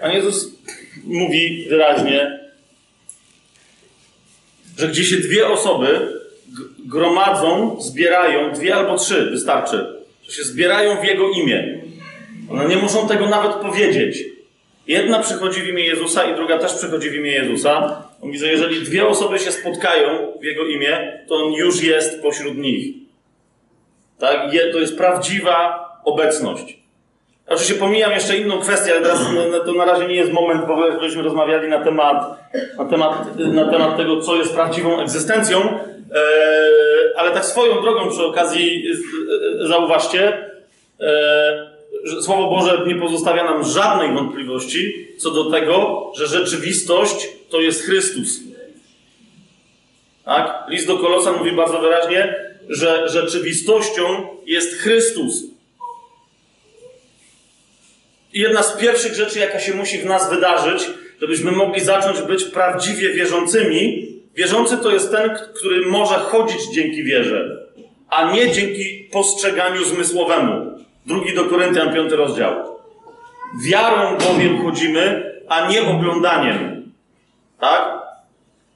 Pan Jezus mówi wyraźnie, że gdzie się dwie osoby gromadzą, zbierają, dwie albo trzy wystarczy, że się zbierają w Jego imię. One nie muszą tego nawet powiedzieć. Jedna przychodzi w imię Jezusa i druga też przychodzi w imię Jezusa. On mówi, że jeżeli dwie osoby się spotkają w Jego imię, to On już jest pośród nich. Tak? To jest prawdziwa obecność. Oczywiście pomijam jeszcze inną kwestię, ale teraz to na razie nie jest moment, bo żebyśmy rozmawiali na temat, na temat, na temat tego, co jest prawdziwą egzystencją. E, ale tak swoją drogą przy okazji e, zauważcie, e, że Słowo Boże nie pozostawia nam żadnej wątpliwości co do tego, że rzeczywistość to jest Chrystus. Tak? List do Kolosa mówi bardzo wyraźnie, że rzeczywistością jest Chrystus. Jedna z pierwszych rzeczy, jaka się musi w nas wydarzyć, żebyśmy mogli zacząć być prawdziwie wierzącymi. Wierzący to jest ten, który może chodzić dzięki wierze, a nie dzięki postrzeganiu zmysłowemu. Drugi do Koryntian, piąty rozdział. Wiarą bowiem chodzimy, a nie oglądaniem. Tak?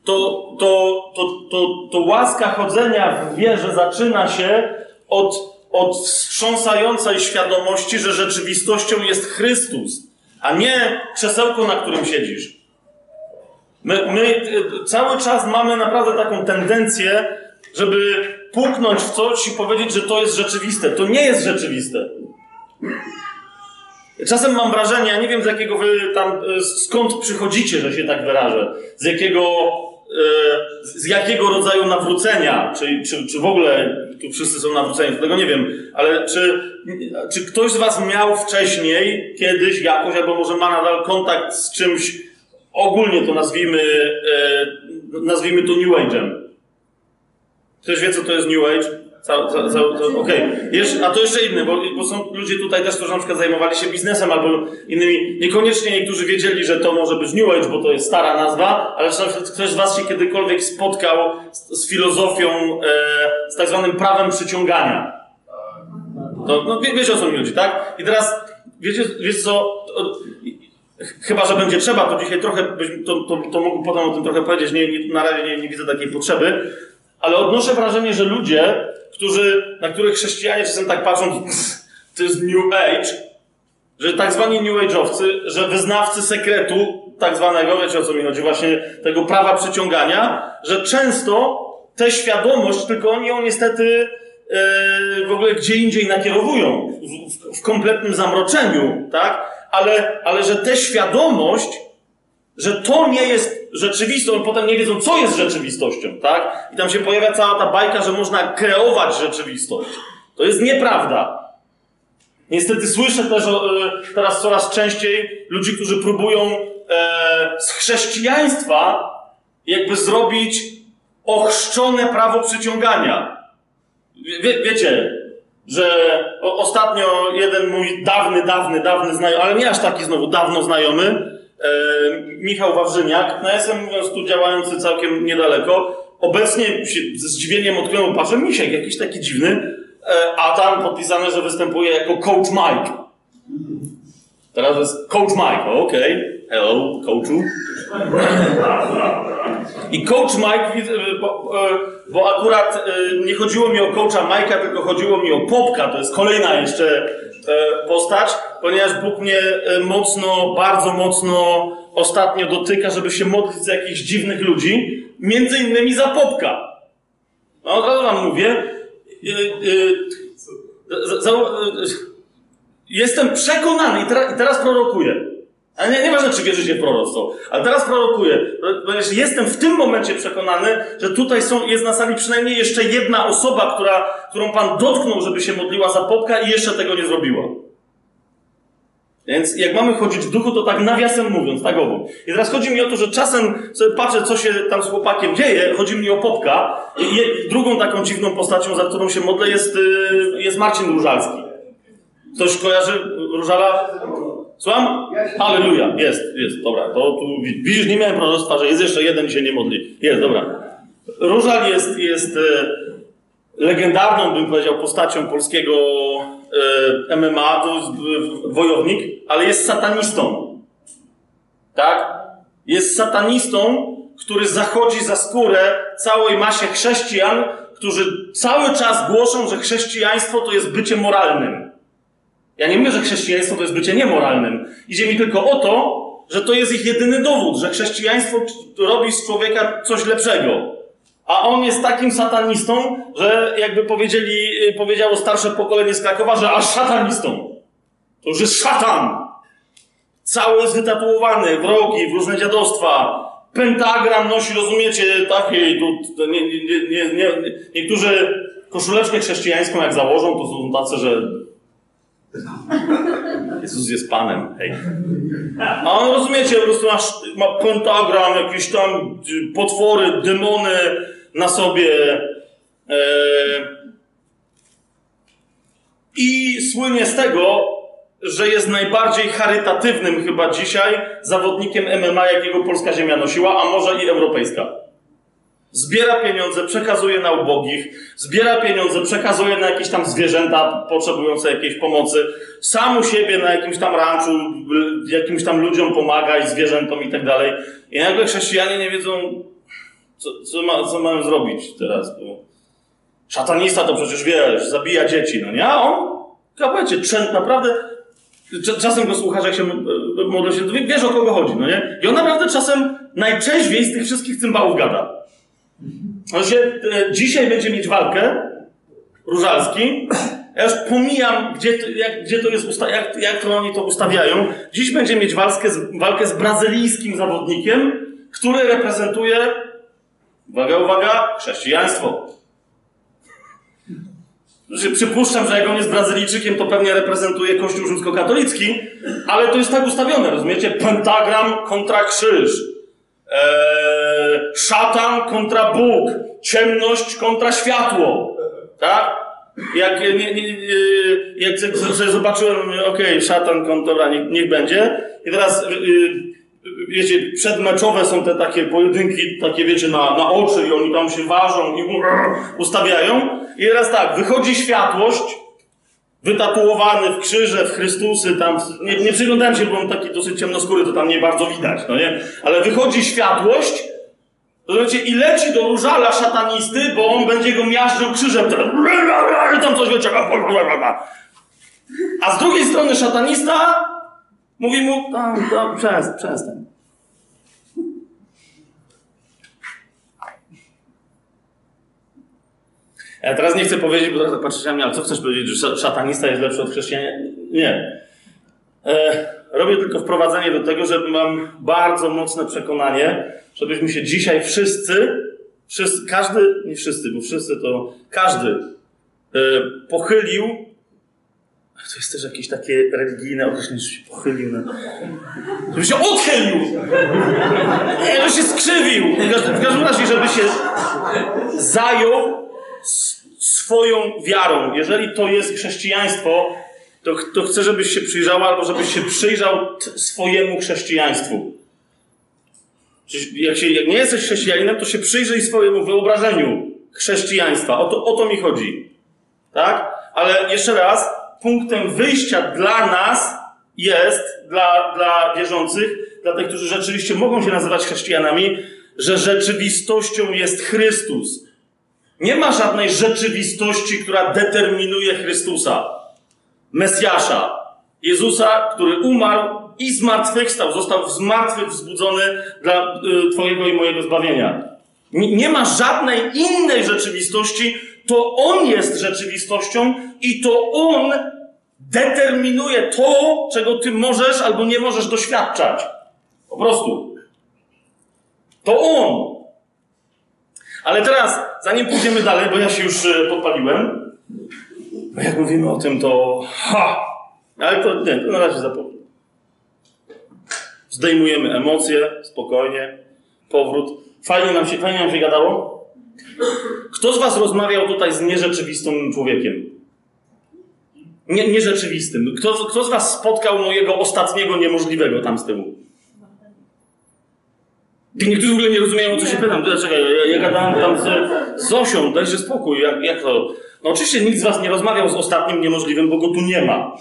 To, to, to, to, to łaska chodzenia w wierze zaczyna się od, od wstrząsającej świadomości, że rzeczywistością jest Chrystus, a nie krzesełko, na którym siedzisz. My, my cały czas mamy naprawdę taką tendencję, żeby puknąć w coś i powiedzieć, że to jest rzeczywiste. To nie jest rzeczywiste. Czasem mam wrażenie, ja nie wiem z jakiego wy tam, e, skąd przychodzicie, że się tak wyrażę, z jakiego, z jakiego rodzaju nawrócenia, czy, czy, czy w ogóle tu wszyscy są nawróceni, tego nie wiem, ale czy, czy ktoś z was miał wcześniej, kiedyś jakoś, albo może ma nadal kontakt z czymś, ogólnie to nazwijmy, e, nazwijmy to New Age'em. Ktoś wie, co to jest New Age? Okej. Okay. A to jeszcze inny, bo, bo, są ludzie tutaj też, którzy na przykład zajmowali się biznesem albo innymi. Niekoniecznie niektórzy wiedzieli, że to może być New Age, bo to jest stara nazwa, ale czy ktoś z Was się kiedykolwiek spotkał z, z filozofią, e, z tak zwanym prawem przyciągania? To, no, wie, wiecie o co mi chodzi, tak? I teraz, wiecie, wiecie co? Chyba, że będzie trzeba, to dzisiaj trochę, to, to, to mógł potem o tym trochę powiedzieć, nie, nie, na razie nie, nie widzę takiej potrzeby, ale odnoszę wrażenie, że ludzie, którzy, na których chrześcijanie czasem tak patrzą, to jest New Age, że tak zwani New Age'owcy, że wyznawcy sekretu, tak zwanego, wiecie o co mi chodzi, właśnie tego prawa przyciągania, że często tę świadomość, tylko oni ją niestety yy, w ogóle gdzie indziej nakierowują, w, w kompletnym zamroczeniu, tak? Ale, ale że tę świadomość że to nie jest rzeczywistość, potem nie wiedzą, co jest rzeczywistością, tak? I tam się pojawia cała ta bajka, że można kreować rzeczywistość. To jest nieprawda. Niestety słyszę też e, teraz coraz częściej ludzi, którzy próbują e, z chrześcijaństwa jakby zrobić ochrzczone prawo przyciągania. Wie, wiecie, że ostatnio jeden mój dawny, dawny, dawny znajomy, ale nie aż taki znowu dawno znajomy, Michał Wawrzyniak, no ja jestem mówiąc tu działający całkiem niedaleko, obecnie się ze zdziwieniem odkryłem, patrzę, Misiek, jakiś taki dziwny, e, a tam podpisane, że występuje jako Coach Mike. Teraz jest Coach Mike, okej, okay. hello, coachu. I Coach Mike, e, bo, bo akurat nie chodziło mi o coacha Mike'a, tylko chodziło mi o Popka, to jest kolejna jeszcze E, postać, ponieważ Bóg mnie e, mocno, bardzo mocno ostatnio dotyka, żeby się modlić za jakichś dziwnych ludzi, między innymi za Popka. No od razu wam mówię, e, jestem przekonany i teraz prorokuję, ale nie, nieważne, czy wierzycie w proroctwo. Ale teraz prorokuję, ponieważ jestem w tym momencie przekonany, że tutaj są, jest na sali przynajmniej jeszcze jedna osoba, która, którą Pan dotknął, żeby się modliła za popka i jeszcze tego nie zrobiła. Więc jak mamy chodzić w duchu, to tak nawiasem mówiąc, tak obu. I teraz chodzi mi o to, że czasem sobie patrzę, co się tam z chłopakiem dzieje, chodzi mi o popka. I drugą taką dziwną postacią, za którą się modlę, jest, y, jest Marcin Różalski. Ktoś kojarzy Różala? Słucham? Halleluja. Jest, jest, dobra. To tu widzisz, nie miałem proroctwa, że jest jeszcze jeden się nie modli. Jest, dobra. Różal jest, jest e, legendarną, bym powiedział, postacią polskiego e, MMA, to jest wojownik, ale jest satanistą. Tak? Jest satanistą, który zachodzi za skórę całej masie chrześcijan, którzy cały czas głoszą, że chrześcijaństwo to jest bycie moralnym. Ja nie mówię, że chrześcijaństwo to jest bycie niemoralnym. Idzie mi tylko o to, że to jest ich jedyny dowód, że chrześcijaństwo robi z człowieka coś lepszego. A on jest takim satanistą, że jakby powiedzieli, powiedziało starsze pokolenie z Krakowa, że aż satanistą. To już jest szatan. Cały jest wytatuowany w rogi, w różne dziadostwa. Pentagram nosi, rozumiecie, takiej, tu, nie, nie, nie, niektórzy koszuleczkę chrześcijańską jak założą, to są tacy, że Jezus jest Panem, hej. A on, rozumiecie, po prostu masz, ma pentagram, jakieś tam potwory, demony na sobie. E, I słynie z tego, że jest najbardziej charytatywnym chyba dzisiaj zawodnikiem MMA, jakiego polska ziemia nosiła, a może i europejska. Zbiera pieniądze, przekazuje na ubogich, zbiera pieniądze, przekazuje na jakieś tam zwierzęta potrzebujące jakiejś pomocy, sam u siebie na jakimś tam ranczu, jakimś tam ludziom pomaga i zwierzętom i tak dalej. I nagle chrześcijanie nie wiedzą, co, co, ma, co mają zrobić teraz. Bo szatanista to przecież wiesz, zabija dzieci, no nie? A on, kapecie, trzęt naprawdę Czasem go słuchasz, jak się modlę się, wiesz o kogo chodzi, no nie? I on naprawdę czasem najczęściej z tych wszystkich cymbałów gada. On się e, dzisiaj będzie mieć walkę, Różalski. Ja już pomijam, gdzie to, jak, gdzie to jest, usta- jak, jak to oni to ustawiają. Dziś będzie mieć walkę z, walkę z brazylijskim zawodnikiem, który reprezentuje, uwaga, uwaga, chrześcijaństwo. Znaczy, przypuszczam, że jak on jest Brazylijczykiem, to pewnie reprezentuje Kościół rzymskokatolicki, ale to jest tak ustawione, rozumiecie? Pentagram kontra krzyż. Eee, szatan kontra Bóg. Ciemność kontra światło. Tak? Jak, nie, nie, jak sobie zobaczyłem, okej, okay, szatan kontra, niech, niech będzie. I teraz, wiecie, przedmeczowe są te takie pojedynki, takie wiecie, na, na oczy i oni tam się ważą i ustawiają. I teraz tak, wychodzi światłość, wytatuowany w krzyże, w Chrystusy, tam, nie, nie przyglądałem się, bo on taki dosyć ciemnoskóry, to tam nie bardzo widać, no nie? Ale wychodzi światłość, znaczy i leci do różala szatanisty, bo on będzie go miażdżył krzyżem, tam coś wiecie, a z drugiej strony szatanista mówi mu, tam, tam, przestań, przestań. Ja teraz nie chcę powiedzieć, bo tak patrzycie na mnie, ale co chcesz powiedzieć, że szatanista jest lepszy od chrześcijanina? Nie. E, robię tylko wprowadzenie do tego, że mam bardzo mocne przekonanie, żebyśmy się dzisiaj wszyscy, wszyscy każdy, nie wszyscy, bo wszyscy to każdy, e, pochylił. To jest też jakieś takie religijne określenie, że się pochylił. No. Żeby się odchylił! Nie, że się skrzywił! W każdym razie, żeby się zajął swoją wiarą. Jeżeli to jest chrześcijaństwo, to, to chcę, żebyś się przyjrzał, albo żebyś się przyjrzał swojemu chrześcijaństwu. Jak, się, jak nie jesteś chrześcijaninem, to się przyjrzyj swojemu wyobrażeniu chrześcijaństwa. O to, o to mi chodzi. Tak? Ale jeszcze raz, punktem wyjścia dla nas jest, dla, dla wierzących, dla tych, którzy rzeczywiście mogą się nazywać chrześcijanami, że rzeczywistością jest Chrystus. Nie ma żadnej rzeczywistości, która determinuje Chrystusa, Mesjasza, Jezusa, który umarł i zmartwychwstał, został z wzbudzony dla y, Twojego i mojego zbawienia. Nie, ma żadnej innej rzeczywistości, to On jest rzeczywistością i to On determinuje to, czego Ty możesz albo nie możesz doświadczać. Po prostu. To On. Ale teraz, zanim pójdziemy dalej, bo ja się już e, podpaliłem, jak mówimy o tym, to ha! Ale to nie, to na razie zapomnę. Zdejmujemy emocje, spokojnie, powrót. Fajnie nam się, fajnie nam się gadało? Kto z was rozmawiał tutaj z nierzeczywistym człowiekiem? Nie, nierzeczywistym. Kto, kto z was spotkał mojego ostatniego niemożliwego tam z tyłu? Niektórzy w ogóle nie rozumieją, o co się pytam. Dlaczego? Ja, ja gadałem tam z Zosią, dajże spokój, jak, jak to? No oczywiście nikt z was nie rozmawiał z ostatnim niemożliwym, bo go tu nie ma.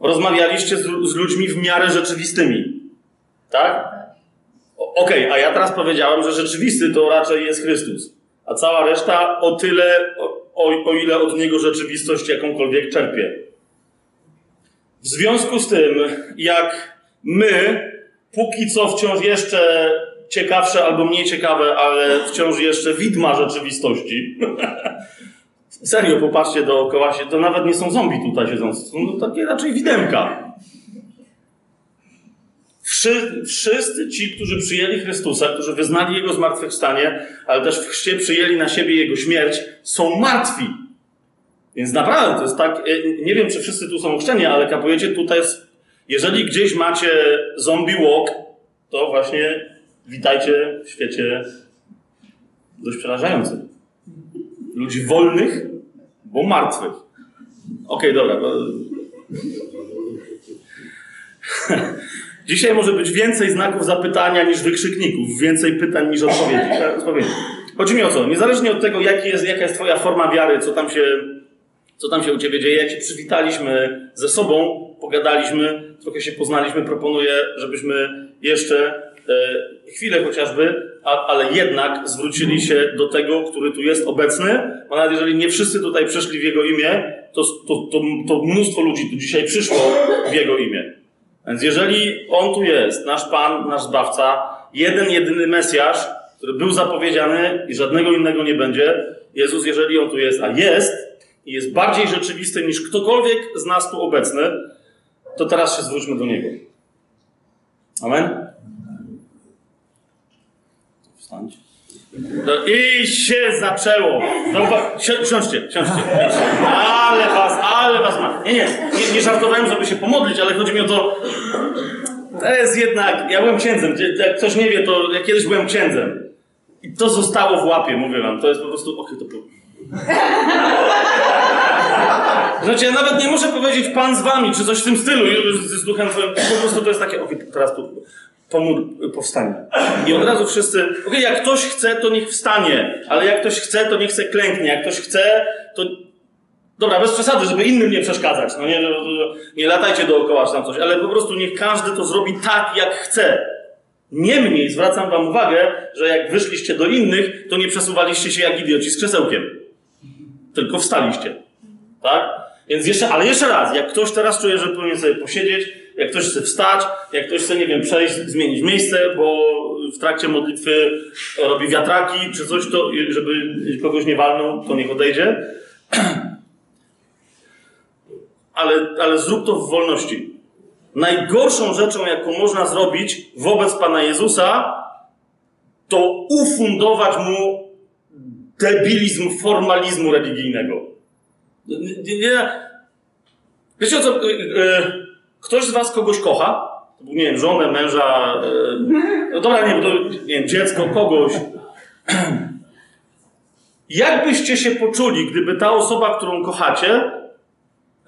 Rozmawialiście z, z ludźmi w miarę rzeczywistymi. Tak? Okej, a ja teraz powiedziałem, że rzeczywisty to raczej jest Chrystus. A cała reszta o tyle, o, o ile od niego rzeczywistość jakąkolwiek czerpie. W związku z tym, jak my, póki co wciąż jeszcze ciekawsze albo mniej ciekawe, ale wciąż jeszcze widma rzeczywistości. Serio, popatrzcie dookoła się, to nawet nie są zombie tutaj siedzące, są takie raczej widemka. Wszy, wszyscy ci, którzy przyjęli Chrystusa, którzy wyznali Jego zmartwychwstanie, ale też w chrzcie przyjęli na siebie Jego śmierć, są martwi. Więc naprawdę to jest tak, e, nie wiem czy wszyscy tu są chrzczeni, ale kapujecie tutaj jest, jeżeli gdzieś macie zombie walk, to właśnie witajcie w świecie dość przerażającym. Ludzi wolnych, bo martwych. Okej, dobra. bo- Dzisiaj może być więcej znaków zapytania niż wykrzykników, więcej pytań niż odpowiedzi. Tak. Chodzi mi o co? Niezależnie od tego, jest, jaka jest Twoja forma wiary, co tam, się, co tam się u Ciebie dzieje, jak się przywitaliśmy ze sobą, pogadaliśmy, trochę się poznaliśmy, proponuję, żebyśmy jeszcze chwilę chociażby, a, ale jednak zwrócili się do tego, który tu jest obecny, bo nawet jeżeli nie wszyscy tutaj przyszli w Jego imię, to, to, to, to mnóstwo ludzi tu dzisiaj przyszło w Jego imię. Więc jeżeli On tu jest, nasz Pan, nasz Zbawca, jeden, jedyny Mesjasz, który był zapowiedziany i żadnego innego nie będzie, Jezus, jeżeli On tu jest, a jest, i jest bardziej rzeczywisty niż ktokolwiek z nas tu obecny, to teraz się zwróćmy do Niego. Amen? No I się zaczęło. No, siądźcie, siądźcie. Ale was, ale was ma. Nie, nie, nie, nie żartowałem, żeby się pomodlić, ale chodzi mi o to. To jest jednak. Ja byłem księdzem. Jak ktoś nie wie, to ja kiedyś byłem księdzem. I to zostało w łapie, mówię wam. To jest po prostu. Okej, to. po- Znaczy, ja nawet nie muszę powiedzieć Pan z wami, czy coś w tym stylu, z, z duchem twoim. Po prostu to jest takie, okej, teraz tu pomór powstanie. I od razu wszyscy, okej, jak ktoś chce, to niech wstanie, ale jak ktoś chce, to niech se klęknie, jak ktoś chce, to... Dobra, bez przesady, żeby innym nie przeszkadzać, no nie, nie latajcie dookoła czy tam coś, ale po prostu niech każdy to zrobi tak, jak chce. Niemniej zwracam wam uwagę, że jak wyszliście do innych, to nie przesuwaliście się jak idioci z krzesełkiem. Tylko wstaliście. Tak? Więc jeszcze, ale jeszcze raz, jak ktoś teraz czuje, że powinien sobie posiedzieć, jak ktoś chce wstać, jak ktoś chce, nie wiem, przejść, zmienić miejsce, bo w trakcie modlitwy robi wiatraki czy coś, to żeby kogoś nie walnął, to niech odejdzie. Ale, ale zrób to w wolności. Najgorszą rzeczą, jaką można zrobić wobec Pana Jezusa, to ufundować mu debilizm formalizmu religijnego. Nie, nie. Wiecie o co? y, y, Ktoś z was kogoś kocha? Nie wiem, żonę, męża, y, no dobra, nie, nie wiem, dziecko, kogoś. Jak byście się poczuli, gdyby ta osoba, którą kochacie,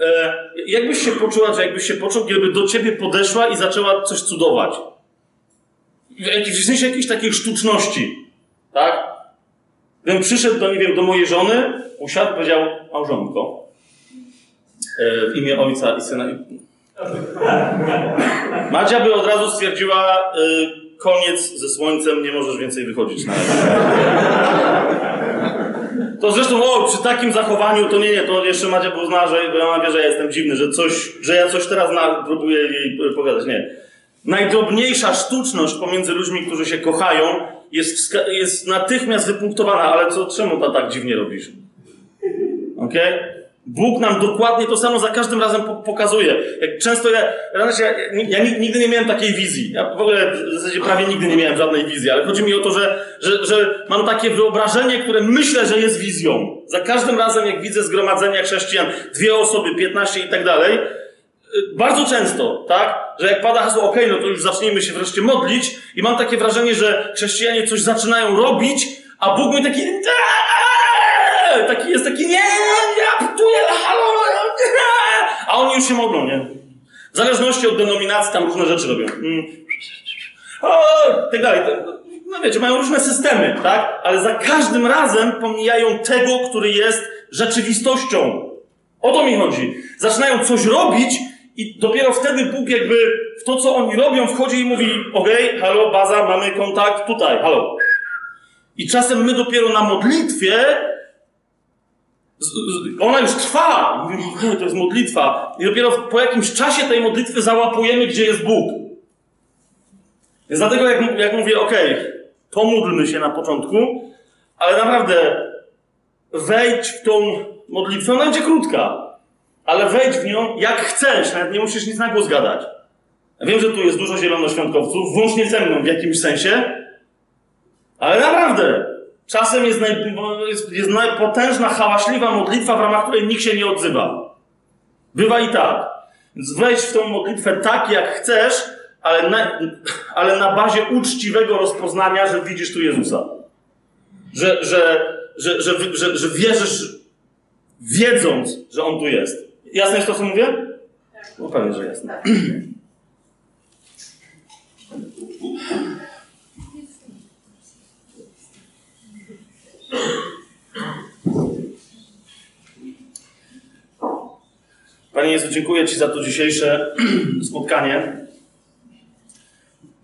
e, jakbyś się poczuła, że jakbyś się poczuł, gdyby do ciebie podeszła i zaczęła coś cudować? W sensie jakiejś takiej sztuczności, tak? Gdybym przyszedł do, nie wiem, do mojej żony, usiadł, powiedział, małżonko, e, w imię ojca i syna. Madzia by od razu stwierdziła, y, koniec ze słońcem, nie możesz więcej wychodzić na. To zresztą, o, przy takim zachowaniu, to nie, nie, to jeszcze Madzia by uznała, że ona wie, że ja jestem dziwny, że coś, że ja coś teraz na, próbuję jej y, pogadać. Nie. Najdrobniejsza sztuczność pomiędzy ludźmi, którzy się kochają, jest, jest natychmiast wypunktowana, ale co, czemu to tak dziwnie robisz? Okej? Bóg nam dokładnie to samo za każdym razem po- pokazuje. Jak często ja, ja, ja, ja ni- nigdy nie miałem takiej wizji. Ja w ogóle w zasadzie prawie nigdy nie miałem żadnej wizji, ale chodzi mi o to, że, że, że mam takie wyobrażenie, które myślę, że jest wizją. Za każdym razem, jak widzę zgromadzenia chrześcijan, dwie osoby, 15 i tak dalej, y, bardzo często, tak? Że jak pada hasło, okej, no to już zacznijmy się wreszcie modlić i mam takie wrażenie, że chrześcijanie coś zaczynają robić, a Bóg mi taki taki jest taki, nie, ja ptuję, halo, nie. a oni już się modlą, nie? W zależności od denominacji tam różne rzeczy robią. Mm. O, tak dalej. No wiecie, mają różne systemy, tak? Ale za każdym razem pomijają tego, który jest rzeczywistością. O to mi chodzi. Zaczynają coś robić I dopiero wtedy Bóg jakby w to, co oni robią, wchodzi i mówi: Okej, okay, halo, baza, mamy kontakt tutaj, halo. I czasem my dopiero na modlitwie, ona już trwa, mówimy, to jest modlitwa, i dopiero po jakimś czasie tej modlitwy załapujemy, gdzie jest Bóg. Więc dlatego, jak, jak mówię, okay, pomódlmy się na początku, ale naprawdę wejdź w tą modlitwę, ona będzie krótka, ale wejdź w nią jak chcesz, nawet nie musisz nic na głos gadać. Wiem, że tu jest dużo zielonoświątkowców, włącznie ze mną w jakimś sensie, ale naprawdę, czasem jest, naj, jest, jest najpotężna, hałaśliwa modlitwa, w ramach której nikt się nie odzywa. Bywa i tak. Więc wejdź w tą modlitwę tak, jak chcesz, ale na, ale na bazie uczciwego rozpoznania, że widzisz tu Jezusa. Że, że, że, że, że, że wierzysz, wiedząc, że On tu jest. Jasne jest to, co mówię? Tak. No pewnie, że jasne. Panie Jezu, dziękuję Ci za to dzisiejsze spotkanie,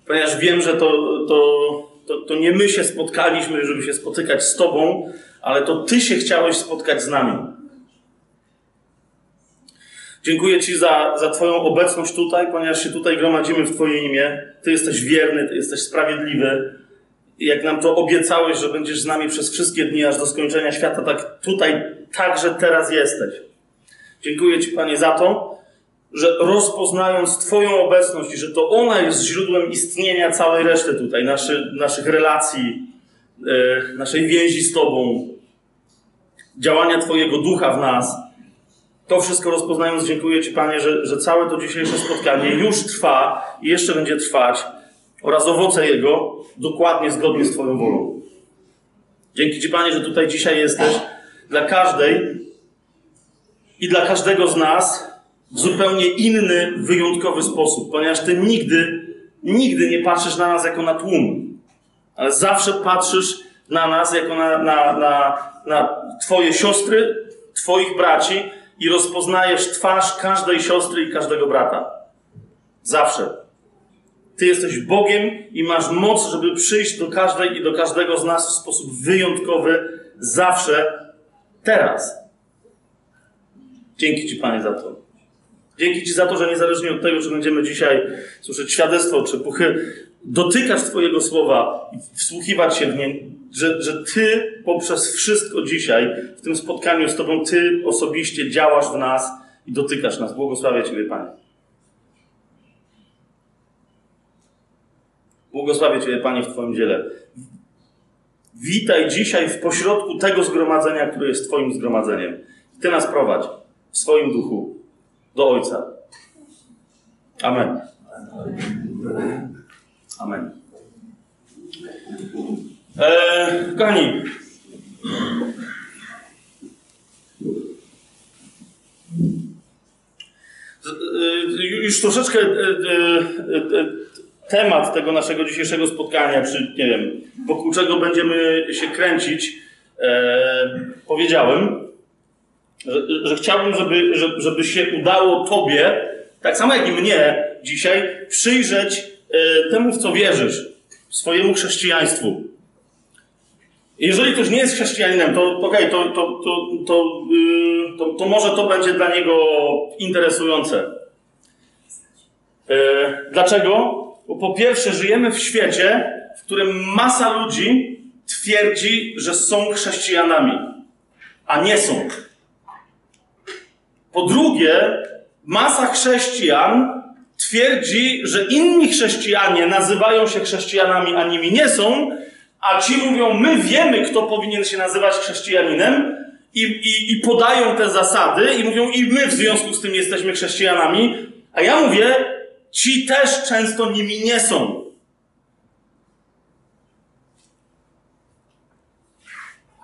ponieważ wiem, że to, to, to, to nie my się spotkaliśmy, żeby się spotykać z Tobą, ale to Ty się chciałeś spotkać z nami. Dziękuję Ci za, za Twoją obecność tutaj, ponieważ się tutaj gromadzimy w Twoje imię. Ty jesteś wierny, Ty jesteś sprawiedliwy. Jak nam to obiecałeś, że będziesz z nami przez wszystkie dni, aż do skończenia świata, tak tutaj także teraz jesteś. Dziękuję Ci, Panie, za to, że rozpoznając Twoją obecność i że to ona jest źródłem istnienia całej reszty tutaj, naszy, naszych relacji, yy, naszej więzi z Tobą, działania Twojego ducha w nas, to wszystko rozpoznając, dziękuję Ci, Panie, że, że całe to dzisiejsze spotkanie już trwa i jeszcze będzie trwać oraz owoce Jego dokładnie zgodnie z Twoją wolą. Dzięki Ci, Panie, że tutaj dzisiaj jesteś dla każdej i dla każdego z nas w zupełnie inny, wyjątkowy sposób, ponieważ Ty nigdy, nigdy nie patrzysz na nas jako na tłum, ale zawsze patrzysz na nas jako na, na, na, na Twoje siostry, Twoich braci i rozpoznajesz twarz każdej siostry i każdego brata. Zawsze. Ty jesteś Bogiem i masz moc, żeby przyjść do każdej i do każdego z nas w sposób wyjątkowy, zawsze, teraz. Dzięki Ci, Panie, za to. Dzięki Ci za to, że niezależnie od tego, czy będziemy dzisiaj słyszeć świadectwo, czy puchy, dotykać Twojego słowa i wsłuchiwać się w nie, że, że Ty poprzez wszystko dzisiaj, w tym spotkaniu z Tobą, Ty osobiście działasz w nas i dotykasz nas. Błogosławię Ciebie, Panie. Błogosławię Ciebie, Panie, w Twoim dziele. Witaj dzisiaj w pośrodku tego zgromadzenia, które jest Twoim zgromadzeniem. Ty nas prowadź w swoim duchu do Ojca. Amen. Amen. Eee, kochani, już troszeczkę e, e, e, temat tego naszego dzisiejszego spotkania, czy nie wiem, wokół czego będziemy się kręcić, powiedziałem, że, że chciałbym, żeby, żeby się udało Tobie, tak samo jak i mnie dzisiaj, przyjrzeć temu, w co wierzysz, swojemu chrześcijaństwu. Jeżeli ktoś nie jest chrześcijaninem, to okej, okay, to, to, to, to, yy, to, to, może to będzie dla niego interesujące. Yy, dlaczego? Bo po pierwsze, żyjemy w świecie, w którym masa ludzi twierdzi, że są chrześcijanami, a nie są. Po drugie, masa chrześcijan twierdzi, że inni chrześcijanie nazywają się chrześcijanami, a nimi nie są, a ci mówią, my wiemy, kto powinien się nazywać chrześcijaninem, i, i, i podają te zasady, i mówią, i my w związku z tym jesteśmy chrześcijanami, a ja mówię, ci też często nimi nie są.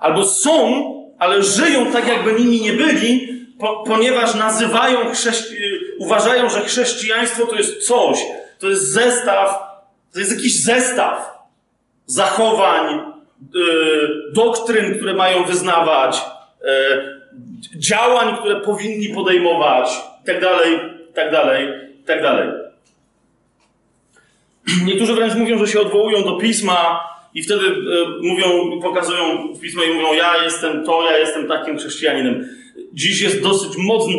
Albo są, ale żyją tak, jakby nimi nie byli, po, ponieważ nazywają chrześci- uważają, że chrześcijaństwo to jest coś, to jest zestaw, to jest jakiś zestaw zachowań, yy, doktryn, które mają wyznawać, yy, działań, które powinni podejmować, itd., dalej, i tak dalej. Niektórzy wręcz mówią, że się odwołują do pisma i wtedy e, mówią, pokazują w pismo i mówią, ja jestem to, ja jestem takim chrześcijaninem. Dziś jest dosyć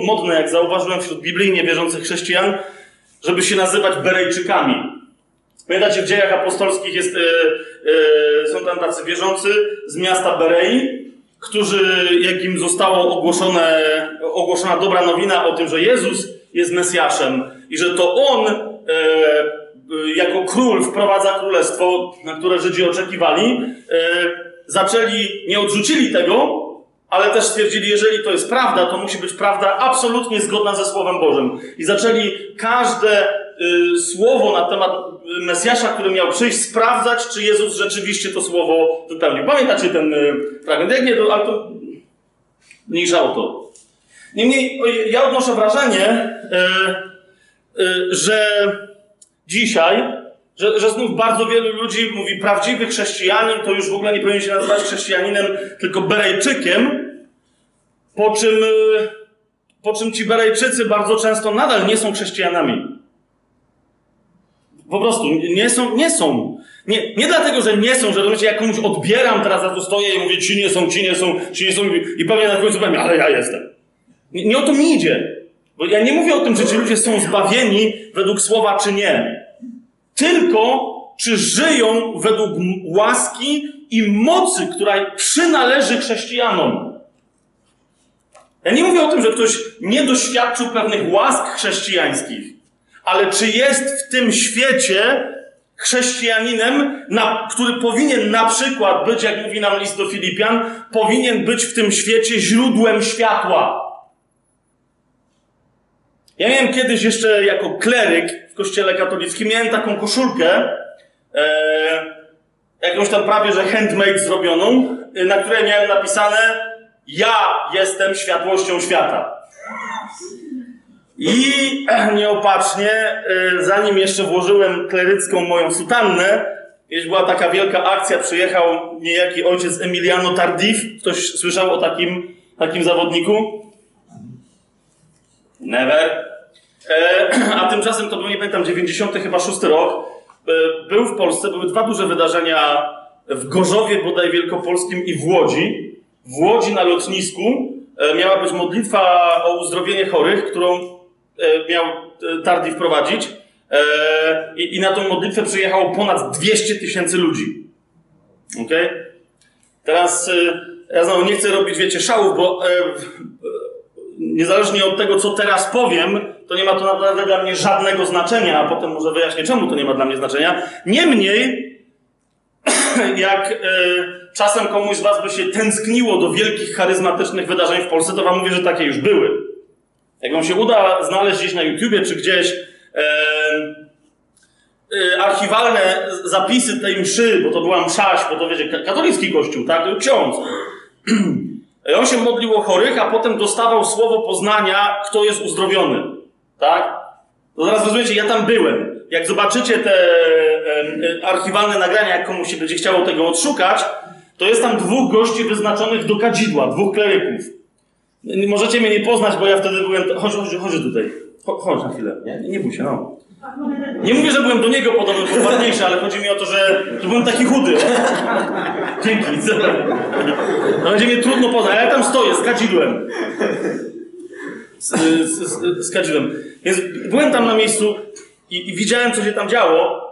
modne, jak zauważyłem wśród biblijnie wierzących chrześcijan, żeby się nazywać Berejczykami. Pamiętacie, w dziejach apostolskich jest, e, e, są tam tacy wierzący z miasta Berei, którzy, jak im ogłoszone, ogłoszona dobra nowina o tym, że Jezus jest Mesjaszem i że to On e, jako król wprowadza królestwo, na które Żydzi oczekiwali, e, zaczęli, nie odrzucili tego, ale też stwierdzili, jeżeli to jest prawda, to musi być prawda absolutnie zgodna ze Słowem Bożym. I zaczęli każde y, słowo na temat y, Mesjasza, który miał przyjść, sprawdzać, czy Jezus rzeczywiście to słowo wypełnił. Pamiętacie ten y, fragment? Jak nie, to, ale to mniejsza o to. Niemniej, ja odnoszę wrażenie, y, y, że dzisiaj, że, że znów bardzo wielu ludzi mówi, prawdziwy chrześcijanin to już w ogóle nie powinien się nazywać chrześcijaninem, tylko Berejczykiem, po czym, y, po czym ci Berejczycy bardzo często nadal nie są chrześcijanami. Po prostu nie są, nie są. Nie, nie dlatego, że nie są, że rozumiecie, ja komuś odbieram teraz, za to stoję i mówię, ci nie są, ci nie są, ci nie są i pewnie na końcu powiem, ale ja jestem. Nie, nie o to mi idzie. Bo ja nie mówię o tym, czy ci ludzie są zbawieni według słowa, czy nie. Tylko, czy żyją według łaski i mocy, która przynależy chrześcijanom. Ja nie mówię o tym, że ktoś nie doświadczył pewnych łask chrześcijańskich, ale czy jest w tym świecie chrześcijaninem, na, który powinien na przykład być, jak mówi nam list do Filipian, powinien być w tym świecie źródłem światła. Ja miałem kiedyś jeszcze jako kleryk w kościele katolickim, miałem taką koszulkę, e, jakąś tam prawie, że handmade zrobioną, e, na której miałem napisane ja jestem światłością świata. I e, nieopatrznie, e, zanim jeszcze włożyłem klerycką moją sutannę, jeśli była taka wielka akcja, przyjechał niejaki ojciec Emiliano Tardif. Ktoś słyszał o takim, takim zawodniku? Never. E, a tymczasem to był, nie pamiętam, 90 chyba 6 rok. E, był w Polsce, były dwa duże wydarzenia w Gorzowie bodaj Wielkopolskim i w Łodzi. W Łodzi na lotnisku e, miała być modlitwa o uzdrowienie chorych, którą miał Tardi wprowadzić. I, na tą modlitwę przyjechało ponad 200 tysięcy ludzi. Okej? Teraz e, ja znowu nie chcę robić, wiecie, szałów, bo niezależnie od tego, co teraz powiem, to nie ma to naprawdę dla mnie żadnego znaczenia, a potem może wyjaśnię, czemu to nie ma dla mnie znaczenia. Niemniej, jak e, czasem komuś z Was by się tęskniło do wielkich, charyzmatycznych wydarzeń w Polsce, to Wam mówię, że takie już były. Jak Wam się uda znaleźć gdzieś na YouTubie czy gdzieś e, archiwalne zapisy tej mszy, bo to była mszaś, bo to wiecie, ka- katolicki kościół, tak? To ksiądz. On się modlił o chorych, a potem dostawał słowo poznania, kto jest uzdrowiony. Tak? To zaraz rozumiecie, ja tam byłem. Jak zobaczycie te e, e, archiwalne nagrania, jak komuś się będzie chciało tego odszukać, to jest tam dwóch gości wyznaczonych do kadzidła, dwóch kleryków. Możecie mnie nie poznać, bo ja wtedy byłem. Chodź, chodź, chodź tutaj. Cho- Chodź na chwilę. Nie, nie bój się, no. Nie mówię, że byłem do niego podobny, był ładniejszy, ale chodzi mi o to, że, byłem taki chudy. Dzięki. No będzie mnie trudno poznać, ale ja tam stoję z kadzidłem. Więc byłem tam na miejscu i, i widziałem, co się tam działo.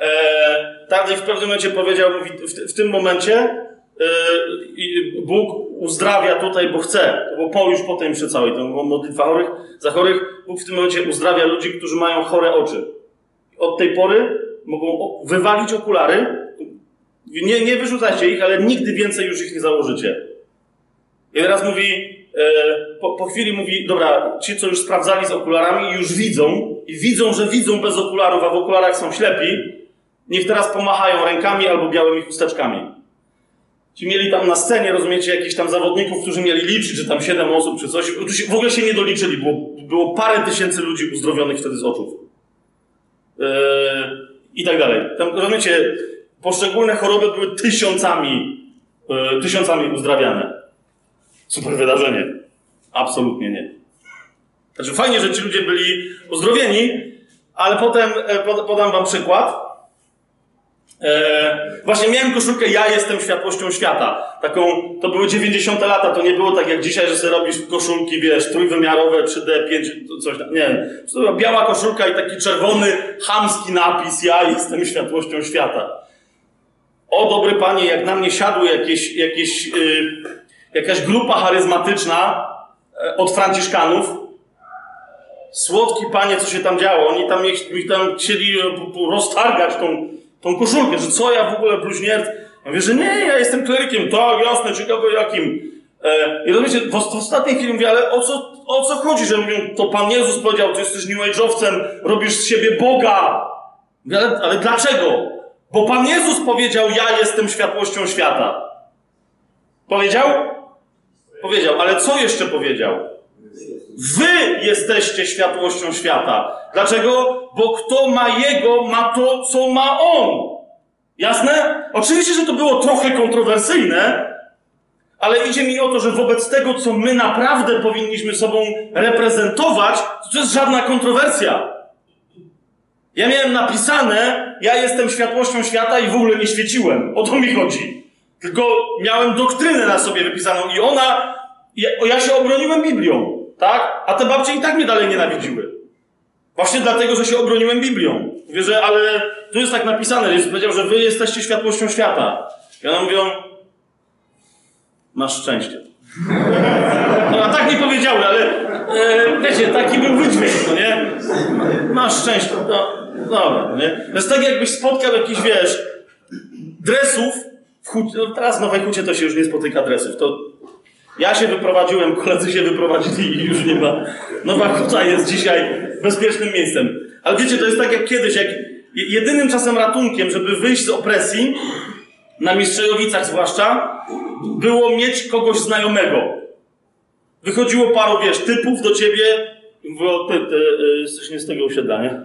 E, Tadej w pewnym momencie powiedział, mówi, w, w tym momencie e, Bóg uzdrawia tutaj, bo chce. Było po, już po tej mszy całej, to była modlitwa chorych, za chorych. Bóg w tym momencie uzdrawia ludzi, którzy mają chore oczy. Od tej pory mogą wywalić okulary. Nie, nie wyrzucajcie ich, ale nigdy więcej już ich nie założycie. I teraz mówi, e, po, po chwili mówi, dobra, ci, co już sprawdzali z okularami, już widzą i widzą, że widzą bez okularów, a w okularach są ślepi, niech teraz pomachają rękami albo białymi chusteczkami. Ci mieli tam na scenie, rozumiecie, jakichś tam zawodników, którzy mieli liczyć, że tam siedem osób czy coś. W ogóle się nie doliczyli, było, było parę tysięcy ludzi uzdrowionych wtedy z oczów. Yy, I tak dalej. Tam, rozumiecie, poszczególne choroby były tysiącami, yy, tysiącami uzdrawiane. Super wydarzenie. Absolutnie nie. Znaczy fajnie, że ci ludzie byli uzdrowieni, ale potem e, podam wam przykład. E, właśnie miałem koszulkę Ja jestem światłością świata. Taką, to były 90 lata, to nie było tak jak dzisiaj, że sobie robisz koszulki, wiesz, trójwymiarowe, 3D, 5, coś tam. Nie. To była biała koszulka i taki czerwony, chamski napis Ja jestem światłością świata. O dobry panie, jak na mnie siadły jakieś, jakieś, yy, jakaś grupa charyzmatyczna yy, od Franciszkanów, słodki panie, co się tam działo, oni tam, mi tam chcieli e, roztargać tą tą koszulkę, że co ja w ogóle bluźniert. Ja mówię, że nie, ja jestem klerykiem, tak, jasne, ciekawe jakim. E, I rozumiecie, w, w ostatniej chwili mówię, ale o co, o co chodzi, że mówią, to Pan Jezus powiedział, ty jesteś New Age'owcem, robisz z siebie Boga. Mówię, ale, ale dlaczego? Bo Pan Jezus powiedział, ja jestem światłością świata. Powiedział? Powiedział, ale co jeszcze powiedział? Wy jesteście światłością świata. Dlaczego? Bo kto ma Jego, ma to, co ma On. Jasne? Oczywiście, że to było trochę kontrowersyjne, ale idzie mi o to, że wobec tego, co my naprawdę powinniśmy sobą reprezentować, to jest żadna kontrowersja. Ja miałem napisane, ja jestem światłością świata i w ogóle nie świeciłem. O to mi chodzi. Tylko miałem doktrynę na sobie wypisaną i ona, ja, ja się obroniłem Biblią. Tak? A te babcie i tak mnie dalej nienawidziły. Właśnie dlatego, że się obroniłem Biblią. Mówię, że ale tu jest tak napisane, Jezus powiedział, że wy jesteście światłością świata. I one mówią, masz szczęście. No, a tak mi powiedziały, ale e, wiecie, taki był wydźwięk, no nie? Masz szczęście. No, dobra, no nie? To jest tak, jakbyś spotkał jakiś, wiesz, dresów, w hucie, no teraz w Nowej Hucie to się już nie spotyka dresów, to ja się wyprowadziłem, koledzy się wyprowadzili i już nie ma. Nowa Huta jest dzisiaj bezpiecznym miejscem. Ale wiecie, to jest tak jak kiedyś, jak jedynym czasem ratunkiem, żeby wyjść z opresji, na Mistrzejowicach zwłaszcza, było mieć kogoś znajomego. Wychodziło paru, wiesz, typów do ciebie mówiło, ty, ty, y, jesteś nie z tego osiedla, nie?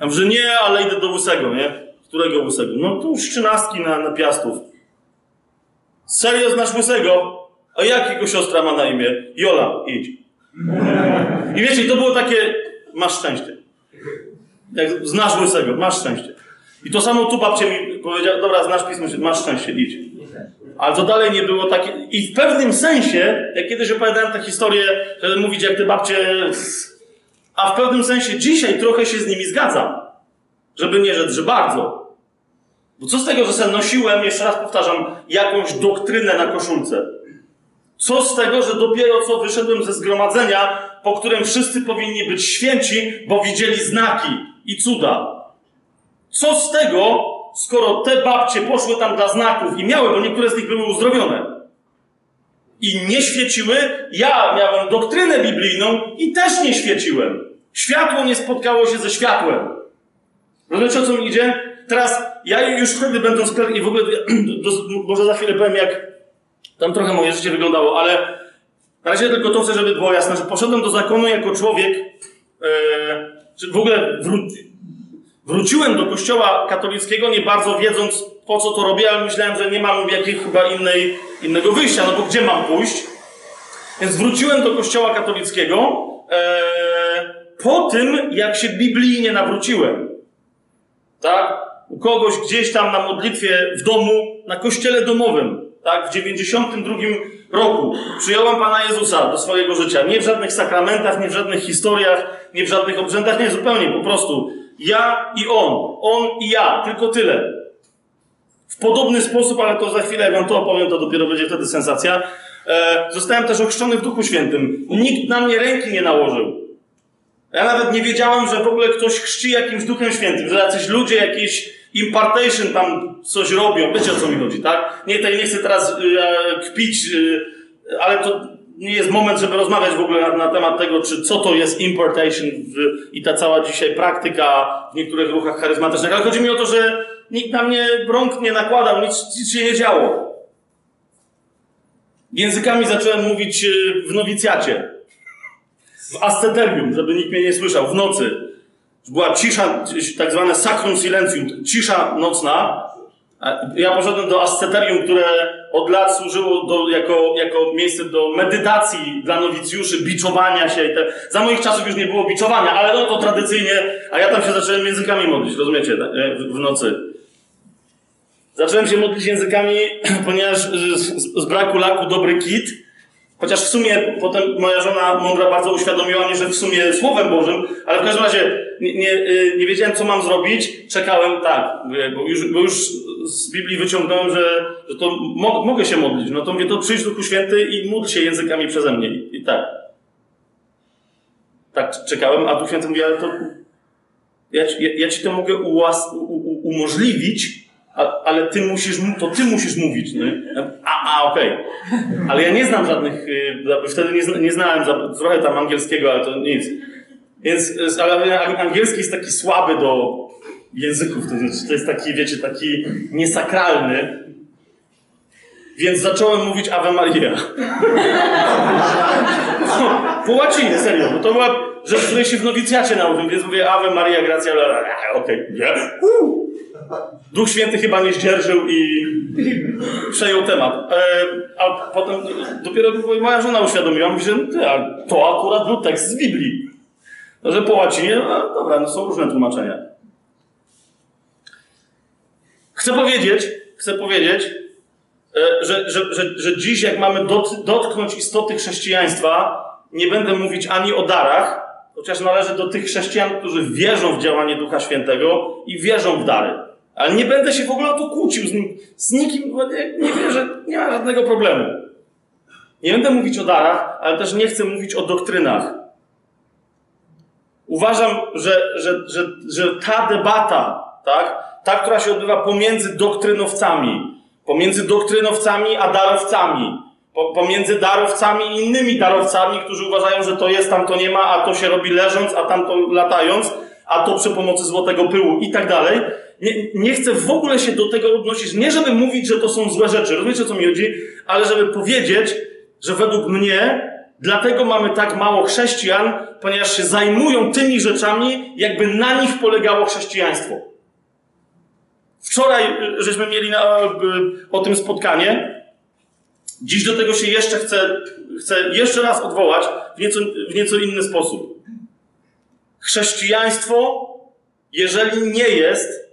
A że nie, ale idę do Łysego, nie? Którego Łysego? No tu trzynastki na, na Piastów. Serio znasz Łysego? A jak jego siostra ma na imię? Jola, idź. I wiecie, to było takie, masz szczęście. Jak znasz łysego, masz szczęście. I to samo tu babcia mi powiedziała, dobra, znasz pismo, masz szczęście, idź. Ale to dalej nie było takie... I w pewnym sensie, jak kiedyś opowiadałem tę historię, żeby mówić, jak te babcie... A w pewnym sensie dzisiaj trochę się z nimi zgadzam. Żeby nie rzec, że bardzo. Bo co z tego, że sobie nosiłem, jeszcze raz powtarzam, jakąś doktrynę na koszulce. Co z tego, że dopiero co wyszedłem ze zgromadzenia, po którym wszyscy powinni być święci, bo widzieli znaki i cuda? Co z tego, skoro te babcie poszły tam dla znaków i miały, bo niektóre z nich były uzdrowione i nie świeciły, ja miałem doktrynę biblijną i też nie świeciłem. Światło nie spotkało się ze światłem. Rozumiecie, o co mi idzie? Teraz, ja już wtedy będąc i w ogóle, może za chwilę powiem, jak tam trochę moje życie wyglądało, ale na razie tylko to chcę, żeby było jasne, że poszedłem do zakonu jako człowiek, yy, w ogóle wró wróciłem do kościoła katolickiego, nie bardzo wiedząc po co to robię, ale myślałem, że nie mam jakiej chyba innej, innego wyjścia, no bo gdzie mam pójść? Więc wróciłem do kościoła katolickiego yy, po tym, jak się biblijnie nawróciłem. Tak? U kogoś gdzieś tam na modlitwie w domu, na kościele domowym tak, w 92 roku przyjąłem Pana Jezusa do swojego życia. Nie w żadnych sakramentach, nie w żadnych historiach, nie w żadnych obrzędach, nie, zupełnie, po prostu. Ja i On. On i ja. Tylko tyle. W podobny sposób, ale to za chwilę, jak Wam to opowiem, to dopiero będzie wtedy sensacja. E, zostałem też ochrzczony w Duchu Świętym. Nikt na mnie ręki nie nałożył. Ja nawet nie wiedziałem, że w ogóle ktoś chrzci jakimś Duchem Świętym, że jacyś ludzie jakieś impartation tam coś robią. Wiecie o co mi chodzi, tak? Nie, nie chcę teraz e, kpić, e, ale to nie jest moment, żeby rozmawiać w ogóle na, na temat tego, czy co to jest importation w, i ta cała dzisiaj praktyka w niektórych ruchach charyzmatycznych. Ale chodzi mi o to, że nikt na mnie rąk nie nakładał, nic, nic się nie działo. Językami zacząłem mówić e, w nowicjacie. W asceterium, żeby nikt mnie nie słyszał, w nocy była cisza, tak zwane sacrum silencium, cisza nocna, Ja poszedłem do asceterium, które od lat służyło do, jako, jako miejsce do medytacji dla nowicjuszy, biczowania się. I te, za moich czasów już nie było biczowania, ale no to tradycyjnie, a ja tam się zacząłem językami modlić, rozumiecie, w, w nocy. Zacząłem się modlić językami, ponieważ z, z braku laku dobry kit, Chociaż w sumie potem moja żona mądra bardzo uświadomiła mnie, że w sumie Słowem Bożym, ale w każdym razie nie, nie, y, nie wiedziałem, co mam zrobić. Czekałem, tak, bo już, bo już z Biblii wyciągnąłem, że, że to mo mogę się modlić. No to mówię, to przyjdź Duchu Święty i módl się językami przeze mnie. I, i tak. Tak, czekałem, a Duch Święty mówi, ale to ja, ja, ja ci to mogę ułas, u, u, umożliwić, a, ale ty musisz, to ty musisz mówić, nie? A, okej. Okay. Ale ja nie znam żadnych, y, wtedy nie, nie znałem trochę tam angielskiego, ale to nic. Więc, ale angielski jest taki słaby do języków, to, znaczy, to jest taki, wiecie, taki niesakralny. Więc zacząłem mówić Ave Maria. po łacinie, serio, bo to była rzecz, której się w nowicjacie nauczyłem, więc mówię Ave Maria, gracja, okej, okay. yeah. Duch Święty chyba nie zdzierżył i przejął temat. E, a potem dopiero moja żona uświadomiła mi, że to akurat był tekst z Biblii. Że po łacinie, no dobra, no są różne tłumaczenia. Chcę powiedzieć, chcę powiedzieć, e, że, że, że, że dziś jak mamy dot, dotknąć istoty chrześcijaństwa, nie będę mówić ani o darach, chociaż należy do tych chrześcijan, którzy wierzą w działanie Ducha Świętego i wierzą w dary. Ale nie będę się w ogóle o to kłócił z, nim, z nikim, bo nie, nie wierzę, nie ma żadnego problemu. Nie będę mówić o darach, ale też nie chcę mówić o doktrynach. Uważam, że, że, że, że ta debata, tak, ta, która się odbywa pomiędzy doktrynowcami, pomiędzy doktrynowcami a darowcami, pomiędzy darowcami i innymi darowcami, którzy uważają, że to jest, tam to nie ma, a to się robi leżąc, a tam to latając, a to przy pomocy złotego pyłu i tak dalej, nie, nie chcę w ogóle się do tego odnosić. Nie, żeby mówić, że to są złe rzeczy, rozumiecie o co mi chodzi, ale żeby powiedzieć, że według mnie dlatego mamy tak mało chrześcijan, ponieważ się zajmują tymi rzeczami, jakby na nich polegało chrześcijaństwo. Wczoraj y, żeśmy mieli na, y, o tym spotkanie. Dziś do tego się jeszcze chcę, chcę jeszcze raz odwołać w nieco, w nieco inny sposób. Chrześcijaństwo, jeżeli nie jest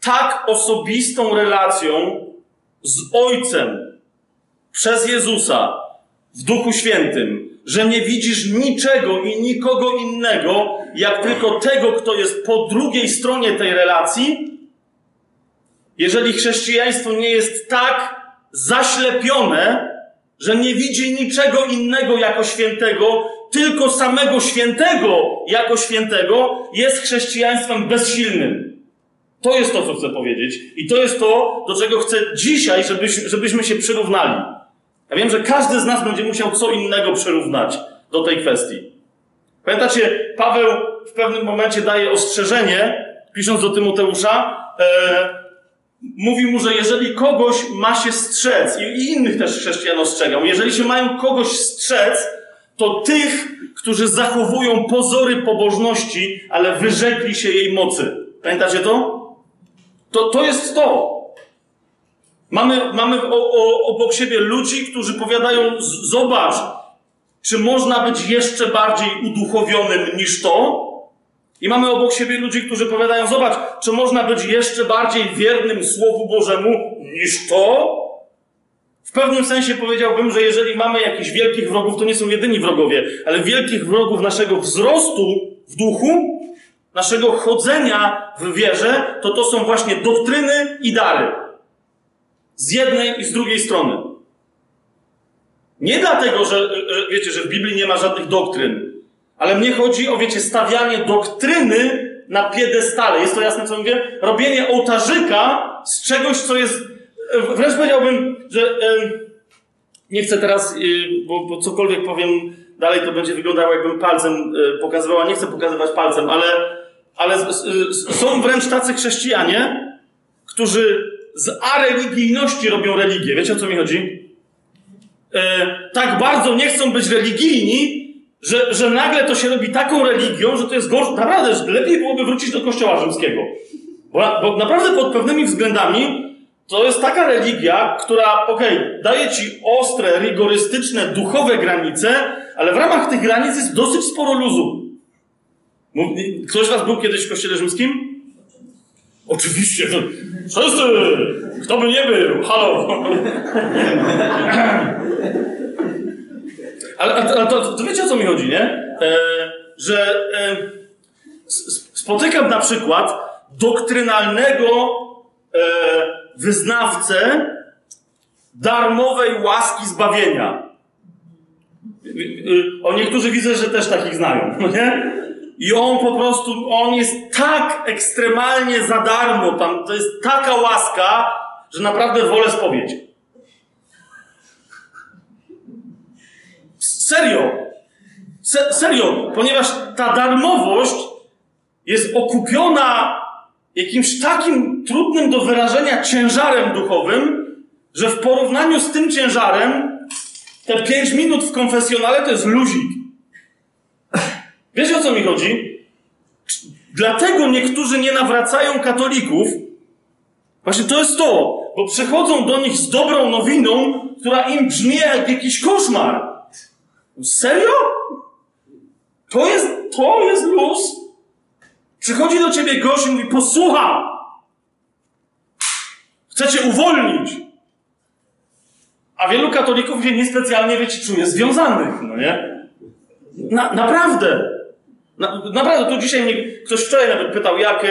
tak osobistą relacją z Ojcem przez Jezusa w Duchu Świętym, że nie widzisz niczego i nikogo innego, jak tylko tego, kto jest po drugiej stronie tej relacji, jeżeli chrześcijaństwo nie jest tak zaślepione, że nie widzi niczego innego jako świętego, tylko samego świętego jako świętego, jest chrześcijaństwem bezsilnym. To jest to, co chcę powiedzieć. I to jest to, do czego chcę dzisiaj, żebyśmy, żebyśmy się przyrównali. Ja wiem, że każdy z nas będzie musiał co innego przyrównać do tej kwestii. Pamiętacie, Paweł w pewnym momencie daje ostrzeżenie, pisząc do Tymoteusza, e, mówi mu, że jeżeli kogoś ma się strzec, i, i innych też chrześcijan ostrzegał, jeżeli się mają kogoś strzec, to tych, którzy zachowują pozory pobożności, ale wyrzekli się jej mocy. Pamiętacie to? To, to jest to. Mamy, mamy o, o, obok siebie ludzi, którzy powiadają: Zobacz, czy można być jeszcze bardziej uduchowionym niż to? I mamy obok siebie ludzi, którzy powiadają: Zobacz, czy można być jeszcze bardziej wiernym Słowu Bożemu niż to? W pewnym sensie powiedziałbym, że jeżeli mamy jakichś wielkich wrogów, to nie są jedyni wrogowie, ale wielkich wrogów naszego wzrostu w duchu, naszego chodzenia w wierze, to to są właśnie doktryny i dary. Z jednej i z drugiej strony. Nie dlatego, że, że wiecie, że w Biblii nie ma żadnych doktryn, ale mnie chodzi o, wiecie, stawianie doktryny na piedestale. Jest to jasne, co mówię? Robienie ołtarzyka z czegoś, co jest. Wręcz powiedziałbym, że. Nie chcę teraz, y, bo, bo cokolwiek powiem dalej, to będzie wyglądało, jakbym palcem y, pokazywała. Nie chcę pokazywać palcem, ale ale są wręcz tacy chrześcijanie, którzy z areligijności robią religię. Wiecie o co mi chodzi? E, tak bardzo nie chcą być religijni, że, że nagle to się robi taką religią, że to jest gorsze. Naprawdę, lepiej byłoby wrócić do kościoła rzymskiego. Bo, bo naprawdę pod pewnymi względami to jest taka religia, która, okej, okay, daje ci ostre, rygorystyczne, duchowe granice, ale w ramach tych granic jest dosyć sporo luzu. Ktoś z was był kiedyś w kościele rzymskim? Oczywiście. Wszyscy! Kto by nie był? Halo! Ale, ale to, to, wiecie o co mi chodzi, nie? E, że e, spotykam na przykład doktrynalnego e, wyznawcę darmowej łaski zbawienia. O niektórzy widzę, że też takich znają, no nie? I on po prostu, on jest tak ekstremalnie za darmo, tam to jest taka łaska, że naprawdę wolę spowiedź. Serio. Se, serio, ponieważ ta darmowość jest okupiona jakimś takim trudnym do wyrażenia ciężarem duchowym, że w porównaniu z tym ciężarem te pięć minut w konfesjonale to jest luzik. Wiecie o co mi chodzi? Dlatego niektórzy nie nawracają katolików. Właśnie to jest to, bo przychodzą do nich z dobrą nowiną, która im brzmi jak jakiś koszmar. Serio? To jest, to jest luz? Przychodzi do ciebie gość i mówi, posłucham! Chcę cię uwolnić! A wielu katolików się niespecjalnie, wiecie, czuje związanych, no nie? Na, naprawdę! Na, naprawdę, tu dzisiaj mnie, ktoś wczoraj nawet pytał, jak,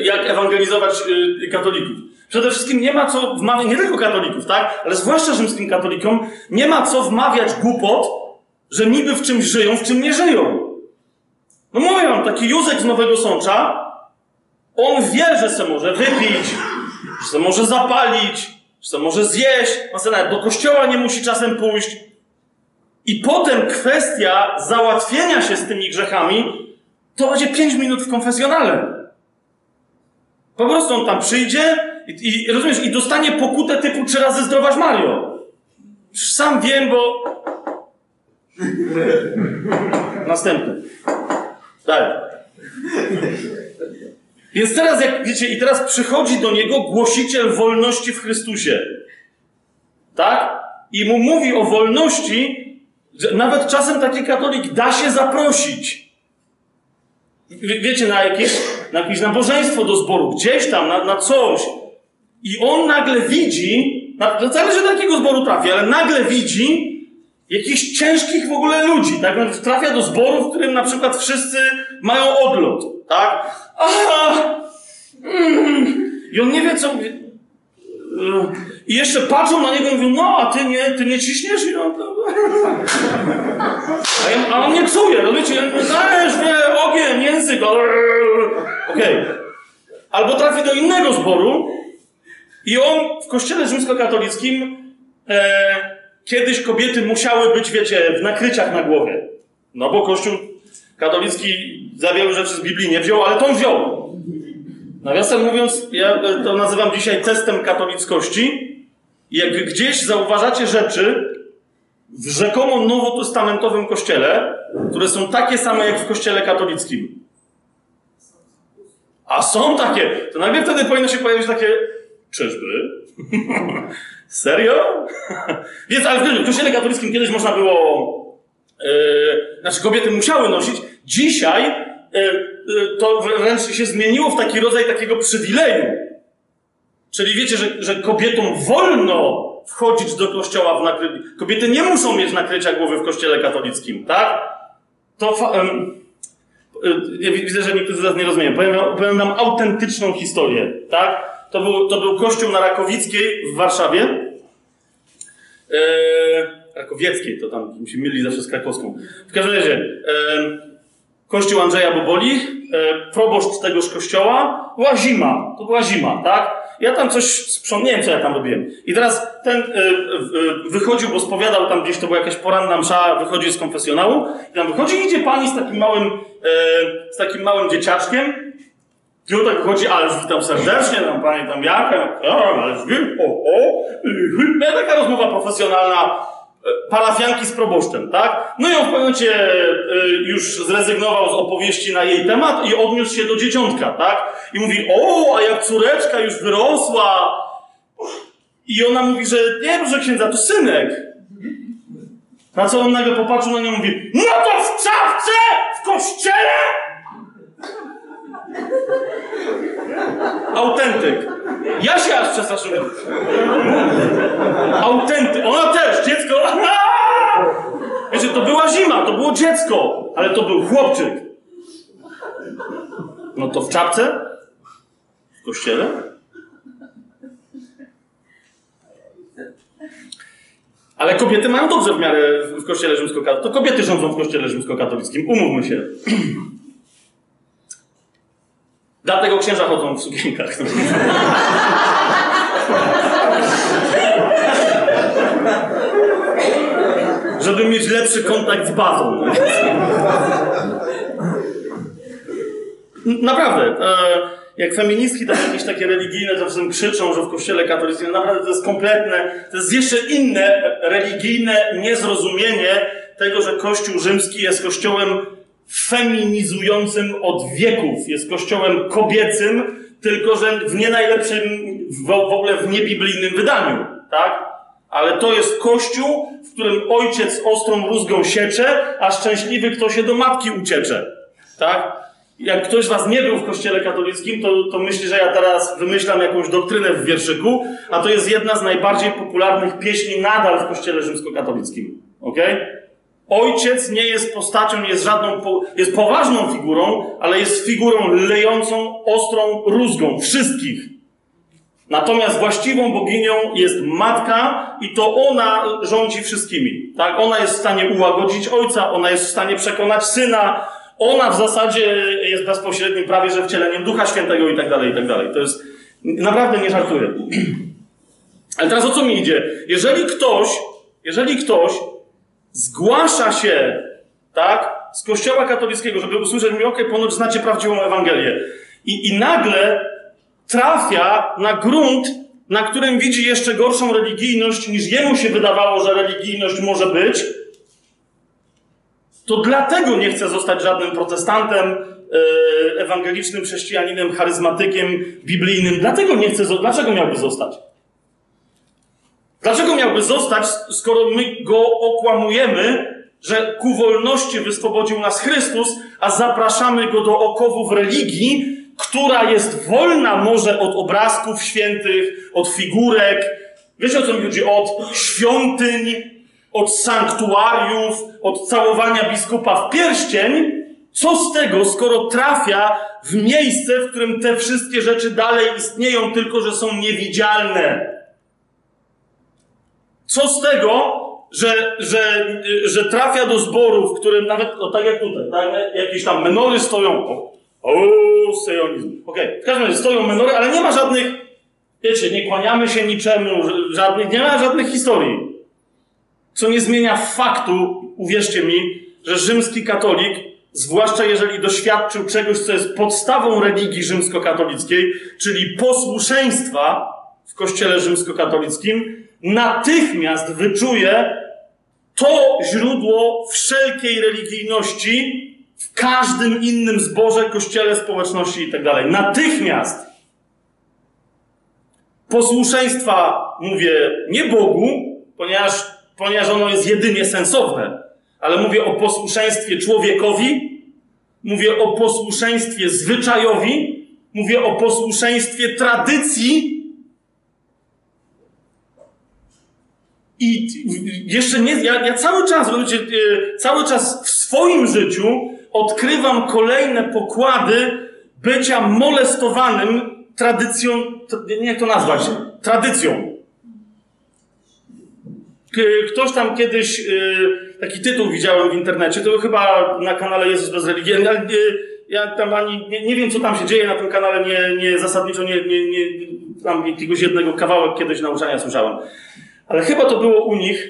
jak ewangelizować y, katolików. Przede wszystkim nie ma co wmawiać, nie tylko katolików, tak? Ale zwłaszcza rzymskim katolikom, nie ma co wmawiać głupot, że niby w czymś żyją, w czym nie żyją. No mówię wam, taki Józek z Nowego Sącza, on wie, że se może wypić, że se może zapalić, że se może zjeść, on se nawet do kościoła nie musi czasem pójść. I potem kwestia załatwienia się z tymi grzechami to będzie pięć minut w konfesjonale. Po prostu on tam przyjdzie i, rozumiesz, i dostanie pokutę typu trzy razy zdrowaś Mario. Sam wiem, bo... Następny. Dalej. Więc teraz, jak wiecie, i teraz przychodzi do niego głosiciel wolności w Chrystusie. Tak? I mu mówi o wolności, że nawet czasem taki katolik da się zaprosić. Wiecie, na jakieś, na jakieś nabożeństwo do zboru, gdzieś tam, na, na coś. I on nagle widzi, zależy do jakiego zboru trafi, ale nagle widzi jakichś ciężkich w ogóle ludzi. Tak? Trafia do zboru, w którym na przykład wszyscy mają odlot. Tak? Aha! Mm. I on nie wie, co. I jeszcze patrzą na niego i mówią, no, a ty nie, ty nie ciśniesz? I on, a, a on nie czuje, rozumiecie? Dajesz, wie, ogień, język. Okej. Okay. Albo trafi do innego zboru i on w kościele rzymskokatolickim e, kiedyś kobiety musiały być, wiecie, w nakryciach na głowie. No bo kościół katolicki za rzeczy z Biblii nie wziął, ale tą wziął. Nawiasem mówiąc, ja to nazywam dzisiaj testem katolickości. Jak gdzieś zauważacie rzeczy w rzekomo nowotestamentowym kościele, które są takie same jak w kościele katolickim, a są takie, to nagle wtedy powinno się pojawić takie, czyżby? Serio? Więc, ale w kościele katolickim kiedyś można było, yy, znaczy kobiety musiały nosić, dzisiaj e, to wręcz się zmieniło w taki rodzaj takiego przywileju. Czyli wiecie, że, że kobietom wolno wchodzić do kościoła w nakryciu. Kobiety nie muszą mieć nakrycia głowy w kościele katolickim, tak? To ja widzę, że niektórzy z was nie rozumieją. Powiem, powiem wam autentyczną historię, tak? To był, to był kościół na Rakowickiej w Warszawie. Eee, Rakowieckiej, to tam mi się myli zawsze z krakowską. W każdym razie, e, kościół Andrzeja Boboli, e, proboszcz tegoż kościoła, była zima, to była zima, tak? Ja tam coś sprzątnąłem, co ja tam robiłem. I teraz ten e, wychodził, bo spowiadał tam gdzieś, to była jakaś poranna msza, wychodził z konfesjonału i tam wychodzi idzie pani z takim małym, e, z takim małym dzieciaczkiem i on tak wychodzi, ale witam serdecznie, tam pani tam jaka, ale o, o, taka rozmowa profesjonalna, parafianki z proboszczem, tak? No i on w pewnym momencie y, już zrezygnował z opowieści na jej temat i odniósł się do dzieciątka, tak? I mówi, o, a jak córeczka już wyrosła. I ona mówi, że nie, proszę księdza, to synek. Na co on nagle popatrzył na nią i mówi, no to w czapce, w kościele? Autentyk. Ja się aż przestraszyłem. Autentyk. Ona też, dziecko. Wiecie, to była zima, to było dziecko, ale to był chłopczyk. No to w czapce? W kościele? Ale kobiety mają dobrze w miarę w kościele rzymskokatolickim. To kobiety rządzą w kościele rzymskokatolickim, umówmy się. Dlatego księża chodzą w sukienkach. Żeby mieć lepszy kontakt z bazą. Naprawdę. E, jak feministki tak jakieś takie religijne czasem krzyczą, że w kościele katolickim, naprawdę to jest kompletne, to jest jeszcze inne religijne niezrozumienie tego, że Kościół rzymski jest kościołem feminizującym od wieków. Jest kościołem kobiecym, tylko że w nie najlepszym, w, w ogóle w niebiblijnym wydaniu, tak? Ale to jest kościół, w którym ojciec ostrą rózgą siecze, a szczęśliwy kto się do matki uciecze, tak? Jak ktoś z was nie był w kościele katolickim, to, to myśli, że ja teraz wymyślam jakąś doktrynę w wierszyku, a to jest jedna z najbardziej popularnych pieśni nadal w kościele rzymskokatolickim. Okej? Okay? Ojciec nie jest postacią, jest żadną, jest poważną figurą, ale jest figurą lejącą ostrą rózgą wszystkich. Natomiast właściwą boginią jest matka i to ona rządzi wszystkimi. Tak? Ona jest w stanie ułagodzić ojca, ona jest w stanie przekonać syna, ona w zasadzie jest bezpośrednim prawie, że wcieleniem Ducha Świętego i tak dalej, i tak dalej. To jest, naprawdę nie żartuję. Ale teraz o co mi idzie? Jeżeli ktoś, jeżeli ktoś zgłasza się, tak, z kościoła katolickiego, żeby usłyszeć, mi, okej, ponoć znacie prawdziwą Ewangelię. I, I nagle trafia na grunt, na którym widzi jeszcze gorszą religijność, niż jemu się wydawało, że religijność może być, to dlatego nie chce zostać żadnym protestantem, yy, ewangelicznym chrześcijaninem, charyzmatykiem, biblijnym. Dlatego nie chce, dlaczego miałby zostać? Dlaczego miałby zostać, skoro my go okłamujemy, że ku wolności wyswobodził nas Chrystus, a zapraszamy go do okowów religii, która jest wolna może od obrazków świętych, od figurek, wiecie o co mi chodzi, od świątyń, od sanktuariów, od całowania biskupa w pierścień, co z tego, skoro trafia w miejsce, w którym te wszystkie rzeczy dalej istnieją, tylko że są niewidzialne? Co z tego, że, że, że trafia do zboru, w którym nawet, no tak jak tutaj, tak, jakieś tam menory stoją. O, o sejonizm. Okej, okay. w każdym razie stoją menory, ale nie ma żadnych, wiecie, nie kłaniamy się niczemu, żadnych, nie ma żadnych historii. Co nie zmienia faktu, uwierzcie mi, że rzymski katolik, zwłaszcza jeżeli doświadczył czegoś, co jest podstawą religii rzymskokatolickiej, czyli posłuszeństwa w kościele rzymskokatolickim, natychmiast wyczuje to źródło wszelkiej religijności w każdym innym zborze, kościele, społeczności itd. Tak natychmiast posłuszeństwa mówię nie Bogu, ponieważ, ponieważ ono jest jedynie sensowne, ale mówię o posłuszeństwie człowiekowi, mówię o posłuszeństwie zwyczajowi, mówię o posłuszeństwie tradycji, I jeszcze nie, ja, ja cały czas, wiecie, cały czas w swoim życiu odkrywam kolejne pokłady bycia molestowanym tradycją, nie jak to nazwać, tradycją. Ktoś tam kiedyś, y, taki tytuł widziałem w internecie, to chyba na kanale Jezus bez religii, ale ja tam ani, nie, nie wiem co tam się dzieje na tym kanale, nie, nie zasadniczo nie, nie, nie, tam jakiegoś jednego kawałek kiedyś nauczania słyszałem. Ale chyba to było u nich.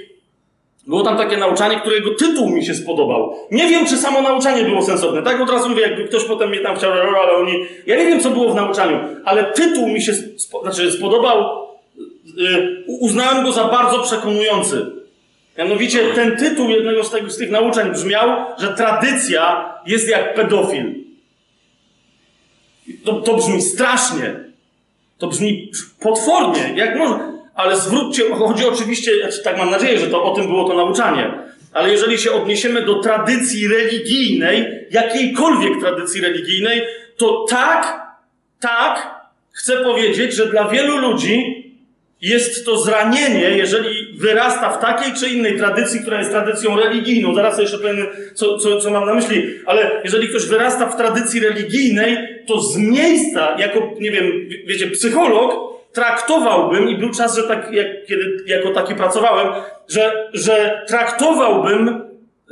Było tam takie nauczanie, którego tytuł mi się spodobał. Nie wiem, czy samo nauczanie było sensowne. Tak od razu mówię, jakby ktoś potem mnie tam chciał, ale oni. Ja nie wiem, co było w nauczaniu, ale tytuł mi się spo, znaczy spodobał. Yy, uznałem go za bardzo przekonujący. Mianowicie ten tytuł jednego z, tego, z tych nauczeń brzmiał, że tradycja jest jak pedofil. To, to brzmi strasznie. To brzmi potwornie. Jak można? Ale zwróćcie, chodzi oczywiście, znaczy tak mam nadzieję, że to o tym było to nauczanie. Ale jeżeli się odniesiemy do tradycji religijnej, jakiejkolwiek tradycji religijnej, to tak, tak, chcę powiedzieć, że dla wielu ludzi jest to zranienie, jeżeli wyrasta w takiej czy innej tradycji, która jest tradycją religijną. Zaraz jeszcze powiem, co, co, co mam na myśli, ale jeżeli ktoś wyrasta w tradycji religijnej, to z miejsca, jako, nie wiem, wiecie, psycholog, traktowałbym, i był czas, że tak, jak, kiedy jako taki pracowałem, że, że traktowałbym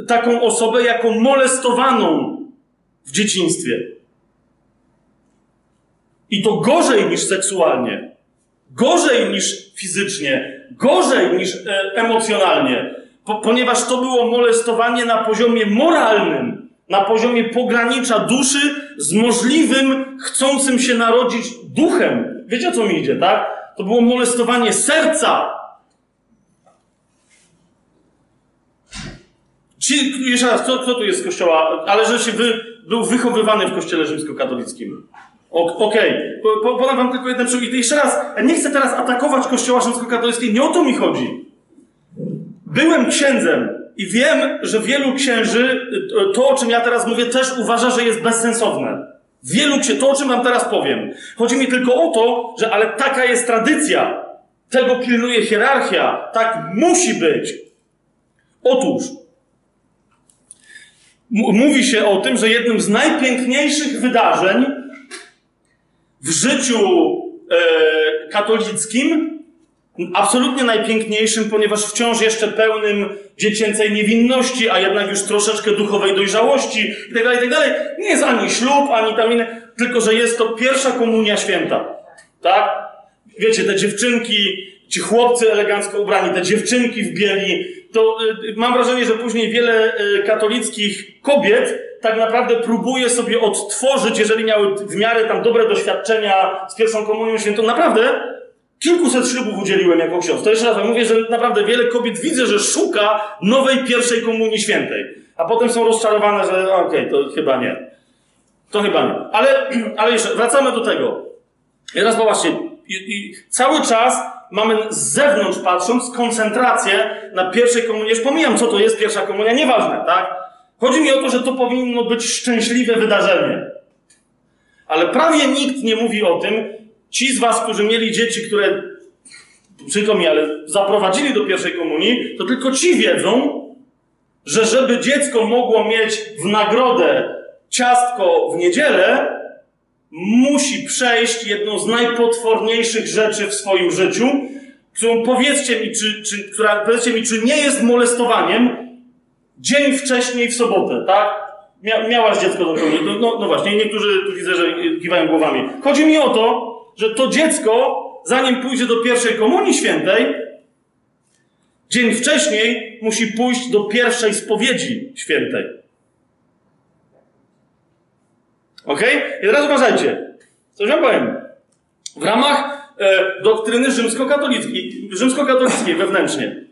taką osobę jako molestowaną w dzieciństwie. I to gorzej niż seksualnie, gorzej niż fizycznie, gorzej niż e, emocjonalnie, po, ponieważ to było molestowanie na poziomie moralnym, na poziomie pogranicza duszy z możliwym, chcącym się narodzić duchem. Wiecie o co mi idzie, tak? To było molestowanie serca. Ci, jeszcze raz, kto tu jest z kościoła? Ale że się wy, był wychowywany w kościele rzymskokatolickim. Okej, okay. podam wam tylko jeden przykład. I jeszcze raz, nie chcę teraz atakować kościoła rzymskokatolickiego, nie o to mi chodzi. Byłem księdzem i wiem, że wielu księży to, o czym ja teraz mówię, też uważa, że jest bezsensowne. Wielu księży, to o czym wam teraz powiem. Chodzi mi tylko o to, że ale taka jest tradycja. Tego pilnuje hierarchia. Tak musi być. Otóż, mówi się o tym, że jednym z najpiękniejszych wydarzeń w życiu e, katolickim, absolutnie najpiękniejszym, ponieważ wciąż jeszcze pełnym dziecięcej niewinności, a jednak już troszeczkę duchowej dojrzałości itd., tak itd., tak nie jest ani ślub, ani tam inne, tylko że jest to pierwsza komunia święta. Tak? Wiecie, te dziewczynki, ci chłopcy elegancko ubrani, te dziewczynki w bieli, to y, mam wrażenie, że później wiele y, katolickich kobiet tak naprawdę próbuje sobie odtworzyć, jeżeli miały w miarę tam dobre doświadczenia z pierwszą komunią świętą, naprawdę kilkuset ślubów udzieliłem jako ksiądz. To jeszcze raz mówię, że naprawdę wiele kobiet widzę, że szuka nowej pierwszej komunii świętej. A potem są rozczarowane, że okej, okay, to chyba nie. To chyba nie. Ale, ale jeszcze, wracamy do tego. Teraz popatrzcie, i, i cały czas mamy z zewnątrz patrząc koncentrację na pierwszej komunii. Już pomijam, co to jest pierwsza komunia, nieważne, tak? Chodzi mi o to, że to powinno być szczęśliwe wydarzenie. Ale prawie nikt nie mówi o tym. Ci z Was, którzy mieli dzieci, które, przykro mi, ale zaprowadzili do pierwszej komunii, to tylko ci wiedzą, że żeby dziecko mogło mieć w nagrodę ciastko w niedzielę, musi przejść jedną z najpotworniejszych rzeczy w swoim życiu, którą powiedzcie mi, czy, czy, która, powiedzcie mi, czy nie jest molestowaniem, dzień wcześniej w sobotę, tak? Mia, miałaś dziecko do komunii. No, no, właśnie, niektórzy tu widzę, że kiwają głowami. Chodzi mi o to, że to dziecko, zanim pójdzie do pierwszej komunii świętej, dzień wcześniej musi pójść do pierwszej spowiedzi świętej. Ok? I teraz uważajcie. Co wam powiem? W ramach e, doktryny rzymskokatolickiej, rzymskokatolickiej wewnętrznie,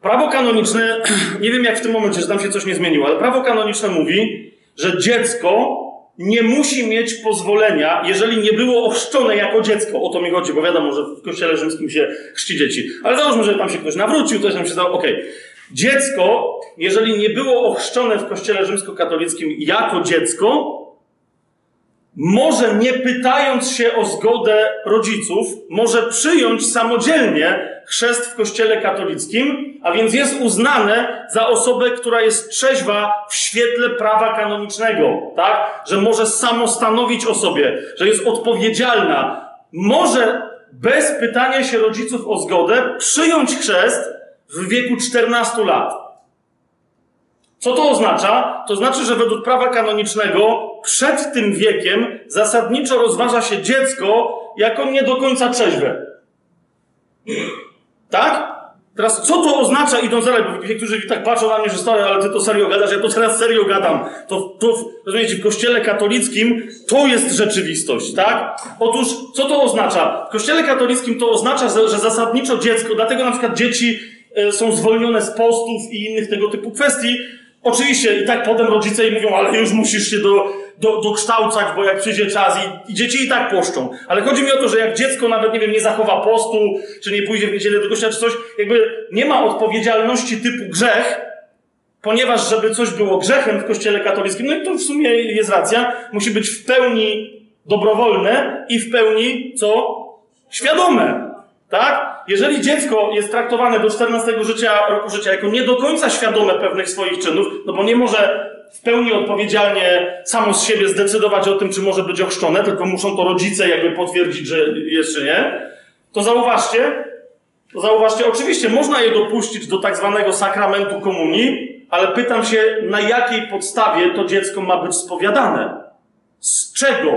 Prawo kanoniczne, nie wiem jak w tym momencie, że tam się coś nie zmieniło, ale prawo kanoniczne mówi, że dziecko nie musi mieć pozwolenia, jeżeli nie było ochrzczone jako dziecko. O to mi chodzi, bo wiadomo, że w kościele rzymskim się chrzci dzieci. Ale załóżmy, że tam się ktoś nawrócił, coś tam się stało, okej. Okay. Dziecko, jeżeli nie było ochrzczone w kościele rzymskokatolickim jako dziecko, może nie pytając się o zgodę rodziców, może przyjąć samodzielnie chrzest w kościele katolickim, a więc jest uznane za osobę, która jest trzeźwa w świetle prawa kanonicznego, tak? Że może samostanowić o sobie, że jest odpowiedzialna. Może bez pytania się rodziców o zgodę przyjąć chrzest w wieku 14 lat. Co to oznacza? To znaczy, że według prawa kanonicznego przed tym wiekiem zasadniczo rozważa się dziecko jako nie do końca trzeźwe. Tak? Teraz co to oznacza idąc dalej? Bo niektórzy tak patrzą na mnie, że stary, ale ty to serio gadasz, ja to teraz serio gadam. To, to rozumiecie, w kościele katolickim to jest rzeczywistość, tak? Otóż, co to oznacza? W kościele katolickim to oznacza, że zasadniczo dziecko, dlatego na przykład dzieci e, są zwolnione z postów i innych tego typu kwestii. Oczywiście i tak potem rodzice mówią, ale już musisz się do, do, dokształcać, bo jak przyjdzie czas i, i dzieci i tak poszczą. Ale chodzi mi o to, że jak dziecko nawet, nie wiem, nie zachowa postu, czy nie pójdzie w niedzielę do kościoła, czy coś, jakby nie ma odpowiedzialności typu grzech, ponieważ żeby coś było grzechem w kościele katolickim, no i to w sumie jest racja, musi być w pełni dobrowolne i w pełni, co? Świadome. Tak? Jeżeli dziecko jest traktowane do 14 życia, roku życia jako nie do końca świadome pewnych swoich czynów, no bo nie może w pełni odpowiedzialnie samo z siebie zdecydować o tym, czy może być ochrzczone, tylko muszą to rodzice jakby potwierdzić, że jest czy nie, to zauważcie, to zauważcie, oczywiście można je dopuścić do tak zwanego sakramentu komunii, ale pytam się, na jakiej podstawie to dziecko ma być spowiadane? Z czego?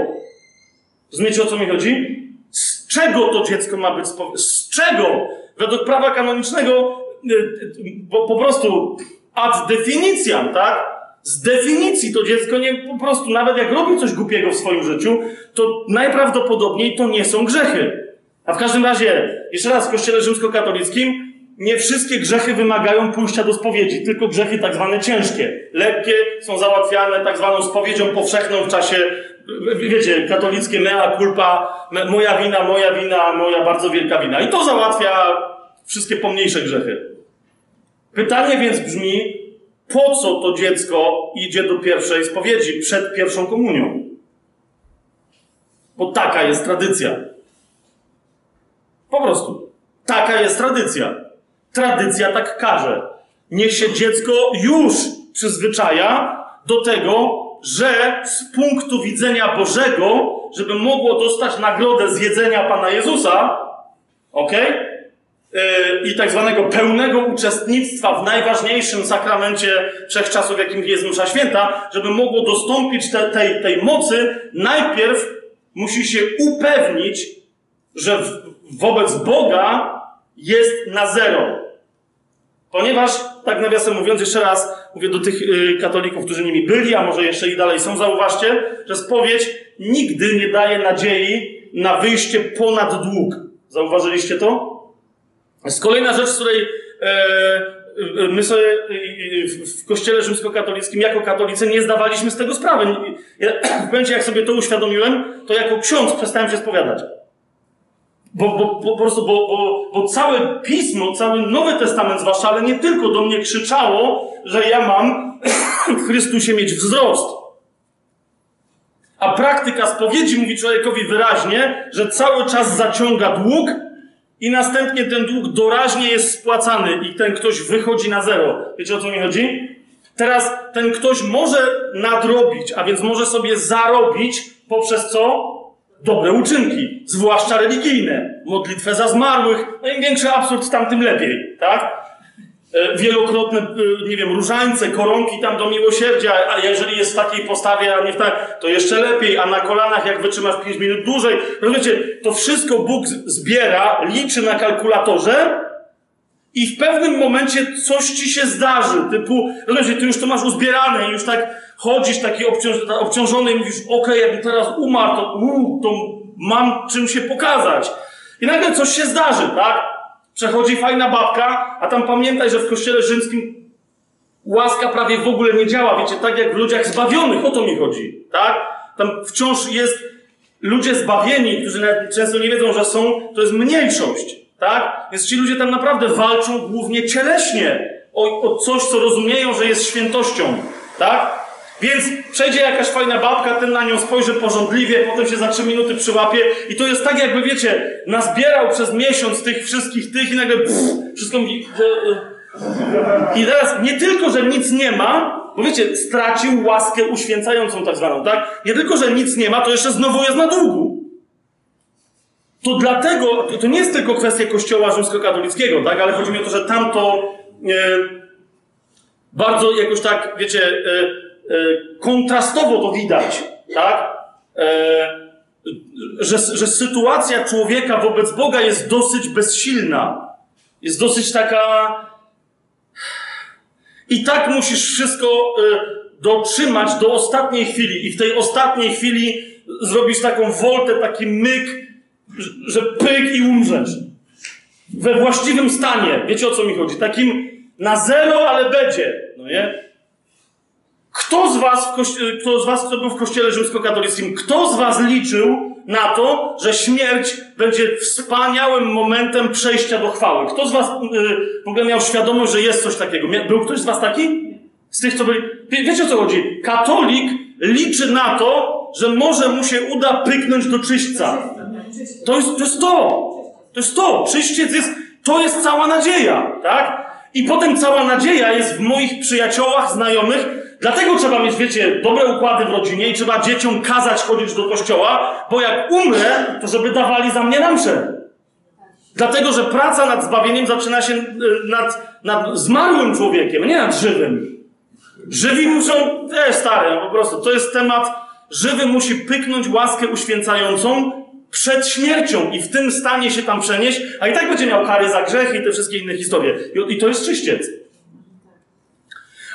Rozumiecie o co mi chodzi? Z czego to dziecko ma być spowiadane? Z czego? Według prawa kanonicznego, y, y, bo po prostu ad definicjam, tak? Z definicji to dziecko nie, po prostu, nawet jak robi coś głupiego w swoim życiu, to najprawdopodobniej to nie są grzechy. A w każdym razie, jeszcze raz, w kościele rzymskokatolickim nie wszystkie grzechy wymagają pójścia do spowiedzi, tylko grzechy tak zwane ciężkie. Lekkie są załatwiane tak zwaną spowiedzią powszechną w czasie, wiecie, katolickie mea culpa, moja wina, moja wina, moja bardzo wielka wina. I to załatwia wszystkie pomniejsze grzechy. Pytanie więc brzmi, po co to dziecko idzie do pierwszej spowiedzi przed pierwszą komunią? Bo taka jest tradycja. Po prostu. Taka jest tradycja. Tradycja tak każe. Niech się dziecko już przyzwyczaja do tego, że z punktu widzenia Bożego, żeby mogło dostać nagrodę z jedzenia Pana Jezusa, ok? I tak zwanego pełnego uczestnictwa w najważniejszym sakramencie wszechczasów, jakim jest Msza Święta, żeby mogło dostąpić te, tej, tej mocy, najpierw musi się upewnić, że w, wobec Boga jest na zero. Ponieważ, tak nawiasem mówiąc, jeszcze raz mówię do tych y, katolików, którzy nimi byli, a może jeszcze i dalej są, zauważcie, że spowiedź nigdy nie daje nadziei na wyjście ponad dług. Zauważyliście to? Jest kolejna rzecz, z której e, e my sobie e, w kościele rzymskokatolickim jako katolicy nie zdawaliśmy z tego sprawy. Ja, w momencie, jak sobie to uświadomiłem, to jako ksiądz przestałem się spowiadać. Bo, bo, po prostu, bo, bo, bo całe pismo, cały Nowy Testament zwłaszcza, ale nie tylko do mnie krzyczało, że ja mam w Chrystusie mieć wzrost. A praktyka spowiedzi mówi człowiekowi wyraźnie, że cały czas zaciąga dług i następnie ten dług doraźnie jest spłacany i ten ktoś wychodzi na zero. Wiecie o co mi chodzi? Teraz ten ktoś może nadrobić, a więc może sobie zarobić poprzez co? dobre uczynki, zwłaszcza religijne, modlitwę za zmarłych, no im większy absurd, tam tym lepiej, tak? E, wielokrotne, e, nie wiem, różańce, koronki tam do miłosierdzia, a jeżeli jest w takiej postawie, a nie w takiej, to jeszcze lepiej, a na kolanach jak wytrzymasz 5 minut dłużej. Rozumiecie, to wszystko Bóg zbiera, liczy na kalkulatorze i w pewnym momencie coś ci się zdarzy, typu, rozumiecie, ty już to masz uzbierane i już tak chodzisz taki obciąż, obciążony i mówisz, okej, okay, jakbym teraz umarł, to, uu, to mam czym się pokazać. I nagle coś się zdarzy, tak? Przechodzi fajna babka, a tam pamiętaj, że w kościele rzymskim łaska prawie w ogóle nie działa, wiecie, tak jak w ludziach zbawionych, o to mi chodzi, tak? Tam wciąż jest ludzie zbawieni, którzy nawet często nie wiedzą, że są, to jest mniejszość, tak? Więc ci ludzie tam naprawdę walczą głównie cieleśnie o, o coś, co rozumieją, że jest świętością, tak? Więc przejdzie jakaś fajna babka, ten na nią spojrzy porządliwie, potem się za trzy minuty przyłapie i to jest tak jakby, wiecie, nazbierał przez miesiąc tych wszystkich tych i nagle pff, wszystko mówi... I teraz nie tylko, że nic nie ma, bo wiecie, stracił łaskę uświęcającą tak zwaną, tak? Nie tylko, że nic nie ma, to jeszcze znowu jest na długu. To dlatego, to nie jest tylko kwestia kościoła rzymskokatolickiego, tak? Ale chodzi mi o to, że tamto e, bardzo jakoś tak, wiecie, E, kontrastowo to widać, tak? E, że, że sytuacja człowieka wobec Boga jest dosyć bezsilna. Jest dosyć taka. I tak musisz wszystko e, dotrzymać do ostatniej chwili. I w tej ostatniej chwili zrobisz taką woltę, taki myk, że pyk i umrzesz. we właściwym stanie. Wiecie o co mi chodzi? Takim na zero, ale będzie. No nie? Kto z was, kto z was, kto był w kościele rzymskokatolickim, kto z was liczył na to, że śmierć będzie wspaniałym momentem przejścia do chwały? Kto z was y, w ogóle miał świadomość, że jest coś takiego? Był ktoś z was taki? Z tych, co byli... Wie, wiecie o co chodzi? Katolik liczy na to, że może mu się uda pyknąć do czyśćca. To jest, to jest to. To jest to. Czyściec jest, to jest cała nadzieja, tak? I potem cała nadzieja jest w moich przyjaciołach, znajomych. Dlatego trzeba mieć, wiecie, dobre układy w rodzinie i trzeba dzieciom kazać chodzić do kościoła, bo jak umrę, to żeby dawali za mnie na mszę. Dlatego, że praca nad zbawieniem zaczyna się y, nad, nad zmarłym człowiekiem, nie nad żywym. Żywi muszą, też stary, no po prostu, to jest temat, żywy musi pyknąć łaskę uświęcającą przed śmiercią i w tym stanie się tam przenieść, a i tak będzie miał kary za grzech i te wszystkie inne historie. I, i to jest czyściec.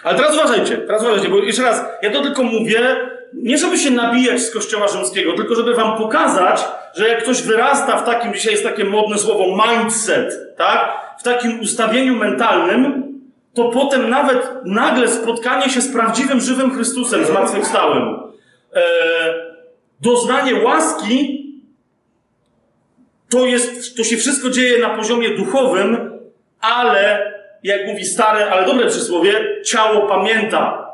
Ale teraz uważajcie, teraz uważajcie, bo jeszcze raz, ja to tylko mówię, nie żeby się nabijać z kościoła rzymskiego, tylko żeby wam pokazać, że jak ktoś wyrasta w takim, dzisiaj jest takie modne słowo mindset, tak? W takim ustawieniu mentalnym, to potem nawet nagle spotkanie się z prawdziwym, żywym Chrystusem, zmartwychwstałym, e, doznanie łaski, to jest, to się wszystko dzieje na poziomie duchowym, ale, jak mówi stare, ale dobre przysłowie, ciało pamięta.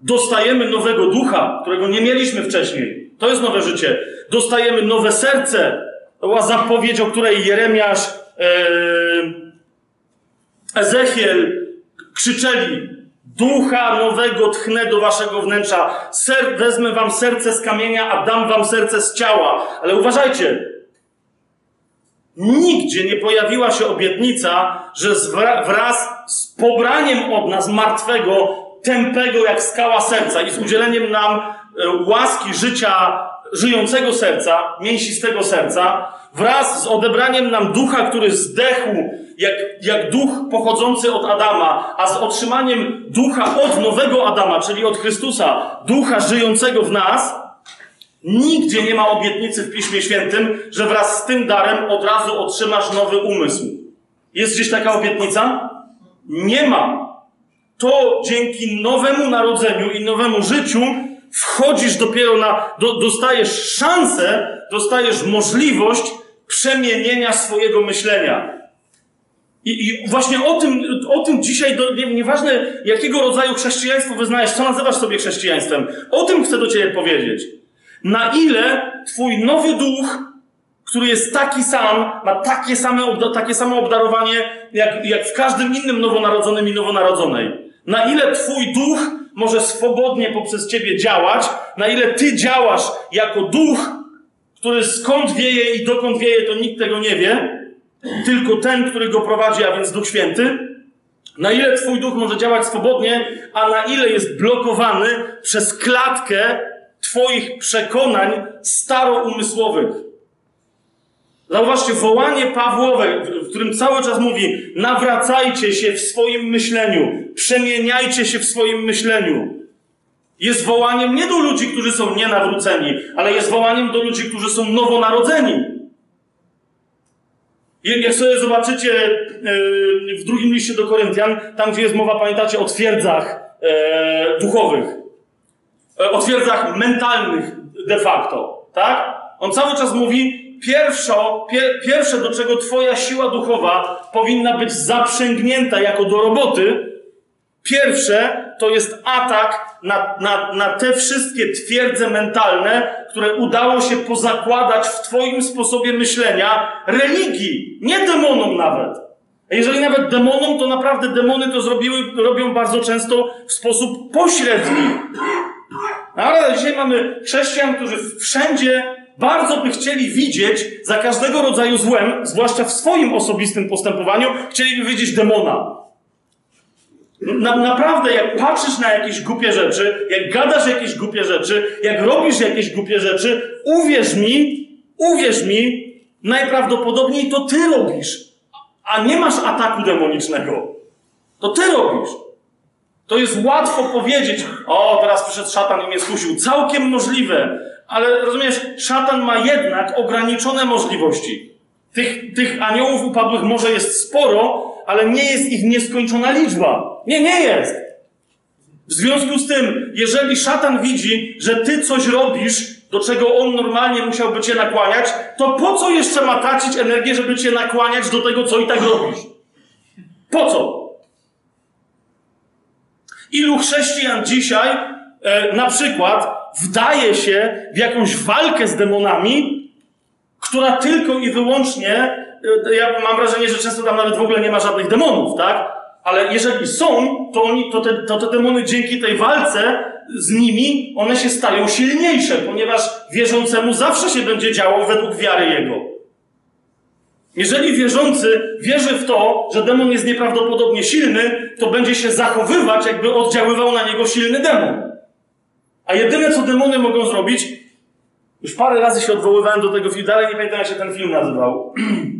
Dostajemy nowego ducha, którego nie mieliśmy wcześniej. To jest nowe życie. Dostajemy nowe serce. To była zapowiedź, o której Jeremiasz, Ezechiel krzyczeli: Ducha nowego tchnę do waszego wnętrza. Ser, wezmę wam serce z kamienia, a dam wam serce z ciała. Ale uważajcie, Nigdzie nie pojawiła się obietnica, że wraz z pobraniem od nas martwego, tępego jak skała serca i z udzieleniem nam e, łaski życia, żyjącego serca, mięsistego serca, wraz z odebraniem nam ducha, który zdechł jak, jak duch pochodzący od Adama, a z otrzymaniem ducha od nowego Adama, czyli od Chrystusa, ducha żyjącego w nas, Nigdzie nie ma obietnicy w Piśmie Świętym, że wraz z tym darem od razu otrzymasz nowy umysł. Jest gdzieś taka obietnica? Nie ma. To dzięki nowemu narodzeniu i nowemu życiu wchodzisz dopiero na, do, dostajesz szansę, dostajesz możliwość przemienienia swojego myślenia. I, I, właśnie o tym, o tym dzisiaj, do, nie, nieważne jakiego rodzaju chrześcijaństwo wyznajesz, co nazywasz sobie chrześcijaństwem, o tym chcę do Ciebie powiedzieć. Na ile Twój nowy duch, który jest taki sam, ma takie, same, takie samo obdarowanie, jak, jak w każdym innym nowonarodzonym i nowonarodzonej. Na ile Twój duch może swobodnie poprzez Ciebie działać, na ile Ty działasz jako duch, który skąd wieje i dokąd wieje, to nikt tego nie wie, tylko ten, który go prowadzi, a więc Duch Święty. Na ile Twój duch może działać swobodnie, a na ile jest blokowany przez klatkę Twoich przekonań staroumysłowych. Zauważcie, wołanie Pawłowe, w- którym cały czas mówi: nawracajcie się w swoim myśleniu, przemieniajcie się w swoim myśleniu. Jest wołaniem nie do ludzi, którzy są nienawróceni, ale jest wołaniem do ludzi, którzy są nowonarodzeni. Jak sobie zobaczycie yy, w drugim liście do Koryntian, tam gdzie jest mowa, pamiętacie, o twierdzach e, duchowych, e, o twierdzach mentalnych de facto, tak? On cały czas mówi, pierwszo, pier, pierwsze do czego twoja siła duchowa powinna być zaprzęgnięta jako do roboty, Pierwsze to jest atak na, na, na te wszystkie twierdze mentalne, które udało się pozakładać w Twoim sposobie myślenia religii, nie demonom nawet. Jeżeli nawet demonom, to naprawdę demony to zrobiły, robią bardzo często w sposób pośredni. Ale dzisiaj mamy chrześcijan, którzy wszędzie bardzo by chcieli widzieć za każdego rodzaju złem, zwłaszcza w swoim osobistym postępowaniu, chcieliby widzieć demona. Na, naprawdę, jak patrzysz na jakieś głupie rzeczy, jak gadasz jakieś głupie rzeczy, jak robisz jakieś głupie rzeczy, uwierz mi, uwierz mi, najprawdopodobniej to ty robisz, a nie masz ataku demonicznego. To ty robisz. To jest łatwo powiedzieć, o, teraz przyszedł szatan i mnie skusił. Całkiem możliwe, ale rozumiesz, szatan ma jednak ograniczone możliwości. Tych, tych aniołów upadłych może jest sporo, ale nie jest ich nieskończona liczba. Nie, nie jest. W związku z tym, jeżeli szatan widzi, że ty coś robisz, do czego on normalnie musiałby cię nakłaniać, to po co jeszcze ma tracić energię, żeby cię nakłaniać do tego, co i tak robisz? Po co? Ilu chrześcijan dzisiaj e, na przykład wdaje się w jakąś walkę z demonami, która tylko i wyłącznie, e, ja mam wrażenie, że często tam nawet w ogóle nie ma żadnych demonów, tak? Ale jeżeli są, to, oni, to, te, to te demony dzięki tej walce z nimi, one się stają silniejsze, ponieważ wierzącemu zawsze się będzie działo według wiary jego. Jeżeli wierzący wierzy w to, że demon jest nieprawdopodobnie silny, to będzie się zachowywać, jakby oddziaływał na niego silny demon. A jedyne, co demony mogą zrobić, już parę razy się odwoływałem do tego filmu, dalej nie pamiętam, jak się ten film nazywał.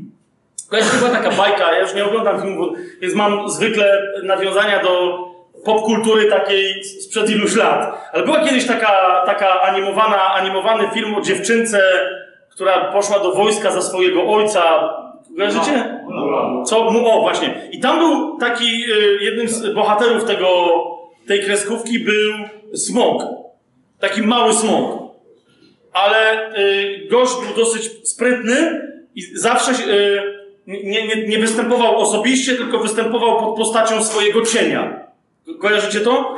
Jest chyba taka bajka, ja już nie oglądam filmu, więc mam zwykle nawiązania do popkultury takiej sprzed iluś lat. Ale była kiedyś taka, taka animowana, animowany film o dziewczynce, która poszła do wojska za swojego ojca. Kojarzycie? Co? O, właśnie. I tam był taki, y, jednym z bohaterów tego, tej kreskówki był smok. Taki mały smok. Ale y, gość był dosyć sprytny i zawsze y, nie, nie, nie występował osobiście, tylko występował pod postacią swojego cienia. Kojarzycie to?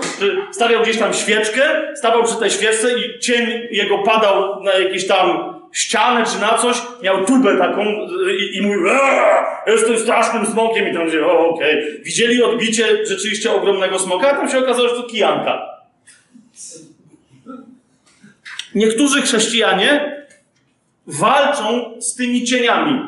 Stawiał gdzieś tam świeczkę, stawał przy tej świeczce i cień jego padał na jakieś tam ścianę czy na coś, miał tubę taką i, i mówił jestem strasznym smokiem i tam mówię, o okej. Okay. Widzieli odbicie rzeczywiście ogromnego smoka, a tam się okazało, że to kijanka. Niektórzy chrześcijanie walczą z tymi cieniami.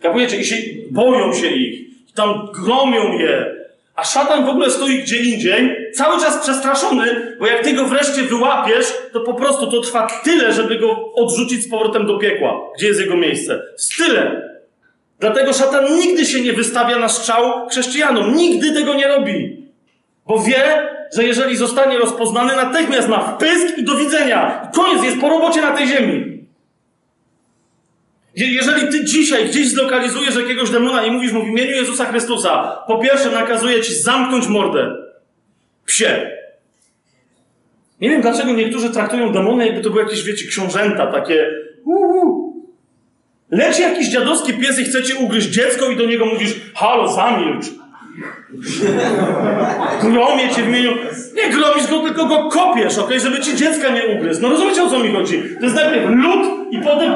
Kapujecie? I się, boją się ich. Tam gromią je. A szatan w ogóle stoi gdzie indziej, cały czas przestraszony, bo jak ty go wreszcie wyłapiesz, to po prostu to trwa tyle, żeby go odrzucić z powrotem do piekła. Gdzie jest jego miejsce? Tyle. Dlatego szatan nigdy się nie wystawia na strzał chrześcijanom. Nigdy tego nie robi. Bo wie, że jeżeli zostanie rozpoznany, natychmiast ma wpysk i do widzenia. I koniec, jest po robocie na tej ziemi. Jeżeli ty dzisiaj gdzieś zlokalizujesz jakiegoś demona i mówisz mu w imieniu Jezusa Chrystusa, po pierwsze nakazuję ci zamknąć mordę. Psie. Nie wiem dlaczego niektórzy traktują demony, jakby to były jakieś, wiecie, książęta, takie uhu. Leci jakiś dziadowski pies i chce ci ugryźć dziecko i do niego mówisz, halo, zamilcz. Gromię cię w imieniu... Nie gromisz go, tylko go kopiesz, ok? Żeby ci dziecka nie ugryzł. No rozumiecie, o co mi chodzi? To jest najpierw lód i potem.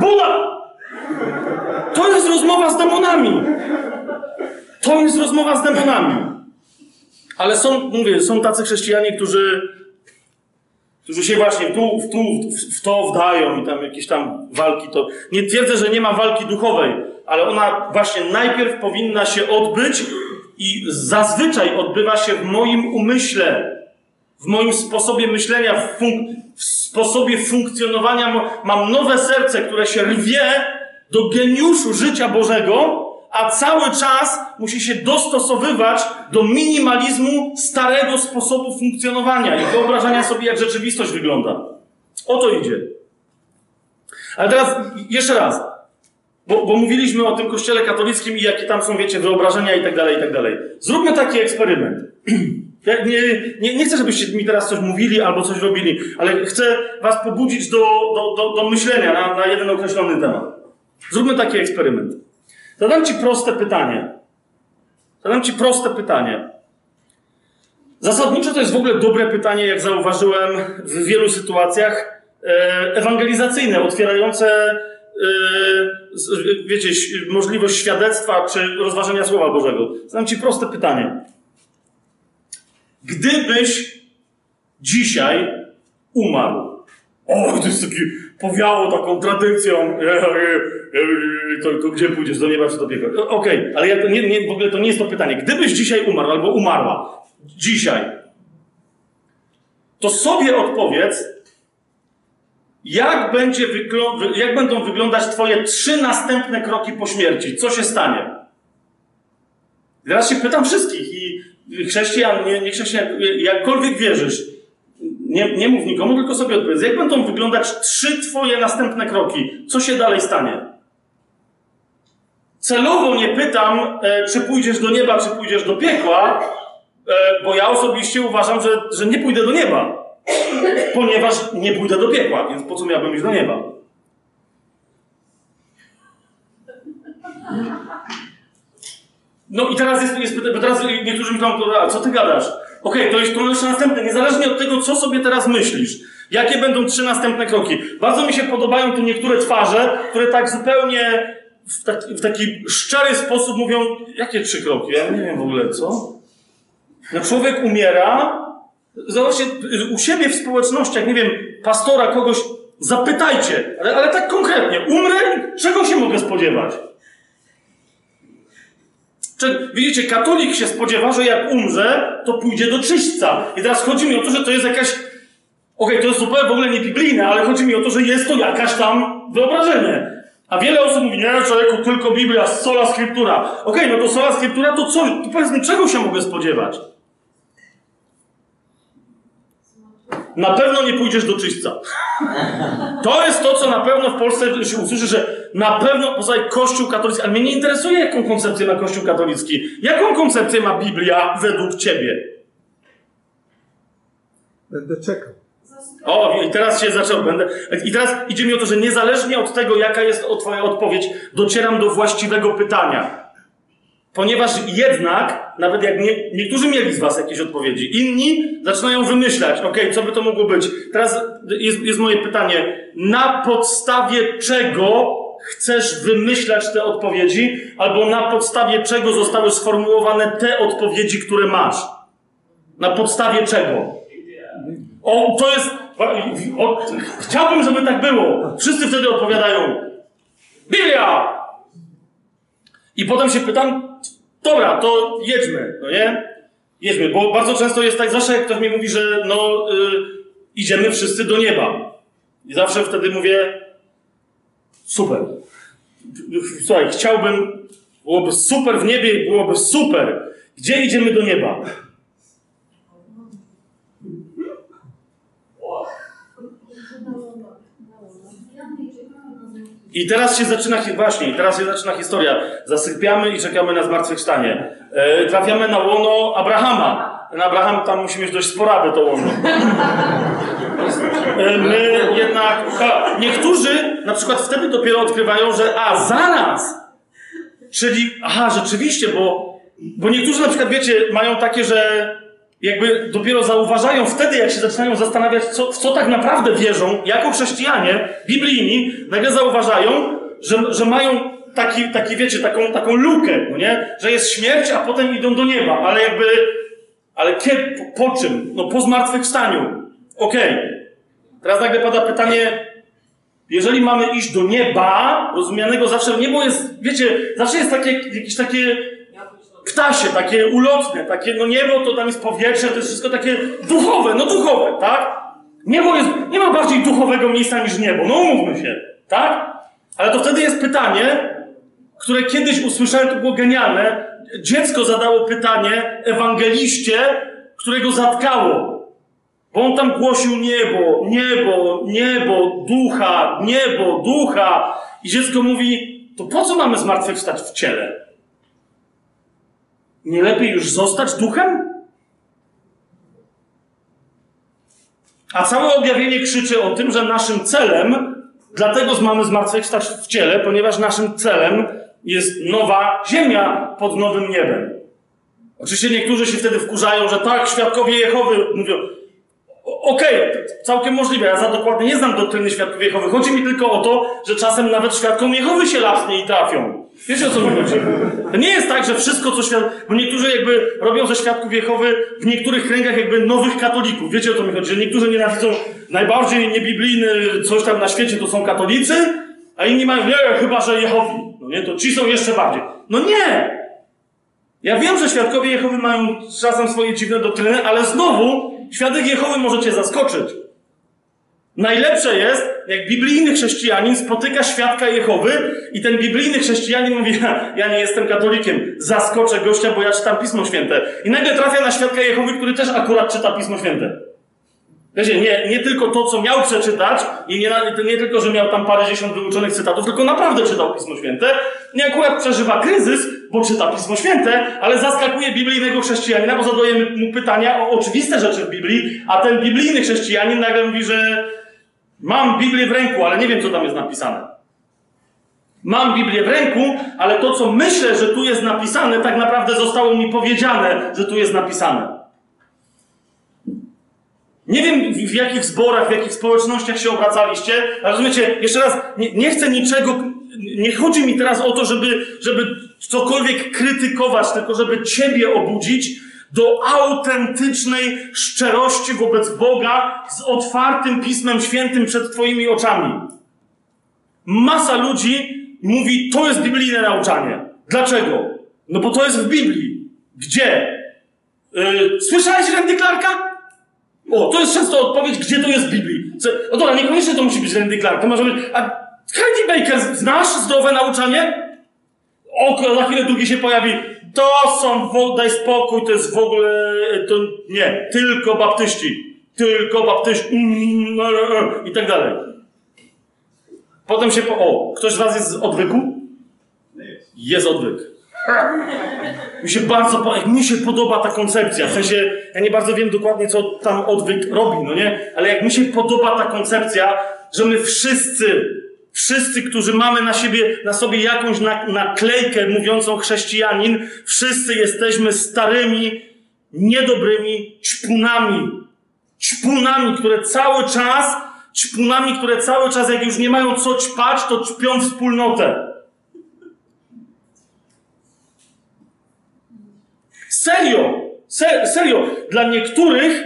Buda! To jest rozmowa z demonami. To jest rozmowa z demonami. Ale są, mówię, są tacy chrześcijanie, którzy, którzy się właśnie tu, w, tu, w, to wdają i tam jakieś tam walki. To nie twierdzę, że nie ma walki duchowej, ale ona właśnie najpierw powinna się odbyć i zazwyczaj odbywa się w moim umyśle, w moim sposobie myślenia, w, w sposobie funkcjonowania. Mam nowe serce, które się rwie do geniuszu życia Bożego, a cały czas musi się dostosowywać do minimalizmu starego sposobu funkcjonowania i wyobrażania sobie, jak rzeczywistość wygląda. O to idzie. Ale teraz jeszcze raz, bo, bo mówiliśmy o tym kościele katolickim i jakie tam są, wiecie, wyobrażenia i tak dalej, i tak dalej. Zróbmy taki eksperyment. Ja nie, nie, nie chcę, żebyście mi teraz coś mówili albo coś robili, ale chcę was pobudzić do, do, do, do myślenia na, na jeden określony temat. Zróbmy taki eksperyment. Zadam Ci proste pytanie. Zadam Ci proste pytanie. Zasadniczo to jest w ogóle dobre pytanie, jak zauważyłem w wielu sytuacjach e, ewangelizacyjne, otwierające e, wiecie, możliwość świadectwa czy rozważenia Słowa Bożego. Zadam Ci proste pytanie. Gdybyś dzisiaj umarł, o, to jest taki, powiało taką tradycją, to, to gdzie pójdziesz, do nieba czy do piekła? Okej, okay, ale ja to nie, nie, w ogóle to nie jest to pytanie. Gdybyś dzisiaj umarł albo umarła, dzisiaj, to sobie odpowiedz, jak, będzie jak będą wyglądać Twoje trzy następne kroki po śmierci? Co się stanie? Teraz się pytam wszystkich i chrześcijan, nie, nie chrześcijan, jakkolwiek wierzysz, nie, nie mów nikomu, tylko sobie odpowiedz. Jak będą wyglądać trzy Twoje następne kroki? Co się dalej stanie? celowo nie pytam, e, czy pójdziesz do nieba, czy pójdziesz do piekła, e, bo ja osobiście uważam, że, że nie pójdę do nieba. Ponieważ nie pójdę do piekła, więc po co miałbym iść do nieba? No i teraz jest, jest teraz niektórzy mi a co ty gadasz? Okej, to jest jeszcze następne, niezależnie od tego, co sobie teraz myślisz. Jakie będą trzy następne kroki? Bardzo mi się podobają tu niektóre twarze, które tak zupełnie w taki, w taki szczery sposób mówią, jakie trzy kroki? Ja nie wiem w ogóle, co? No człowiek umiera, zobaczcie, u siebie w społecznościach, nie wiem, pastora, kogoś, zapytajcie, ale, ale tak konkretnie, umrę, czego się mogę spodziewać? Widzicie, katolik się spodziewa, że jak umrze, to pójdzie do czyśćca. I teraz chodzi mi o to, że to jest jakaś. Okej, okay, to jest zupełnie w ogóle nie biblijne, ale chodzi mi o to, że jest to jakaś tam wyobrażenie. A wiele osób mówi, nie, człowieku, tylko Biblia, sola scriptura. Okej, okay, no to sola scriptura to co? To powiedz mi, czego się mogę spodziewać? Na pewno nie pójdziesz do czyśćca. To jest to, co na pewno w Polsce się usłyszy, że na pewno poza Kościół katolicki, ale mnie nie interesuje, jaką koncepcję ma Kościół katolicki. Jaką koncepcję ma Biblia według ciebie? Będę czekał. O, i teraz się zaczął, będę. I teraz idzie mi o to, że niezależnie od tego, jaka jest Twoja odpowiedź, docieram do właściwego pytania. Ponieważ jednak, nawet jak nie, niektórzy mieli z Was jakieś odpowiedzi, inni zaczynają wymyślać, ok, co by to mogło być. Teraz jest, jest moje pytanie, na podstawie czego chcesz wymyślać te odpowiedzi, albo na podstawie czego zostały sformułowane te odpowiedzi, które masz? Na podstawie czego? O, to jest. O, chciałbym, żeby tak było. Wszyscy wtedy odpowiadają: Biblia! I potem się pytam, dobra, to jedźmy, no nie? Jedźmy, bo bardzo często jest tak, zawsze jak ktoś mi mówi, że no, y, idziemy wszyscy do nieba. I zawsze wtedy mówię, super. Słuchaj, chciałbym, byłoby super w niebie, byłoby super. Gdzie idziemy do nieba? I teraz się zaczyna, właśnie, teraz się zaczyna historia. Zasypiamy i czekamy na zmartwychwstanie. E, trafiamy na łono Abrahama. Ten Abraham tam musi mieć dość sporadę to łono. E, my jednak, niektórzy na przykład wtedy dopiero odkrywają, że a, zaraz! Czyli, aha, rzeczywiście, bo, bo niektórzy na przykład, wiecie, mają takie, że jakby dopiero zauważają wtedy, jak się zaczynają zastanawiać, co, w co tak naprawdę wierzą, jako chrześcijanie biblijni, nagle zauważają, że, że mają taki, taki, wiecie, taką, taką lukę, no nie? Że jest śmierć, a potem idą do nieba, ale jakby, ale kiedy, po, po czym? No po zmartwychwstaniu. Okej. Okay. Teraz nagle pada pytanie, jeżeli mamy iść do nieba, rozumianego zawsze, niebo jest, wiecie, zawsze jest takie, jakieś takie ptasie, takie ulotne, takie, no niebo to tam jest powietrze, to jest wszystko takie duchowe, no duchowe, tak? Niebo jest, nie ma bardziej duchowego miejsca niż niebo, no umówmy się, tak? Ale to wtedy jest pytanie, które kiedyś usłyszałem, to było genialne. Dziecko zadało pytanie ewangeliście, którego zatkało. Bo on tam głosił niebo, niebo, niebo, ducha, niebo, ducha. I dziecko mówi, to po co mamy zmartwychwstać w ciele? Nie lepiej już zostać duchem? A całe objawienie krzyczy o tym, że naszym celem, dlatego mamy zmartwychwstać w ciele, ponieważ naszym celem jest nowa ziemia pod nowym niebem. Oczywiście niektórzy się wtedy wkurzają, że tak, świadkowie Jehowy mówią, okej, okay, całkiem możliwe, ja za dokładnie nie znam doktryny świadków Jehowy. Chodzi mi tylko o to, że czasem nawet świadkom Jehowy się lasnie i trafią. Wiecie o co mi chodzi? To nie jest tak, że wszystko, co świat... Bo niektórzy jakby robią ze świadków Jehowy w niektórych kręgach jakby nowych katolików. Wiecie o co mi chodzi? Że niektórzy nienawidzą najbardziej niebiblijny coś tam na świecie, to są katolicy, a inni mają, nie, chyba, że Jehowi. No nie, to ci są jeszcze bardziej. No nie! Ja wiem, że świadkowie Jehowy mają czasem swoje dziwne doktryny, ale znowu świadek Jehowy może cię zaskoczyć. Najlepsze jest, jak biblijny chrześcijanin spotyka świadka Jehowy i ten biblijny chrześcijanin mówi, ja nie jestem katolikiem, zaskoczę gościa, bo ja czytam Pismo Święte. I nagle trafia na świadka Jehowy, który też akurat czyta Pismo Święte. Wiecie, nie, nie tylko to, co miał przeczytać, i nie, nie tylko, że miał tam parędziesiąt wyuczonych cytatów, tylko naprawdę czytał Pismo Święte. Nie akurat przeżywa kryzys, bo czyta Pismo Święte, ale zaskakuje biblijnego chrześcijanina, bo zadajemy mu pytania o oczywiste rzeczy w Biblii, a ten biblijny chrześcijanin nagle mówi, że mam Biblię w ręku, ale nie wiem, co tam jest napisane. Mam Biblię w ręku, ale to, co myślę, że tu jest napisane, tak naprawdę zostało mi powiedziane, że tu jest napisane. Nie wiem, w jakich zborach, w jakich społecznościach się obracaliście, ale rozumiecie, jeszcze raz, nie, nie chcę niczego, nie chodzi mi teraz o to, żeby, żeby cokolwiek krytykować, tylko żeby Ciebie obudzić do autentycznej szczerości wobec Boga z otwartym Pismem Świętym przed Twoimi oczami. Masa ludzi mówi, to jest biblijne nauczanie. Dlaczego? No bo to jest w Biblii. Gdzie? Yy, słyszałeś Randy Clarka? O, to jest często odpowiedź, gdzie to jest w Biblii. No dobra, niekoniecznie to musi być Randy Clark, to może być... A Heidi Baker, znasz zdrowe nauczanie? O, za chwilę drugi się pojawi. To są, daj spokój, to jest w ogóle... To nie, tylko baptyści. Tylko baptyści. Mm, e, e, I tak dalej. Potem się po... O, ktoś z was jest z odwyku? Jest odwyk. Mi się bardzo, mi się podoba ta koncepcja, w sensie, ja nie bardzo wiem dokładnie, co tam odwyk robi, no nie? Ale jak mi się podoba ta koncepcja, że my wszyscy, wszyscy, którzy mamy na siebie, na sobie jakąś na, naklejkę mówiącą chrześcijanin, wszyscy jesteśmy starymi, niedobrymi ćpunami. Ćpunami, które cały czas, ćpunami, które cały czas, jak już nie mają co ćpać, to ćpią wspólnotę. Serio! Se, serio! Dla niektórych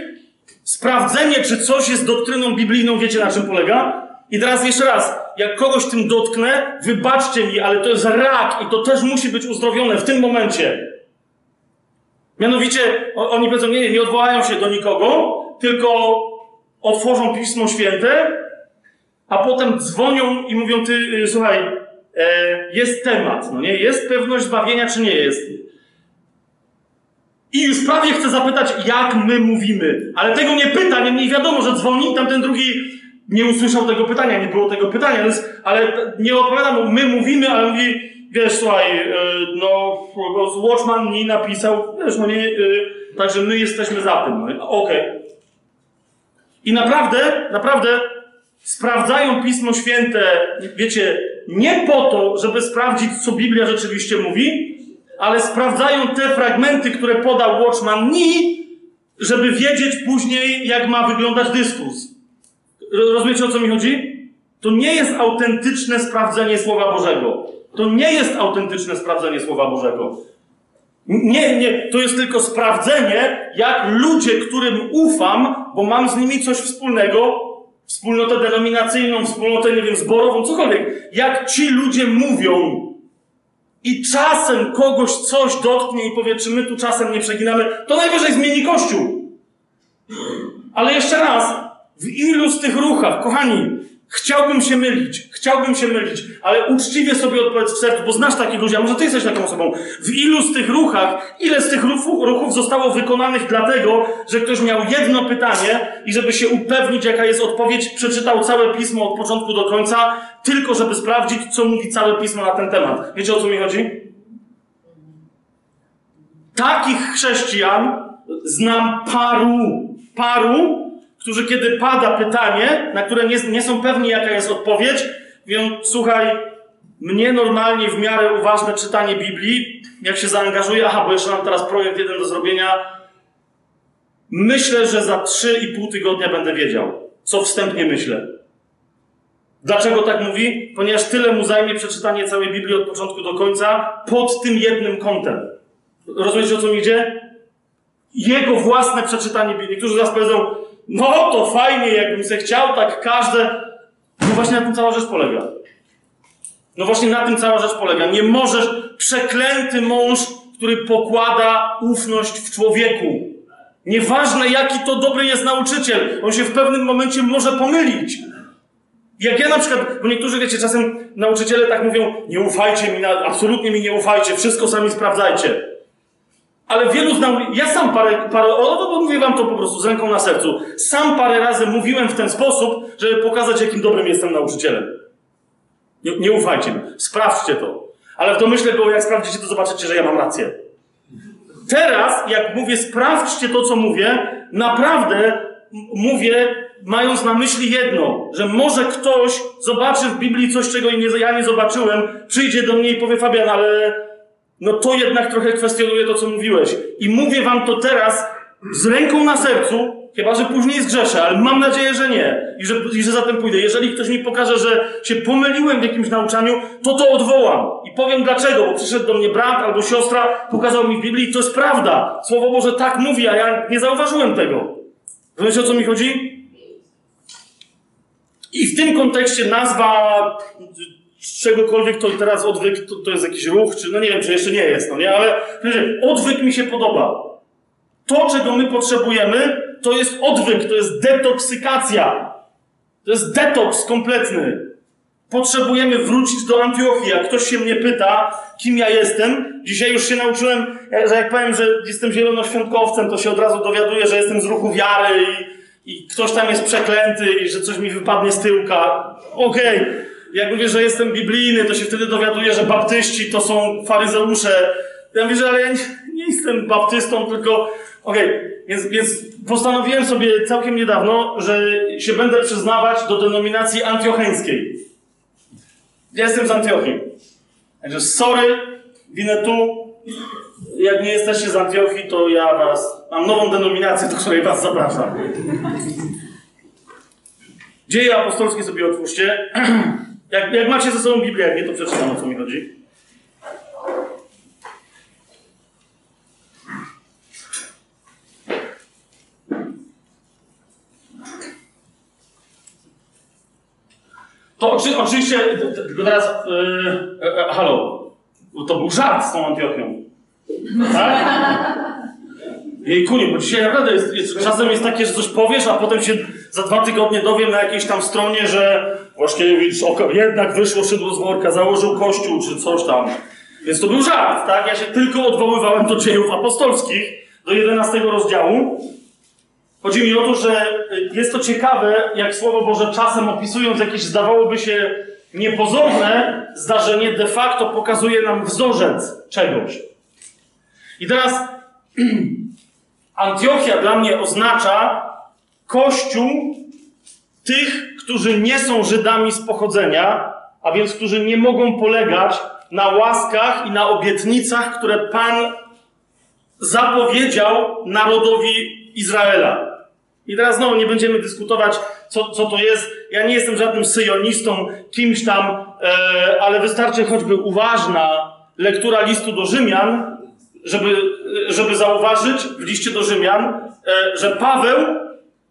sprawdzenie, czy coś jest doktryną biblijną, wiecie na czym polega? I teraz jeszcze raz, jak kogoś tym dotknę, wybaczcie mi, ale to jest rak i to też musi być uzdrowione w tym momencie. Mianowicie, oni powiedzą, nie, nie odwołają się do nikogo, tylko otworzą Pismo Święte, a potem dzwonią i mówią, ty, y, słuchaj, e, jest temat, no nie? Jest pewność zbawienia, czy nie jest? I już prawie chcę zapytać, jak my mówimy. Ale tego nie pyta, niemniej wiadomo, że dzwoni, tamten drugi nie usłyszał tego pytania, nie było tego pytania, więc, ale nie odpowiada mu, my mówimy, ale mówi, wiesz, słuchaj, y, no, Watchman mi napisał, wiesz, no nie, y, także my jesteśmy za tym, no, okej. I naprawdę, naprawdę sprawdzają Pismo Święte, wiecie, nie po to, żeby sprawdzić, co Biblia rzeczywiście mówi, ale sprawdzają te fragmenty, które podał Watchman Nee, żeby wiedzieć później, jak ma wyglądać dyskurs. Ro- Rozumiecie, o co mi chodzi? To nie jest autentyczne sprawdzenie Słowa Bożego. To nie jest autentyczne sprawdzenie Słowa Bożego. Nie, nie, to jest tylko sprawdzenie, jak ludzie, którym ufam, bo mam z nimi coś wspólnego, wspólnotę denominacyjną, wspólnotę, nie wiem, zborową, cokolwiek, jak ci ludzie mówią. I czasem kogoś coś dotknie i powie, czy my tu czasem nie przeginamy, to najwyżej zmieni Kościół. Ale jeszcze raz, w ilu z tych ruchach, kochani, chciałbym się mylić, chciałbym się mylić, ale uczciwie sobie odpowiedz w sercu, bo znasz takich ludzi, a może ty jesteś taką osobą. W ilu z tych ruchach, ile z tych ruchów, zostało wykonanych dlatego, że ktoś miał jedno pytanie i żeby się upewnić, jaka jest odpowiedź, przeczytał całe pismo od początku do końca, tylko żeby sprawdzić, co mówi całe pismo na ten temat. Wiecie o co mi chodzi? Takich chrześcijan znam paru, paru, którzy kiedy pada pytanie, na które nie, nie są pewni, jaka jest odpowiedź, mówią, słuchaj, mnie normalnie w miarę uważne czytanie Biblii, jak się zaangażuję, aha, bo jeszcze mam teraz projekt jeden do zrobienia, myślę, że za 3,5 tygodnia będę wiedział, co wstępnie myślę. Dlaczego tak mówi? Ponieważ tyle mu zajmie przeczytanie całej Biblii od początku do końca pod tym jednym kątem. Rozumiecie, o co mi idzie? Jego własne przeczytanie Biblii. Niektórzy zaraz powiedzą, no to fajnie, jakbym se chciał, tak każde. No właśnie na tym cała rzecz polega. No właśnie na tym cała rzecz polega. Nie możesz, przeklęty mąż, który pokłada ufność w człowieku. Nieważne, jaki to dobry jest nauczyciel, on się w pewnym momencie może pomylić. Jak ja na przykład, bo niektórzy wiecie, czasem nauczyciele tak mówią, nie ufajcie mi, absolutnie mi nie ufajcie, wszystko sami sprawdzajcie. Ale wielu znał, ja sam parę, parę o, to mówię wam to po prostu z ręką na sercu. Sam parę razy mówiłem w ten sposób, żeby pokazać, jakim dobrym jestem nauczycielem. Nie, nie ufajcie mi. Sprawdźcie to. Ale w domyśle było, jak sprawdzicie, to zobaczycie, że ja mam rację. Teraz, jak mówię, sprawdźcie to, co mówię, naprawdę mówię, mając na myśli jedno, że może ktoś zobaczy w Biblii coś, czego ja nie zobaczyłem, przyjdzie do mnie i powie, Fabian, ale no to jednak trochę kwestionuje to, co mówiłeś. I mówię wam to teraz z ręką na sercu, chyba że później zgrzeszę, ale mam nadzieję, że nie. I że, I że zatem pójdę. Jeżeli ktoś mi pokaże, że się pomyliłem w jakimś nauczaniu, to to odwołam. I powiem dlaczego, bo przyszedł do mnie brat albo siostra, pokazał mi w Biblii, to jest prawda. Słowo Boże tak mówi, a ja nie zauważyłem tego. Rozumiecie, o co mi chodzi? I w tym kontekście nazwa czegokolwiek to teraz odwyk to, to jest jakiś ruch, czy no nie wiem, czy jeszcze nie jest, no nie, ale odwyk mi się podoba. To, czego my potrzebujemy, to jest odwyk, to jest detoksykacja. To jest detoks kompletny. Potrzebujemy wrócić do Antiochii. Jak ktoś się mnie pyta, kim ja jestem, dzisiaj już się nauczyłem, że jak powiem, że jestem zielonoświątkowcem, to się od razu dowiaduję, że jestem z ruchu wiary i, i ktoś tam jest przeklęty i że coś mi wypadnie z tyłka. Okej. Okay. Jak mówię, że jestem biblijny, to się wtedy dowiaduję, że baptyści to są faryzeusze. Ja mówię, że ale ja nie, nie jestem baptystą, tylko okej, okay. więc, więc postanowiłem sobie całkiem niedawno, że się będę przyznawać do denominacji antiocheńskiej. Ja jestem z Antiochii. Także sorry, winę tu. Jak nie jesteście z Antiochii, to ja was... Mam nową denominację, do której was zapraszam. Dzieje apostolskie sobie otwórzcie. Jak, jak macie ze sobą Biblię, jak nie, to przeczytam, o co mi chodzi. To oczy, oczywiście, tylko teraz, yy, halo, to był żart z tą Antiochią. Tak? Jej kunie, bo dzisiaj naprawdę jest, jest, czasem jest takie, że coś powiesz, a potem się za dwa tygodnie dowiem na jakiejś tam stronie, że Łaszkiewicz jednak wyszło szydło z worka, założył kościół czy coś tam. Więc to był żart, tak? Ja się tylko odwoływałem do dziejów apostolskich, do 11 rozdziału. Chodzi mi o to, że jest to ciekawe, jak Słowo Boże czasem opisując jakieś zdawałoby się niepozorne zdarzenie, de facto pokazuje nam wzorzec czegoś. I teraz Antiochia dla mnie oznacza kościół tych, którzy nie są Żydami z pochodzenia, a więc którzy nie mogą polegać na łaskach i na obietnicach, które Pan zapowiedział narodowi Izraela. I teraz znowu nie będziemy dyskutować, co, co to jest. Ja nie jestem żadnym syjonistą, kimś tam, e, ale wystarczy choćby uważna lektura listu do Rzymian, żeby, żeby zauważyć w liście do Rzymian, e, że Paweł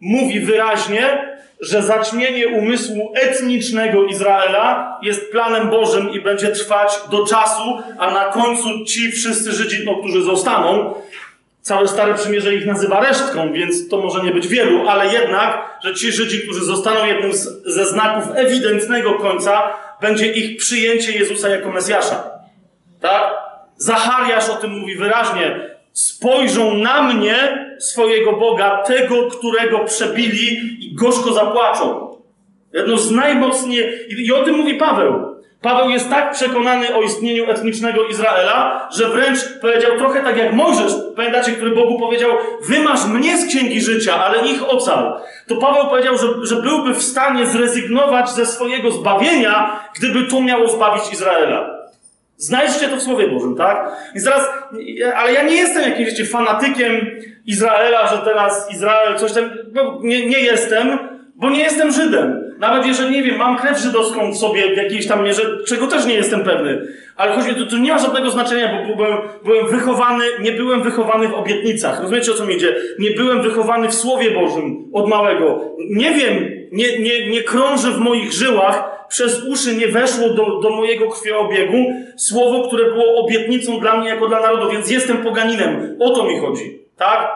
mówi wyraźnie, że zaćmienie umysłu etnicznego Izraela jest planem Bożym i będzie trwać do czasu, a na końcu ci wszyscy Żydzi, no, którzy zostaną, całe Stare Przymierze ich nazywa resztką, więc to może nie być wielu, ale jednak, że ci Żydzi, którzy zostaną jednym z, ze znaków ewidentnego końca, będzie ich przyjęcie Jezusa jako Mesjasza. Tak? Zachariasz o tym mówi wyraźnie spojrzą na mnie, swojego Boga, tego, którego przebili i gorzko zapłaczą. Jedno z najmocniej, i o tym mówi Paweł. Paweł jest tak przekonany o istnieniu etnicznego Izraela, że wręcz powiedział trochę tak jak Mojżesz, pamiętacie, który Bogu powiedział, wymasz mnie z księgi życia, ale ich ocal. To Paweł powiedział, że, że byłby w stanie zrezygnować ze swojego zbawienia, gdyby to miało zbawić Izraela. Znajdźcie to w Słowie Bożym, tak? Więc teraz, ale ja nie jestem jakimś, wiecie, fanatykiem Izraela, że teraz Izrael coś tam, no, nie, nie jestem, bo nie jestem Żydem. Nawet jeżeli, nie wiem, mam krew żydowską w sobie w jakiejś tam mierze, czego też nie jestem pewny. Ale chodzi mi, to, to nie ma żadnego znaczenia, bo byłem, byłem wychowany, nie byłem wychowany w obietnicach. Rozumiecie, o co mi idzie? Nie byłem wychowany w Słowie Bożym od małego. Nie wiem, nie, nie, nie krąży w moich żyłach, przez uszy nie weszło do, do mojego krwioobiegu słowo, które było obietnicą dla mnie jako dla narodu, więc jestem poganinem. O to mi chodzi, tak?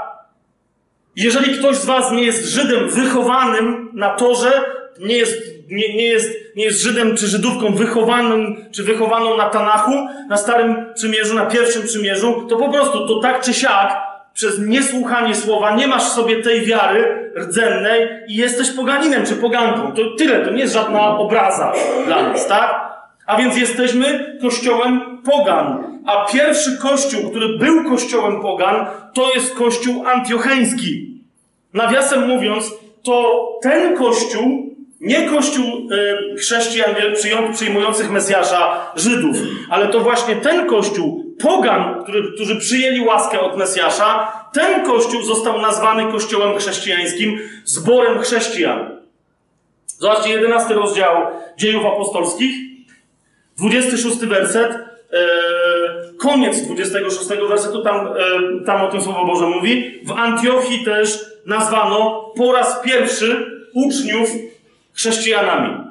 Jeżeli ktoś z was nie jest Żydem wychowanym na torze, nie jest, nie, nie, jest, nie jest Żydem czy Żydówką wychowanym, czy wychowaną na Tanachu, na Starym Przymierzu, na Pierwszym Przymierzu, to po prostu to tak czy siak, przez niesłuchanie słowa, nie masz w sobie tej wiary rdzennej i jesteś poganinem czy poganką. To tyle, to nie jest żadna obraza dla nas, tak? A więc jesteśmy kościołem pogan. A pierwszy kościół, który był kościołem pogan, to jest kościół antiocheński. Nawiasem mówiąc, to ten kościół, nie kościół e, chrześcijan przyjmujących Mesjasza, Żydów, ale to właśnie ten kościół, pogan, który, którzy przyjęli łaskę od Mesjasza, ten kościół został nazwany kościołem chrześcijańskim, zborem chrześcijan. Zobaczcie, 11 rozdział dziejów apostolskich, 26 werset, e, koniec 26 wersetu, tam, e, tam o tym Słowo Boże mówi. W Antiochii też nazwano po raz pierwszy uczniów chrześcijanami.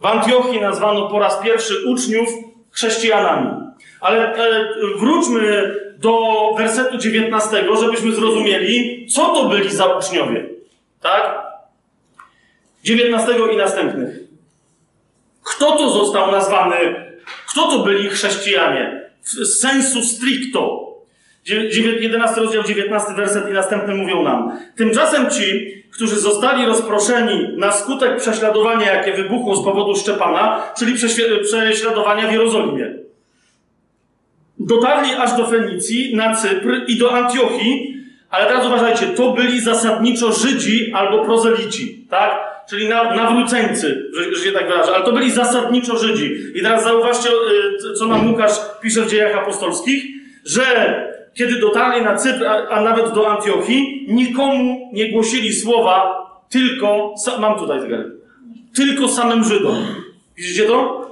W Antiochii nazwano po raz pierwszy uczniów chrześcijanami. Ale e, wróćmy do wersetu 19, żebyśmy zrozumieli, co to byli za uczniowie. Tak? 19 i następnych. Kto to został nazwany? Kto to byli chrześcijanie? W sensu stricto. 11 rozdział, 19 werset i następny mówią nam. Tymczasem ci, którzy zostali rozproszeni na skutek prześladowania, jakie wybuchło z powodu Szczepana, czyli prześladowania w Jerozolimie, dotarli aż do Fenicji, na Cypr i do Antiochii, ale teraz uważajcie, to byli zasadniczo Żydzi albo prozelici, tak? czyli na, nawróceńcy, że, się tak wyrażę, ale to byli zasadniczo Żydzi. I teraz zauważcie, y, co nam Łukasz pisze w dziejach apostolskich, że kiedy dotarli na Cypr, a, a nawet do Antiochii, nikomu nie głosili słowa, tylko, mam tutaj zegarek, tylko samym Żydom. Widzicie to?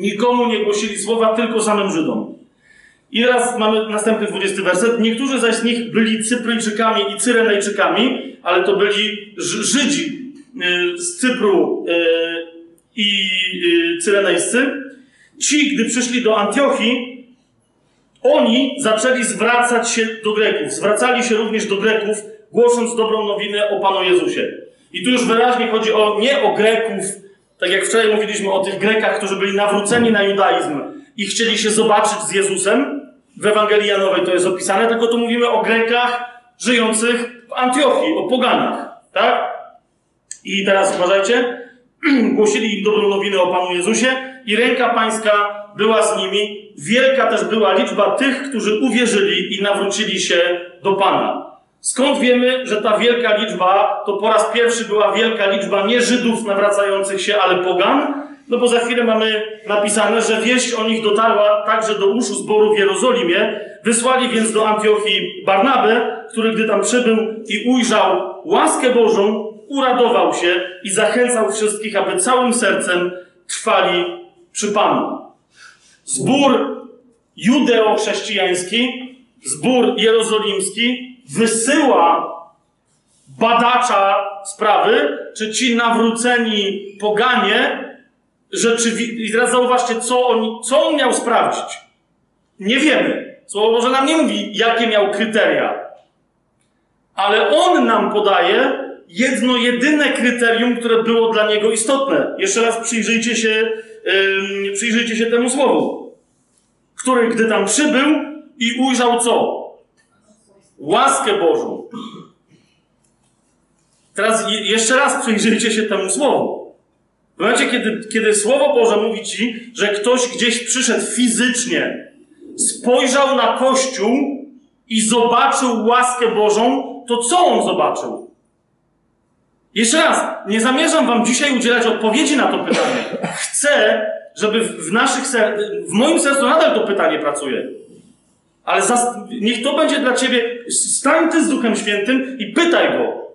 Nikomu nie głosili słowa, tylko samym Żydom. I teraz mamy następny 20 werset. Niektórzy zaś z nich byli Cypryjczykami i Cyrenejczykami, ale to byli Żydzi, Y, z Cypru y, i y, Cyrenejscy, ci, gdy przyszli do Antiochii, oni zaczęli zwracać się do Greków. Zwracali się również do Greków, głosząc dobrą nowinę o Panu Jezusie. I tu już wyraźnie chodzi o, nie o Greków, tak jak wczoraj mówiliśmy o tych Grekach, którzy byli nawróceni na judaizm i chcieli się zobaczyć z Jezusem. W Ewangelii Janowej to jest opisane, tylko tu mówimy o Grekach żyjących w Antiochii, o poganach. Tak? I teraz uważajcie, głosili im dobrą nowinę o Panu Jezusie i ręka pańska była z nimi. Wielka też była liczba tych, którzy uwierzyli i nawrócili się do Pana. Skąd wiemy, że ta wielka liczba to po raz pierwszy była wielka liczba nie Żydów nawracających się, ale pogan? No bo za chwilę mamy napisane, że wieść o nich dotarła także do uszu zboru w Jerozolimie. Wysłali więc do Antiochii Barnabę, który gdy tam przybył i ujrzał łaskę Bożą, uradował się i zachęcał wszystkich, aby całym sercem trwali przy Panu. Zbór judeo-chrześcijański, zbór jerozolimski wysyła badacza sprawy, czy ci nawróceni poganie rzeczywiście. I teraz zauważcie, co on, co on miał sprawdzić. Nie wiemy. Słowo Boże nam nie mówi, jakie miał kryteria. Ale on nam podaje, jedno, jedyne kryterium, które było dla niego istotne. Jeszcze raz przyjrzyjcie się, yy, przyjrzyjcie się temu słowu. Który, gdy tam przybył i ujrzał co? Łaskę Bożą. Teraz jeszcze raz przyjrzyjcie się temu słowu. W momencie, kiedy, kiedy Słowo Boże mówi ci, że ktoś gdzieś przyszedł fizycznie, spojrzał na Kościół i zobaczył łaskę Bożą, to co on zobaczył? Jeszcze raz, nie zamierzam wam dzisiaj udzielać odpowiedzi na to pytanie. Chcę, żeby w naszych ser... w moim sercu nadal to pytanie pracuje. Ale niech to będzie dla ciebie, stań ty z Duchem Świętym i pytaj go,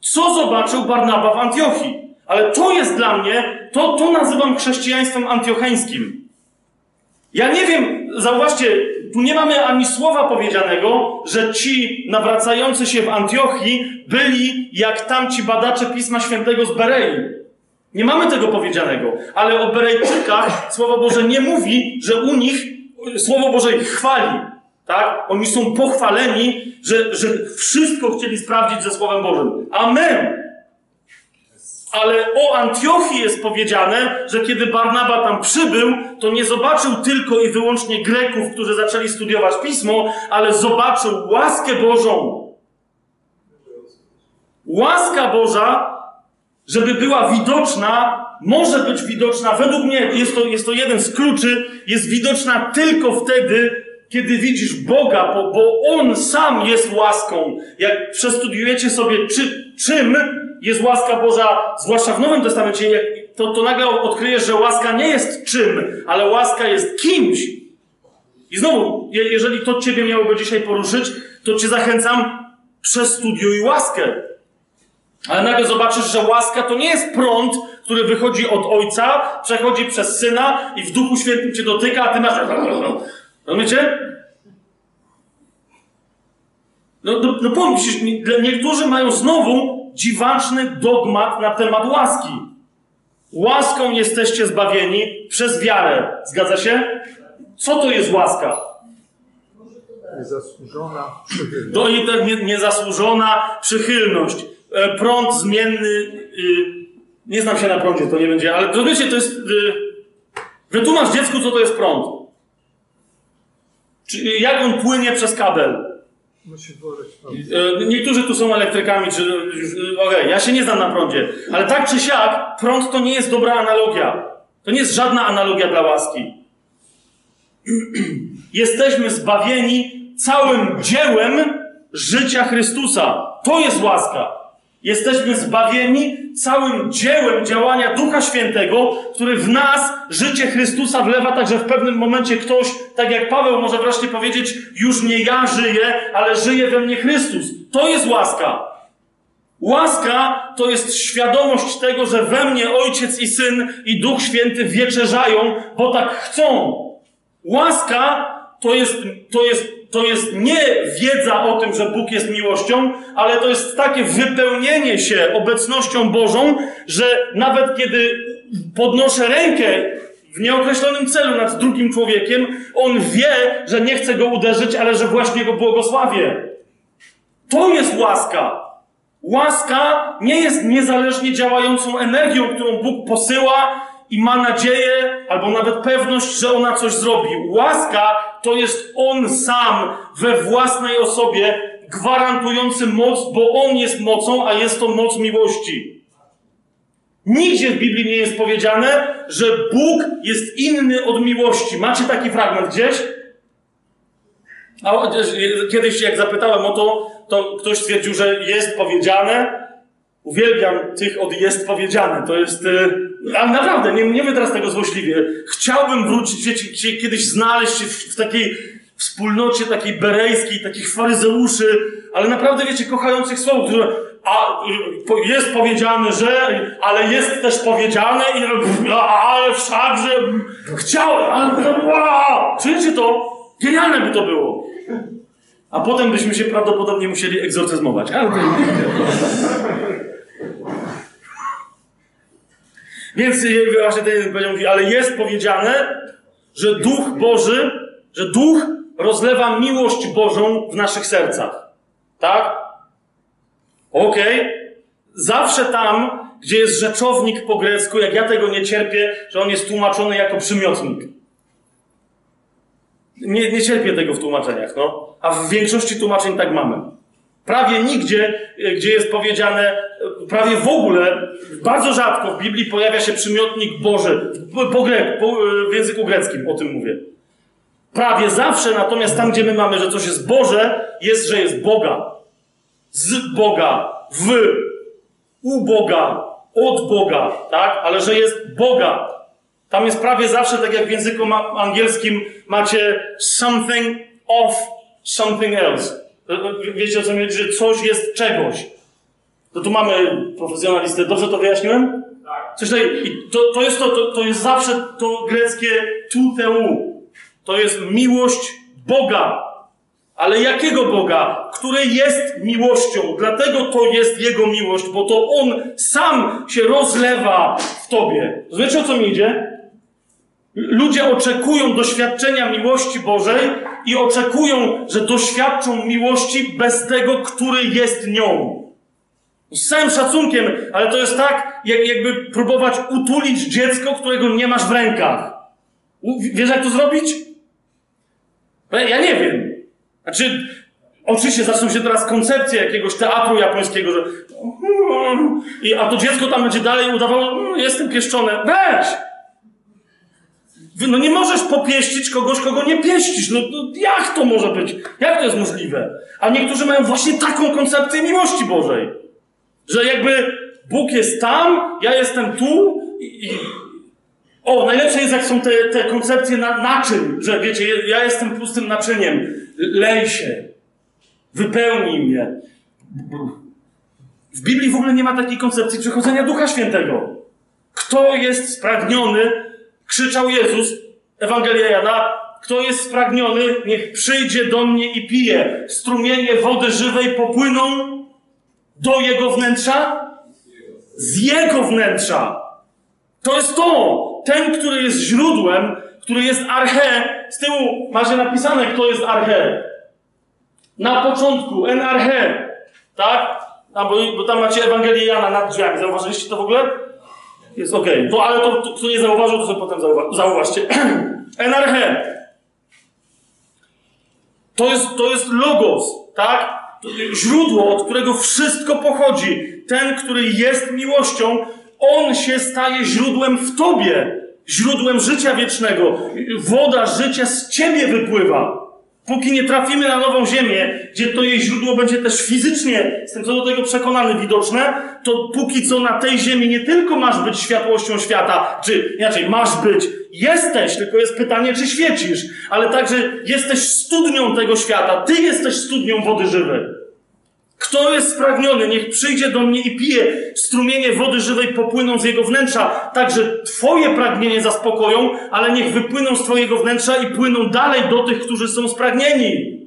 co zobaczył Barnaba w Antiochii. Ale to jest dla mnie, to, to nazywam chrześcijaństwem antiocheńskim. Ja nie wiem, zauważcie, tu nie mamy ani słowa powiedzianego, że ci nawracający się w Antiochii byli jak tamci badacze Pisma Świętego z Berei. Nie mamy tego powiedzianego, ale o Berejczykach Słowo Boże nie mówi, że u nich Słowo Boże ich chwali. Tak? Oni są pochwaleni, że, że wszystko chcieli sprawdzić ze Słowem Bożym. Amen! Ale o Antiochii jest powiedziane, że kiedy Barnaba tam przybył, to nie zobaczył tylko i wyłącznie Greków, którzy zaczęli studiować pismo, ale zobaczył łaskę Bożą. Łaska Boża, żeby była widoczna, może być widoczna, według mnie jest to, jest to jeden z kluczy, jest widoczna tylko wtedy, kiedy widzisz Boga, bo, bo On sam jest łaską. Jak przestudiujecie sobie, czy, czym jest łaska Boża, zwłaszcza w Nowym Testamencie, to, to nagle odkryjesz, że łaska nie jest czym, ale łaska jest kimś. I znowu, jeżeli to Ciebie miałoby dzisiaj poruszyć, to Cię zachęcam, przestudiuj łaskę. Ale nagle zobaczysz, że łaska to nie jest prąd, który wychodzi od Ojca, przechodzi przez Syna i w Duchu Świętym Cię dotyka, a Ty masz... Rozumiecie? No, no, no pomyśl, niektórzy mają znowu dziwaczny dogmat na temat łaski. Łaską jesteście zbawieni przez wiarę. Zgadza się? Co to jest łaska? Niezasłużona przychylność. Do i tak nie, niezasłużona przychylność. E, prąd zmienny. Y, nie znam się na prądzie, to nie będzie, ale to wiecie, to jest. Y, wytłumacz dziecku, co to jest prąd. Czy, jak on płynie przez kabel. Musi prąd. E, Niektórzy tu są elektrykami, czy. Okej, ja się nie znam na prądzie, ale tak czy siak, prąd to nie jest dobra analogia. To nie jest żadna analogia dla łaski. Jesteśmy zbawieni całym dziełem życia Chrystusa. To jest łaska. Jesteśmy zbawieni całym dziełem działania Ducha Świętego, który w nas życie Chrystusa wlewa, tak że w pewnym momencie ktoś, tak jak Paweł może wreszcie powiedzieć, już nie ja żyję, ale żyje we mnie Chrystus. To jest łaska. Łaska to jest świadomość tego, że we mnie Ojciec i Syn i Duch Święty wieczerzają, bo tak chcą. Łaska to jest, to jest, to jest nie wiedza o tym, że Bóg jest miłością, ale to jest takie wypełnienie się obecnością Bożą, że nawet kiedy podnoszę rękę w nieokreślonym celu nad drugim człowiekiem, on wie, że nie chce go uderzyć, ale że właśnie go błogosławię. To jest łaska. Łaska nie jest niezależnie działającą energią, którą Bóg posyła i ma nadzieję, albo nawet pewność, że ona coś zrobi. Łaska to jest On sam we własnej osobie, gwarantujący moc, bo On jest mocą, a jest to moc miłości. Nigdzie w Biblii nie jest powiedziane, że Bóg jest inny od miłości. Macie taki fragment gdzieś? A kiedyś, jak zapytałem o to, to ktoś stwierdził, że jest powiedziane. Uwielbiam tych od jest powiedziane. To jest. Ale naprawdę, nie, mówię teraz tego złośliwie. Chciałbym wrócić, wiecie, kiedyś znaleźć się w, takiej wspólnocie takiej berejskiej, takich faryzeuszy, ale naprawdę, wiecie, kochających słów, które a y, jest powiedziane, że, ale jest też powiedziane, i, ale wszakże chciałem, ale wow! Czujecie to? Genialne by to było. A potem byśmy się prawdopodobnie musieli egzorcyzmować. Ale to... Więc y, właśnie ten powiedział, mówi, ale jest powiedziane, że Duch Boży, że Duch rozlewa miłość Bożą w naszych sercach. Tak? Okej. Okay. Zawsze tam, gdzie jest rzeczownik po grecku, jak ja tego nie cierpię, że on jest tłumaczony jako przymiotnik. Nie, nie cierpię tego w tłumaczeniach, no. A w większości tłumaczeń tak mamy. Prawie nigdzie, gdzie jest powiedziane, prawie w ogóle, bardzo rzadko w Biblii pojawia się przymiotnik Boży, po, grek, po, w języku greckim, o tym mówię. Prawie zawsze, natomiast tam, gdzie my mamy, że coś jest Boże, jest, że jest Boga. Z Boga, w, u Boga, od Boga, tak? Ale że jest Boga. Tam jest prawie zawsze, tak jak w języku angielskim, macie something of something else. Wiecie o co mi chodzi, że coś jest czegoś. To tu mamy profesjonalistę. Dobrze to wyjaśniłem? Tak. Coś. I to, to, jest to, to, to jest zawsze to greckie tu teu. To jest miłość Boga. Ale jakiego Boga? Który jest miłością. Dlatego to jest Jego miłość, bo to On sam się rozlewa w Tobie. Wiecie o co mi idzie? Ludzie oczekują doświadczenia miłości Bożej i oczekują, że doświadczą miłości bez tego, który jest nią. Z całym szacunkiem, ale to jest tak, jak, jakby próbować utulić dziecko, którego nie masz w rękach. Wiesz, jak to zrobić? No Ja nie wiem. Znaczy, oczywiście zaczną się teraz koncepcje jakiegoś teatru japońskiego, że. I, a to dziecko tam będzie dalej udawało, "Mm, jestem pieszczone. Weź! No nie możesz popieścić kogoś, kogo nie pieścisz. No, no jak to może być? Jak to jest możliwe? A niektórzy mają właśnie taką koncepcję miłości Bożej. Że jakby Bóg jest tam, ja jestem tu i... i o, najlepsze jest jak są te, te koncepcje na, naczyń, że wiecie, ja jestem pustym naczyniem. Lej się. Wypełnij mnie. W Biblii w ogóle nie ma takiej koncepcji przychodzenia Ducha Świętego. Kto jest spragniony, krzyczał Jezus, Ewangelia Jana, kto jest spragniony, niech przyjdzie do mnie i pije. Strumienie wody żywej popłyną do jego wnętrza, z jego wnętrza. To jest to. Ten, który jest źródłem, który jest arche. Z tyłu macie napisane, kto jest arche. Na początku, en arche. Tak? A, bo, bo tam macie Ewangelię Jana nad drzwiami. Zauważyliście to w ogóle? Jest okej. To, ale to, to, kto nie zauważył, to sobie potem zauwa- zauważcie. en arche. To jest, to jest logos, tak? Źródło, od którego wszystko pochodzi. Ten, który jest miłością, on się staje źródłem w tobie. Źródłem życia wiecznego. Woda życia z ciebie wypływa. Póki nie trafimy na nową ziemię, gdzie to jej źródło będzie też fizycznie, jestem co do tego przekonany, widoczne, to póki co na tej ziemi nie tylko masz być światłością świata, czy inaczej, masz być, jesteś, tylko jest pytanie, czy świecisz, ale także jesteś studnią tego świata, ty jesteś studnią wody żywej. Kto jest spragniony, niech przyjdzie do mnie i pije. Strumienie wody żywej popłyną z jego wnętrza. Także Twoje pragnienie zaspokoją, ale niech wypłyną z Twojego wnętrza i płyną dalej do tych, którzy są spragnieni.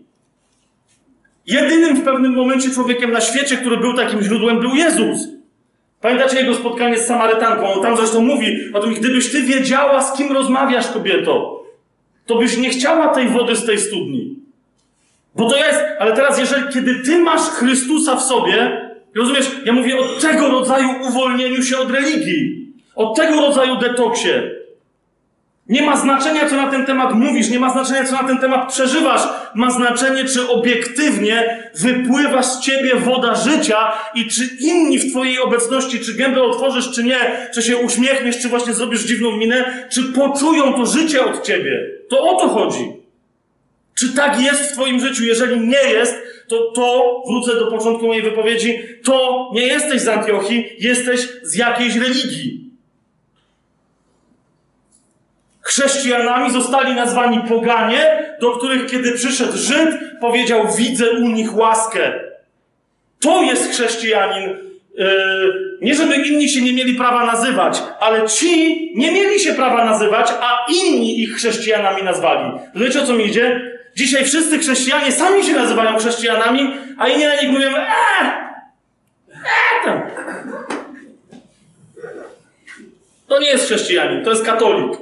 Jedynym w pewnym momencie człowiekiem na świecie, który był takim źródłem, był Jezus. Pamiętacie jego spotkanie z Samarytanką? On tam zresztą mówi o tym, gdybyś Ty wiedziała, z kim rozmawiasz, kobieto, to byś nie chciała tej wody z tej studni. Bo to jest, ale teraz, jeżeli, kiedy ty masz Chrystusa w sobie, rozumiesz, ja mówię o tego rodzaju uwolnieniu się od religii, o tego rodzaju detoksie. Nie ma znaczenia, co na ten temat mówisz, nie ma znaczenia, co na ten temat przeżywasz. Ma znaczenie, czy obiektywnie wypływa z ciebie woda życia i czy inni w twojej obecności, czy gębę otworzysz, czy nie, czy się uśmiechniesz, czy właśnie zrobisz dziwną minę, czy poczują to życie od ciebie. To o to chodzi. Czy tak jest w Twoim życiu? Jeżeli nie jest, to, to wrócę do początku mojej wypowiedzi, to nie jesteś z Antiochii, jesteś z jakiejś religii. Chrześcijanami zostali nazwani poganie, do których kiedy przyszedł Żyd, powiedział: Widzę u nich łaskę. To jest chrześcijanin. Yy, nie żeby inni się nie mieli prawa nazywać, ale ci nie mieli się prawa nazywać, a inni ich chrześcijanami nazwali. Wiecie o co mi idzie? Dzisiaj wszyscy chrześcijanie sami się nazywają chrześcijanami, a inni na nich mówią: eee, eee tam. To nie jest chrześcijanin, to jest katolik.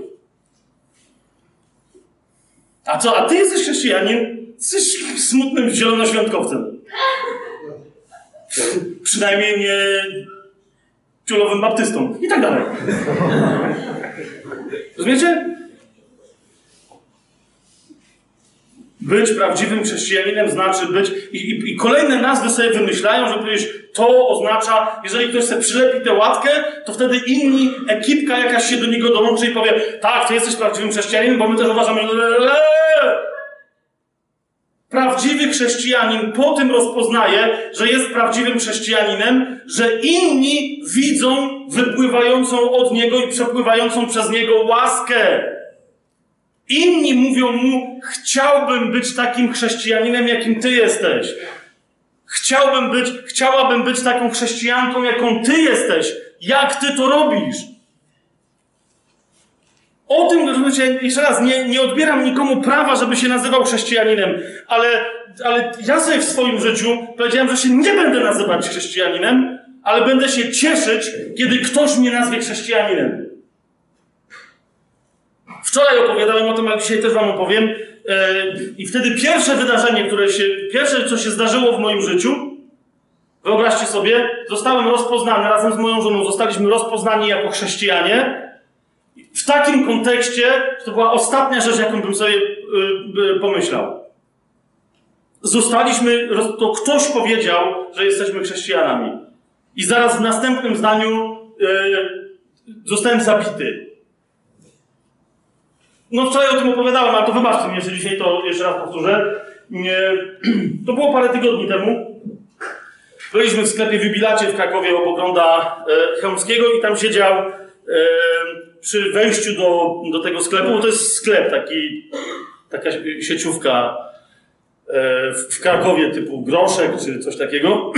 A co, a ty jesteś chrześcijanin? Jesteś smutnym zielonoświątkowcem. Przynajmniej nie ciulowym baptystą. I tak dalej. Rozumiecie? Być prawdziwym chrześcijaninem znaczy być. I, i, I kolejne nazwy sobie wymyślają, że powiedzieć, to oznacza, jeżeli ktoś sobie przylepi tę łatkę, to wtedy inni, ekipka jakaś się do niego dołączy i powie, tak, ty jesteś prawdziwym chrześcijaninem, bo my też uważamy. Prawdziwy chrześcijanin po tym rozpoznaje, że jest prawdziwym chrześcijaninem, że inni widzą wypływającą od niego i przepływającą przez niego łaskę. Inni mówią mu: Chciałbym być takim chrześcijaninem, jakim ty jesteś. Chciałbym być, chciałabym być taką chrześcijanką, jaką ty jesteś. Jak ty to robisz? O tym, rozumiecie, jeszcze raz, nie, nie odbieram nikomu prawa, żeby się nazywał chrześcijaninem, ale, ale ja sobie w swoim życiu powiedziałem, że się nie będę nazywać chrześcijaninem, ale będę się cieszyć, kiedy ktoś mnie nazwie chrześcijaninem. Wczoraj opowiadałem o tym, ale dzisiaj też wam opowiem. Yy, I wtedy pierwsze wydarzenie, które się, pierwsze, co się zdarzyło w moim życiu, Wyobraźcie sobie, zostałem rozpoznany razem z moją żoną, zostaliśmy rozpoznani jako chrześcijanie. W takim kontekście to była ostatnia rzecz, jaką bym sobie y, y, pomyślał. Zostaliśmy, to ktoś powiedział, że jesteśmy chrześcijanami. I zaraz w następnym zdaniu zostałem zabity. No wczoraj o tym opowiadałem, ale to wybaczcie mi jeszcze dzisiaj, to jeszcze raz powtórzę. To było parę tygodni temu. Byliśmy w sklepie w w Krakowie obok Ronda e, Chełmskiego i tam siedział e, przy wejściu do, do tego sklepu, bo to jest sklep taki, taka sieciówka e, w Krakowie typu Groszek czy coś takiego.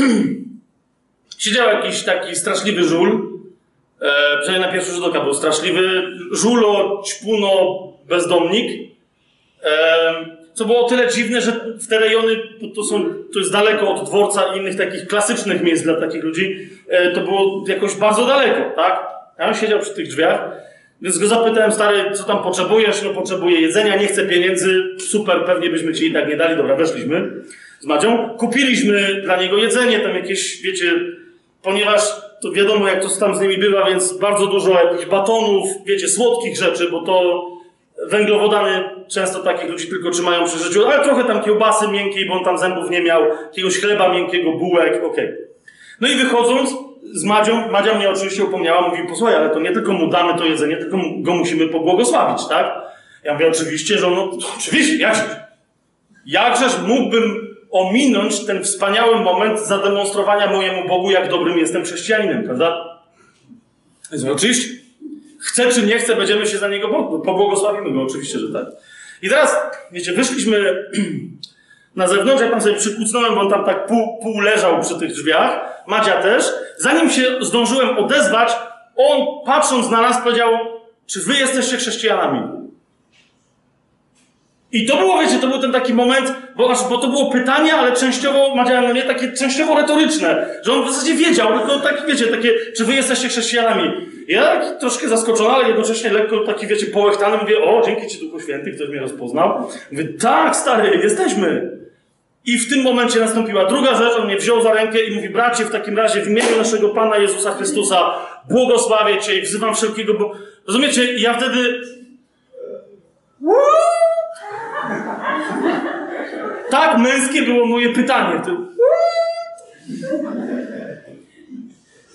Siedział jakiś taki straszliwy żul, e, przynajmniej na pierwszy rzut oka był straszliwy, żulo, ćpuno, bezdomnik. E, co było o tyle dziwne, że te rejony, to, są, to jest daleko od dworca i innych takich klasycznych miejsc dla takich ludzi, e, to było jakoś bardzo daleko, tak? A on siedział przy tych drzwiach, więc go zapytałem, stary, co tam potrzebujesz? No potrzebuję jedzenia, nie chcę pieniędzy, super, pewnie byśmy ci i tak nie dali, dobra, weszliśmy z Madzią. Kupiliśmy dla niego jedzenie, tam jakieś, wiecie, ponieważ to wiadomo, jak to tam z nimi bywa, więc bardzo dużo jakichś batonów, wiecie, słodkich rzeczy, bo to węglowodany często takich ludzi tylko trzymają przy życiu, ale trochę tam kiełbasy miękkiej, bo on tam zębów nie miał, jakiegoś chleba miękkiego, bułek, okej. No i wychodząc z Madzią, Madzia mnie oczywiście upomniała, mówi, posłuchaj, ale to nie tylko mu damy to jedzenie, tylko go musimy pobłogosławić, tak? Ja mówię, oczywiście, że no, oczywiście, jakżeż. Jakżeż mógłbym ominąć ten wspaniały moment zademonstrowania mojemu Bogu, jak dobrym jestem chrześcijaninem, prawda? Oczywiście. Chce czy nie chce, będziemy się za niego pobłogosławimy go, oczywiście, że tak. I teraz, wiecie, wyszliśmy na zewnątrz, ja tam sobie przykucnąłem, bo on tam tak pół, pół leżał przy tych drzwiach, Madzia też. Zanim się zdążyłem odezwać, on patrząc na nas powiedział, czy wy jesteście chrześcijanami? I to było, wiecie, to był ten taki moment, bo, aż, bo to było pytanie, ale częściowo, Madzia, no nie, takie częściowo retoryczne, że on w zasadzie wiedział, tylko tak, wiecie, takie, czy wy jesteście chrześcijanami? Ja taki troszkę zaskoczony, ale jednocześnie lekko taki, wiecie, połechtany, mówię, o, dzięki Ci Duchu Święty, ktoś mnie rozpoznał. Mówię, tak, stary, jesteśmy. I w tym momencie nastąpiła druga rzecz, on mnie wziął za rękę i mówi, bracie, w takim razie w imieniu naszego Pana Jezusa Chrystusa błogosławię Cię i wzywam wszelkiego, bo... Rozumiecie, ja wtedy... Tak męskie było moje pytanie.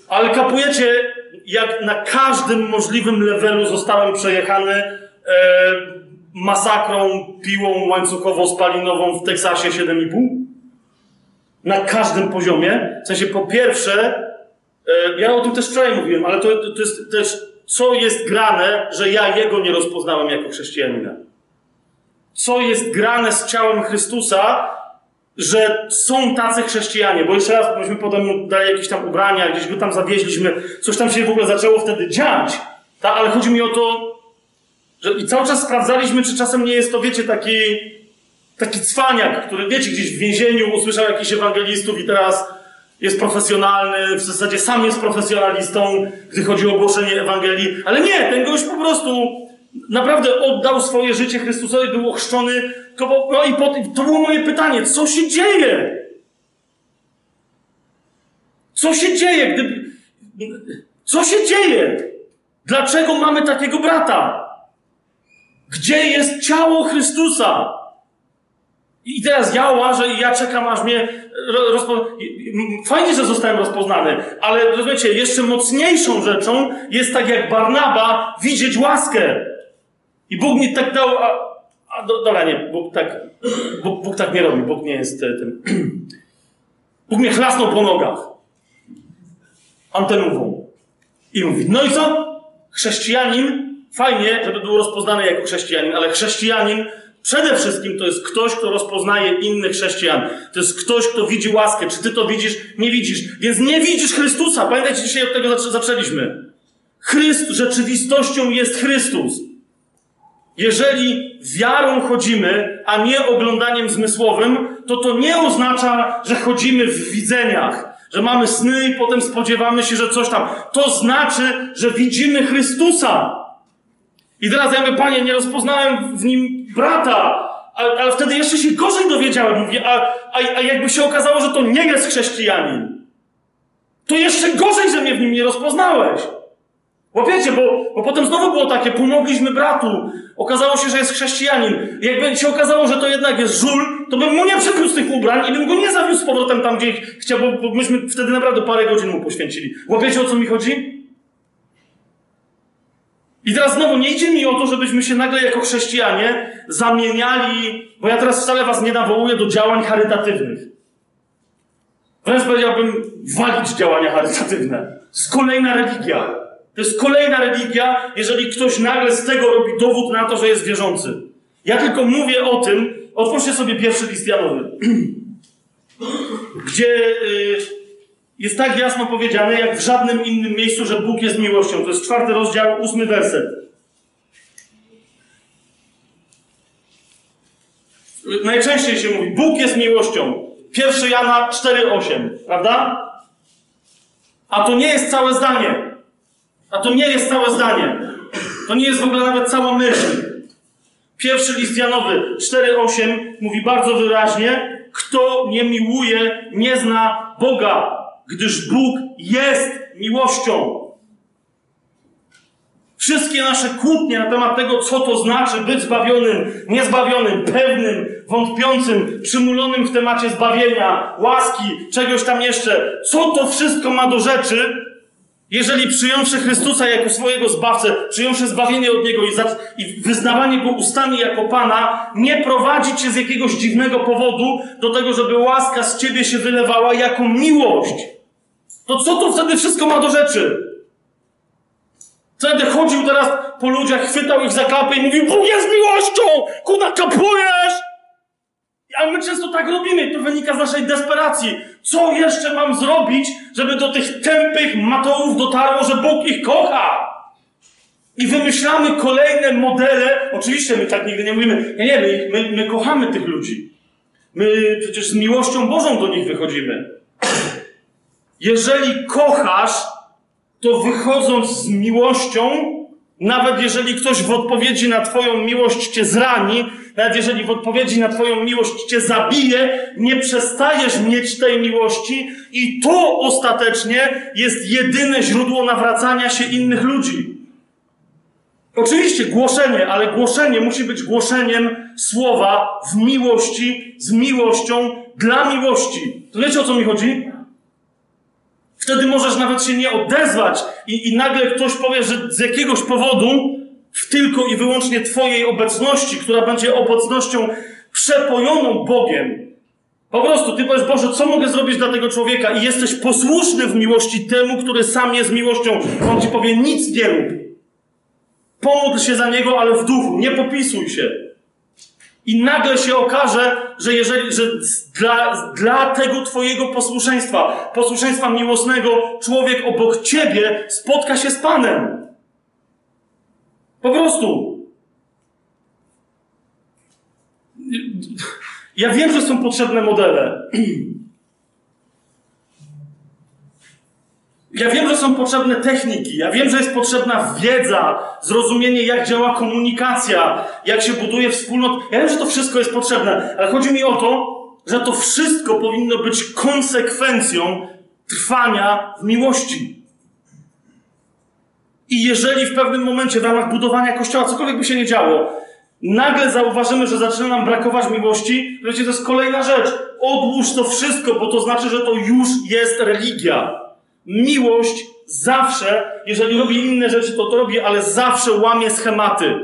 Ale kapujecie, jak na każdym możliwym levelu zostałem przejechany e, masakrą, piłą łańcuchowo-spalinową w Teksasie 7,5? Na każdym poziomie. W sensie, po pierwsze, e, ja o tym też wczoraj mówiłem, ale to, to jest też, co jest grane, że ja jego nie rozpoznałem jako chrześcijanina. Co jest grane z ciałem Chrystusa, że są tacy chrześcijanie, bo jeszcze raz, myśmy potem dali jakieś tam ubrania, gdzieś go tam zawieźliśmy, coś tam się w ogóle zaczęło wtedy dziać, ta, ale chodzi mi o to, że i cały czas sprawdzaliśmy, czy czasem nie jest to, wiecie, taki, taki cwaniak, który, wiecie, gdzieś w więzieniu usłyszał jakichś ewangelistów i teraz jest profesjonalny, w zasadzie sam jest profesjonalistą, gdy chodzi o głoszenie Ewangelii, ale nie, ten gość po prostu naprawdę oddał swoje życie Chrystusowi, był ochrzczony, no i to było moje pytanie, co się dzieje? Co się dzieje, gdy... Co się dzieje? Dlaczego mamy takiego brata? Gdzie jest ciało Chrystusa? I teraz ja łażę i ja czekam, aż mnie ro- rozpo... Fajnie, że zostałem rozpoznany, ale rozumiecie, jeszcze mocniejszą rzeczą jest tak jak Barnaba widzieć łaskę. I Bóg mi tak dał, a, a do, dobra, nie, Bóg tak, Bóg, Bóg tak nie robi, Bóg nie jest e, tym. Bóg mnie chlasnął po nogach. Antenówą. I mówi, no i co? Chrześcijanin, fajnie, żeby był rozpoznany jako chrześcijanin, ale chrześcijanin przede wszystkim to jest ktoś, kto rozpoznaje innych chrześcijan. To jest ktoś, kto widzi łaskę. Czy ty to widzisz? Nie widzisz. Więc nie widzisz Chrystusa. Pamiętajcie, dzisiaj od tego zaczę- zaczęliśmy. Chryst, rzeczywistością jest Chrystus. Jeżeli wiarą chodzimy, a nie oglądaniem zmysłowym, to to nie oznacza, że chodzimy w widzeniach, że mamy sny i potem spodziewamy się, że coś tam. To znaczy, że widzimy Chrystusa. I teraz ja mówię, panie, nie rozpoznałem w nim brata, ale, wtedy jeszcze się gorzej dowiedziałem. Mówię, a, a, a jakby się okazało, że to nie jest chrześcijanin. to jeszcze gorzej, że mnie w nim nie rozpoznałeś. Łapiecie, bo, bo potem znowu było takie, pomogliśmy bratu, okazało się, że jest chrześcijanin. Jakby się okazało, że to jednak jest żul, to bym mu nie przywiózł tych ubrań i bym go nie zawiózł z powrotem tam, gdzie ich chciał, bo myśmy wtedy naprawdę parę godzin mu poświęcili. Łapiecie, o co mi chodzi? I teraz znowu nie idzie mi o to, żebyśmy się nagle jako chrześcijanie zamieniali, bo ja teraz wcale was nie nawołuję do działań charytatywnych. Wręcz powiedziałbym walić działania charytatywne. To jest kolejna religia. To jest kolejna religia, jeżeli ktoś nagle z tego robi dowód na to, że jest wierzący. Ja tylko mówię o tym, otwórzcie sobie pierwszy list Janowy, gdzie y, jest tak jasno powiedziane, jak w żadnym innym miejscu, że Bóg jest miłością. To jest czwarty rozdział, ósmy werset. Najczęściej się mówi, Bóg jest miłością. 1 Jana 4,8, prawda? A to nie jest całe zdanie. A to nie jest całe zdanie. To nie jest w ogóle nawet cała myśl. Pierwszy list Janowy 4,8 mówi bardzo wyraźnie: Kto nie miłuje, nie zna Boga, gdyż Bóg jest miłością. Wszystkie nasze kłótnie na temat tego, co to znaczy być zbawionym, niezbawionym, pewnym, wątpiącym, przymulonym w temacie zbawienia, łaski, czegoś tam jeszcze, co to wszystko ma do rzeczy, jeżeli przyjąwszy Chrystusa jako swojego zbawcę, przyjąwszy zbawienie od Niego i, za, i wyznawanie Go ustami jako Pana, nie prowadzi Cię z jakiegoś dziwnego powodu do tego, żeby łaska z Ciebie się wylewała jako miłość, to co to wtedy wszystko ma do rzeczy? Będę chodził teraz po ludziach, chwytał ich za klapę i mówił, Bóg jest miłością! Kuna kapujesz! Ale my często tak robimy, to wynika z naszej desperacji. Co jeszcze mam zrobić, żeby do tych tępych matołów dotarło, że Bóg ich kocha? I wymyślamy kolejne modele. Oczywiście my tak nigdy nie mówimy. Nie, nie, my, my, my kochamy tych ludzi. My przecież z miłością Bożą do nich wychodzimy. Jeżeli kochasz, to wychodząc z miłością, nawet jeżeli ktoś w odpowiedzi na Twoją miłość Cię zrani, nawet jeżeli w odpowiedzi na Twoją miłość Cię zabije, nie przestajesz mieć tej miłości i to ostatecznie jest jedyne źródło nawracania się innych ludzi. Oczywiście głoszenie, ale głoszenie musi być głoszeniem słowa w miłości, z miłością, dla miłości. To wiecie o co mi chodzi? Wtedy możesz nawet się nie odezwać i, i nagle ktoś powie, że z jakiegoś powodu w tylko i wyłącznie Twojej obecności, która będzie obecnością przepojoną Bogiem, po prostu Ty powiesz, Boże, co mogę zrobić dla tego człowieka? I jesteś posłuszny w miłości temu, który sam jest miłością. On Ci powie, nic nie rób. Pomódl się za niego, ale w duchu, nie popisuj się. I nagle się okaże, że jeżeli, że dla, dla tego Twojego posłuszeństwa, posłuszeństwa miłosnego, człowiek obok Ciebie spotka się z Panem. Po prostu. Ja wiem, że są potrzebne modele. Ja wiem, że są potrzebne techniki, ja wiem, że jest potrzebna wiedza, zrozumienie, jak działa komunikacja, jak się buduje wspólnot. Ja wiem, że to wszystko jest potrzebne, ale chodzi mi o to, że to wszystko powinno być konsekwencją trwania w miłości. I jeżeli w pewnym momencie w ramach budowania kościoła cokolwiek by się nie działo, nagle zauważymy, że zaczyna nam brakować miłości, to to jest kolejna rzecz. Odłóż to wszystko, bo to znaczy, że to już jest religia. Miłość zawsze, jeżeli robi inne rzeczy, to to robi, ale zawsze łamie schematy.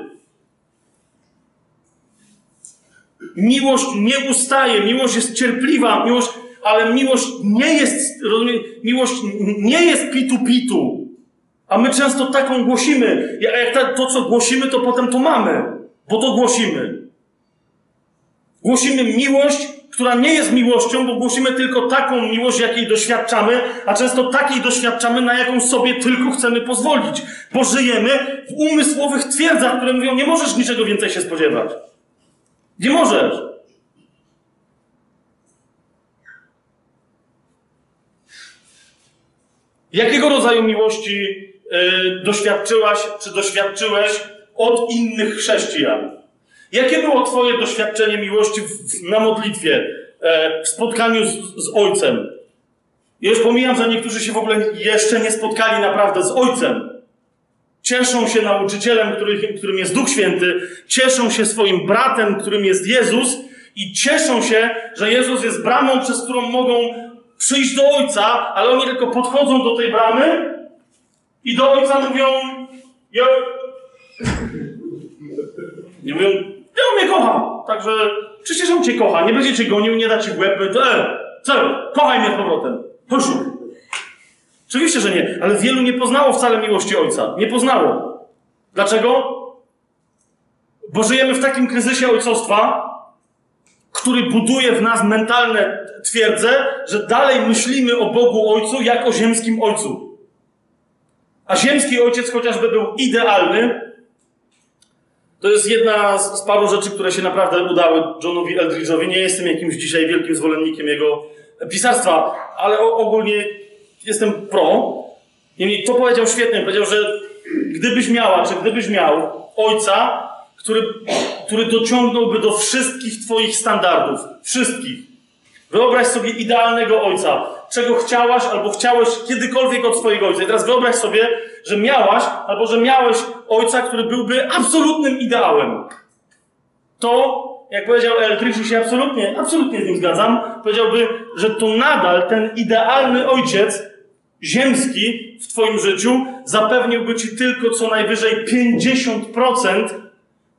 Miłość nie ustaje, miłość jest cierpliwa, miłość, ale miłość nie jest, rozumiem, miłość nie jest pitu-pitu. A my często taką głosimy. A jak to, co głosimy, to potem to mamy, bo to głosimy. Głosimy miłość, która nie jest miłością, bo głosimy tylko taką miłość, jakiej doświadczamy, a często takiej doświadczamy, na jaką sobie tylko chcemy pozwolić, bo żyjemy w umysłowych twierdzach, które mówią, nie możesz niczego więcej się spodziewać. Nie możesz. Jakiego rodzaju miłości yy, doświadczyłaś, czy doświadczyłeś od innych chrześcijan? Jakie było Twoje doświadczenie miłości w, na modlitwie, e, w spotkaniu z, z Ojcem? Już pomijam, że niektórzy się w ogóle jeszcze nie spotkali naprawdę z Ojcem. Cieszą się nauczycielem, który, którym jest Duch Święty, cieszą się swoim bratem, którym jest Jezus i cieszą się, że Jezus jest bramą, przez którą mogą przyjść do Ojca, ale oni tylko podchodzą do tej bramy i do Ojca mówią. Nie mówią, ja mnie kocha, także przecież on cię kocha, nie będzie cię gonił, nie da ci łeb, e, co, kochaj mnie z powrotem, chodź. Oczywiście, że nie, ale wielu nie poznało wcale miłości Ojca. Nie poznało. Dlaczego? Bo żyjemy w takim kryzysie ojcostwa, który buduje w nas mentalne twierdze, że dalej myślimy o Bogu Ojcu jak o ziemskim Ojcu. A ziemski Ojciec chociażby był idealny, to jest jedna z, z paru rzeczy, które się naprawdę udały Johnowi Eldridge'owi. Nie jestem jakimś dzisiaj wielkim zwolennikiem jego pisarstwa, ale o, ogólnie jestem pro. I to powiedział świetnie. Powiedział, że gdybyś miała, czy gdybyś miał ojca, który, który dociągnąłby do wszystkich twoich standardów. Wszystkich. Wyobraź sobie idealnego ojca. Czego chciałaś albo chciałeś kiedykolwiek od swojego ojca. I teraz wyobraź sobie, że miałaś albo że miałeś ojca, który byłby absolutnym ideałem. To, jak powiedział Eldridge, się absolutnie, absolutnie z nim zgadzam, powiedziałby, że to nadal ten idealny ojciec ziemski w Twoim życiu zapewniłby Ci tylko co najwyżej 50%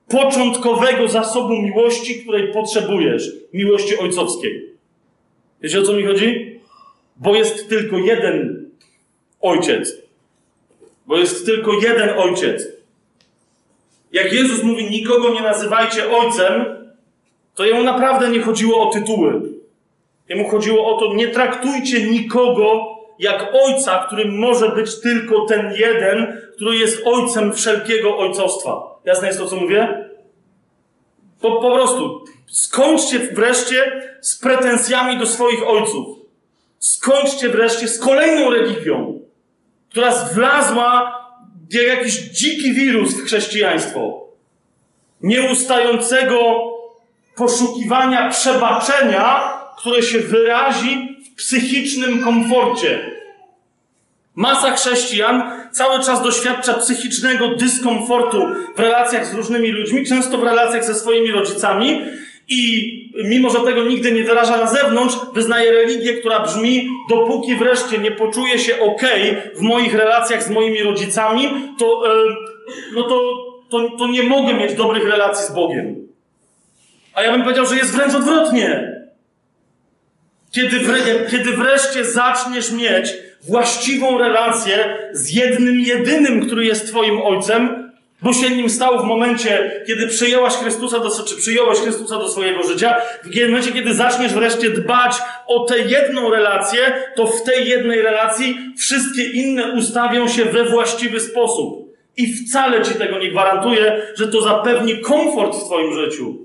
początkowego zasobu miłości, której potrzebujesz. Miłości ojcowskiej. Wiecie o co mi chodzi? Bo jest tylko jeden ojciec. Bo jest tylko jeden ojciec. Jak Jezus mówi, nikogo nie nazywajcie ojcem, to jemu naprawdę nie chodziło o tytuły. Jemu chodziło o to, nie traktujcie nikogo jak ojca, którym może być tylko ten jeden, który jest ojcem wszelkiego ojcostwa. Jasne jest to, co mówię? Po, po prostu skończcie wreszcie z pretensjami do swoich ojców. Skończcie wreszcie z kolejną religią, która zwlazła jak jakiś dziki wirus w chrześcijaństwo. Nieustającego poszukiwania przebaczenia, które się wyrazi w psychicznym komforcie. Masa chrześcijan cały czas doświadcza psychicznego dyskomfortu w relacjach z różnymi ludźmi, często w relacjach ze swoimi rodzicami i mimo, że tego nigdy nie wyraża na zewnątrz, wyznaje religię, która brzmi, dopóki wreszcie nie poczuję się ok w moich relacjach z moimi rodzicami, to, yy, no to, to, to nie mogę mieć dobrych relacji z Bogiem. A ja bym powiedział, że jest wręcz odwrotnie. Kiedy, wre, kiedy wreszcie zaczniesz mieć właściwą relację z jednym, jedynym, który jest Twoim Ojcem, bo się nim stał w momencie, kiedy przyjęłaś Chrystusa do, czy przyjąłeś Chrystusa do swojego życia, w momencie, kiedy zaczniesz wreszcie dbać o tę jedną relację, to w tej jednej relacji wszystkie inne ustawią się we właściwy sposób. I wcale ci tego nie gwarantuję, że to zapewni komfort w Twoim życiu.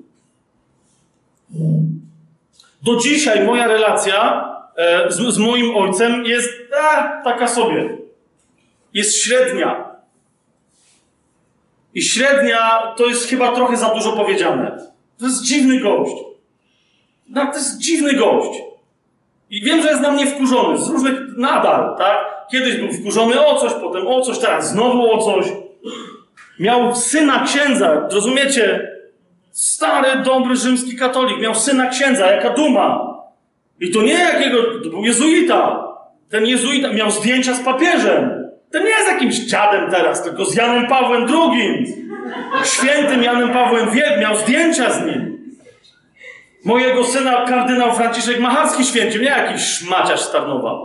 Do dzisiaj moja relacja e, z, z, moim ojcem jest e, taka sobie. Jest średnia. I średnia to jest chyba trochę za dużo powiedziane. To jest dziwny gość. No, to jest dziwny gość. I wiem, że jest na mnie wkurzony z różnych nadal, tak? Kiedyś był wkurzony o coś, potem o coś, teraz znowu o coś. Miał syna księdza, rozumiecie? Stary, dobry rzymski katolik miał syna księdza, jaka duma. I to nie jakiego, to był jezuita. Ten jezuita miał zdjęcia z papieżem. Ten nie jest jakimś dziadem teraz, tylko z Janem Pawłem II. Świętym Janem Pawłem Wielkim miał zdjęcia z nim. Mojego syna kardynał Franciszek Macharski święcił, nie jakiś szmaciarz z Tarnowa.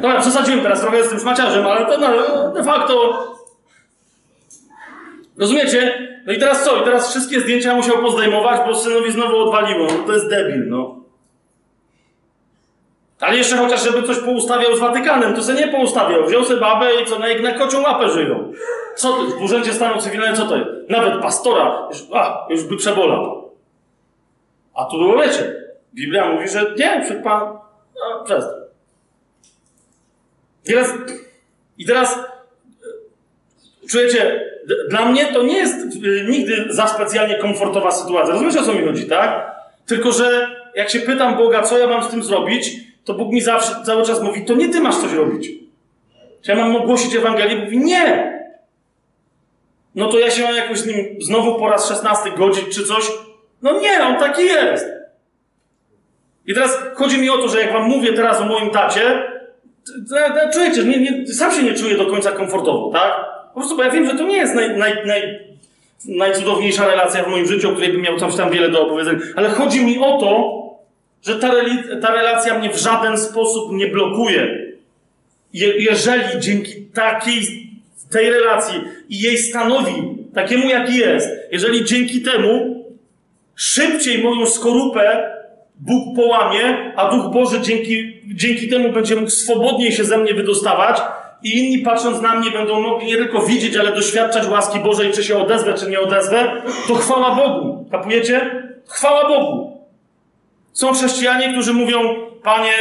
Dobra, przesadziłem teraz trochę z tym szmaciarzem, ale to no, de facto... Rozumiecie? No i teraz co? I teraz wszystkie zdjęcia musiał pozdejmować, bo synowi znowu odwaliło. No to jest debil, no. Ale jeszcze chociaż, żeby coś poustawiał z Watykanem, to se nie poustawiał. Wziął sobie babę i co, na, na kocią łapę żyją. Co to, w urzędzie stanu cywilnego, co to jest? Nawet pastora, już, a, już by przebolał. A tu było, wiecie, Biblia mówi, że nie, przed Pan, no. I teraz, i teraz, czujecie, dla mnie to nie jest nigdy za specjalnie komfortowa sytuacja. Rozumiecie, o co mi chodzi, tak? Tylko, że jak się pytam Boga, co ja mam z tym zrobić, to Bóg mi zawsze, cały czas mówi, to nie ty masz coś robić. Czy ja mam ogłosić Ewangelię? Mówi, nie! No to ja się mam jakoś z nim znowu po raz szesnasty godzić czy coś? No nie, on taki jest. I teraz chodzi mi o to, że jak wam mówię teraz o moim tacie, czujecie, nie, nie, sam się nie czuję do końca komfortowo, tak? Po prostu, bo ja wiem, że to nie jest naj, naj, naj, najcudowniejsza relacja w moim życiu, o której bym miał coś tam wiele do opowiedzenia, ale chodzi mi o to, że ta, ta relacja mnie w żaden sposób nie blokuje. Je, jeżeli dzięki takiej, tej relacji i jej stanowi, takiemu jaki jest, jeżeli dzięki temu szybciej moją skorupę Bóg połamie, a Duch Boży dzięki, dzięki temu będzie mógł swobodniej się ze mnie wydostawać i inni patrząc na mnie będą mogli nie tylko widzieć, ale doświadczać łaski Bożej, czy się odezwę, czy nie odezwę, to chwała Bogu. Kapujecie? Chwała Bogu. Są chrześcijanie, którzy mówią, Panie,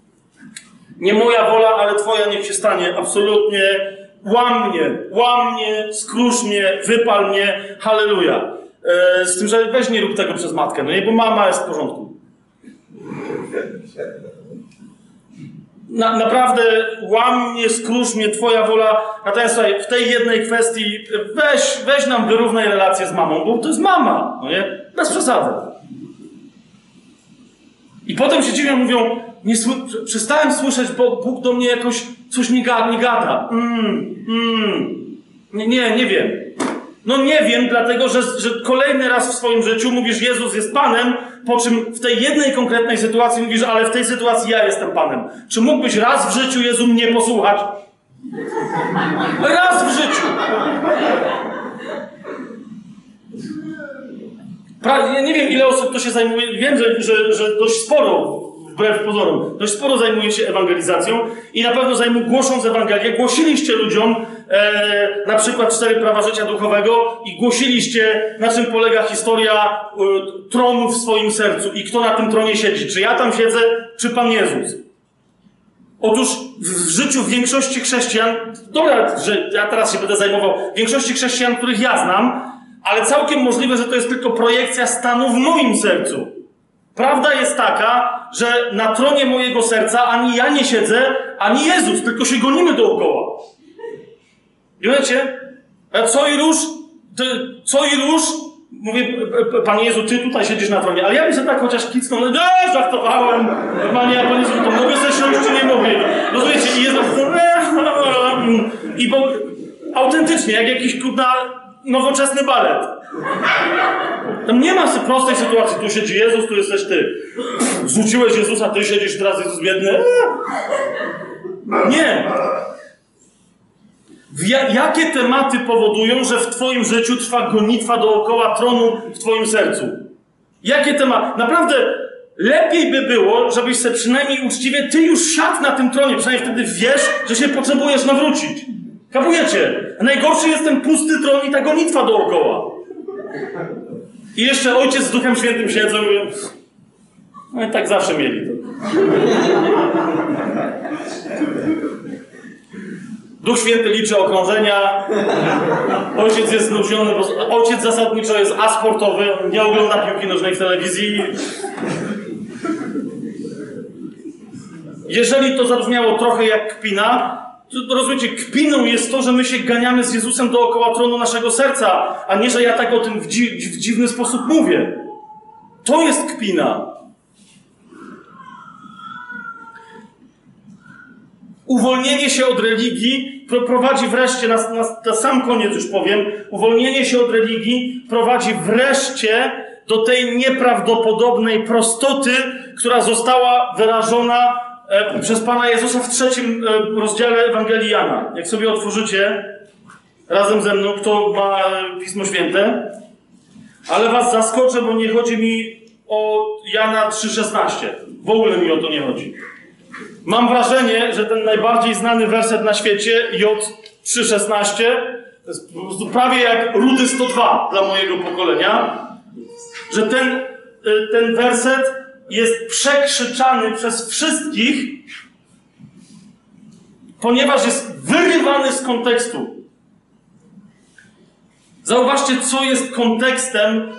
nie moja wola, ale Twoja niech się stanie. Absolutnie. Łam mnie, łam mnie, skrusz mnie, wypal mnie. Halleluja. E, z tym, że weź nie rób tego przez matkę, no nie, bo mama jest w porządku. Na, naprawdę łam mnie, skrusz mnie, Twoja wola. Natomiast słuchaj, w tej jednej kwestii weź, weź nam wyrównaj relację z mamą, bo to jest mama, no nie? Bez przesady. I potem się dziwią, mówią, nie sły- przestałem słyszeć, bo Bóg do mnie jakoś coś nie gada. Nie gada. Mm, mm. Nie, nie, nie wiem. No nie wiem, dlatego że, że kolejny raz w swoim życiu mówisz, Jezus jest Panem, po czym w tej jednej konkretnej sytuacji mówisz, ale w tej sytuacji ja jestem Panem. Czy mógłbyś raz w życiu Jezu mnie posłuchać? Raz w życiu. Pra, ja nie wiem, ile osób to się zajmuje. Wiem, że, że, że dość sporo, wbrew pozorom, dość sporo zajmuje się ewangelizacją i na pewno zajmą, głosząc Ewangelię, głosiliście ludziom e, na przykład cztery prawa życia duchowego i głosiliście, na czym polega historia e, tronu w swoim sercu i kto na tym tronie siedzi. Czy ja tam siedzę, czy Pan Jezus? Otóż w życiu większości chrześcijan, dobra, że ja teraz się będę zajmował, większości chrześcijan, których ja znam, ale całkiem możliwe, że to jest tylko projekcja stanu w moim sercu. Prawda jest taka, że na tronie mojego serca ani ja nie siedzę, ani Jezus, tylko się gonimy dookoła. I wiecie, a co i róż, ty, co i róż, mówię, p- p- Panie Jezu, Ty tutaj siedzisz na tronie, ale ja bym sobie tak chociaż kicnął, no nie, żartowałem, Panie, Panie Jezu, to mogę sobie siąść, czy nie mogę? Rozumiecie, i jest i bo autentycznie, jak jakiś kurna nowoczesny balet. Tam nie ma prostej sytuacji, tu siedzi Jezus, tu jesteś Ty. Zrzuciłeś Jezusa, Ty siedzisz teraz, Jezus biedny. Nie. Jakie tematy powodują, że w Twoim życiu trwa gonitwa dookoła tronu w Twoim sercu? Jakie tematy? Naprawdę lepiej by było, żebyś sobie przynajmniej uczciwie Ty już siadł na tym tronie, przynajmniej wtedy wiesz, że się potrzebujesz nawrócić. Kapujecie? A najgorszy jest ten pusty tron i ta gonitwa dookoła. I jeszcze Ojciec z Duchem Świętym siedzą i mówią, no i tak zawsze mieli to. Duch Święty liczy okrążenia. Ojciec jest znużony, bo ojciec zasadniczo jest asportowy, nie ogląda piłki nożnej w telewizji. Jeżeli to zabrzmiało trochę jak kpina, rozumiecie, kpiną jest to, że my się ganiamy z Jezusem dookoła tronu naszego serca, a nie, że ja tak o tym w, dzi- w dziwny sposób mówię. To jest kpina. Uwolnienie się od religii pro- prowadzi wreszcie, na, na, na sam koniec już powiem, uwolnienie się od religii prowadzi wreszcie do tej nieprawdopodobnej prostoty, która została wyrażona przez Pana Jezusa w trzecim e, rozdziale Ewangelii Jana. Jak sobie otworzycie razem ze mną, kto ma e, Pismo Święte, ale was zaskoczę, bo nie chodzi mi o Jana 3,16. W ogóle mi o to nie chodzi. Mam wrażenie, że ten najbardziej znany werset na świecie, J 3,16, to jest po prostu prawie jak Rudy 102 dla mojego pokolenia, że ten, ten werset jest przekrzyczany przez wszystkich, ponieważ jest wyrywany z kontekstu. Zauważcie, co jest kontekstem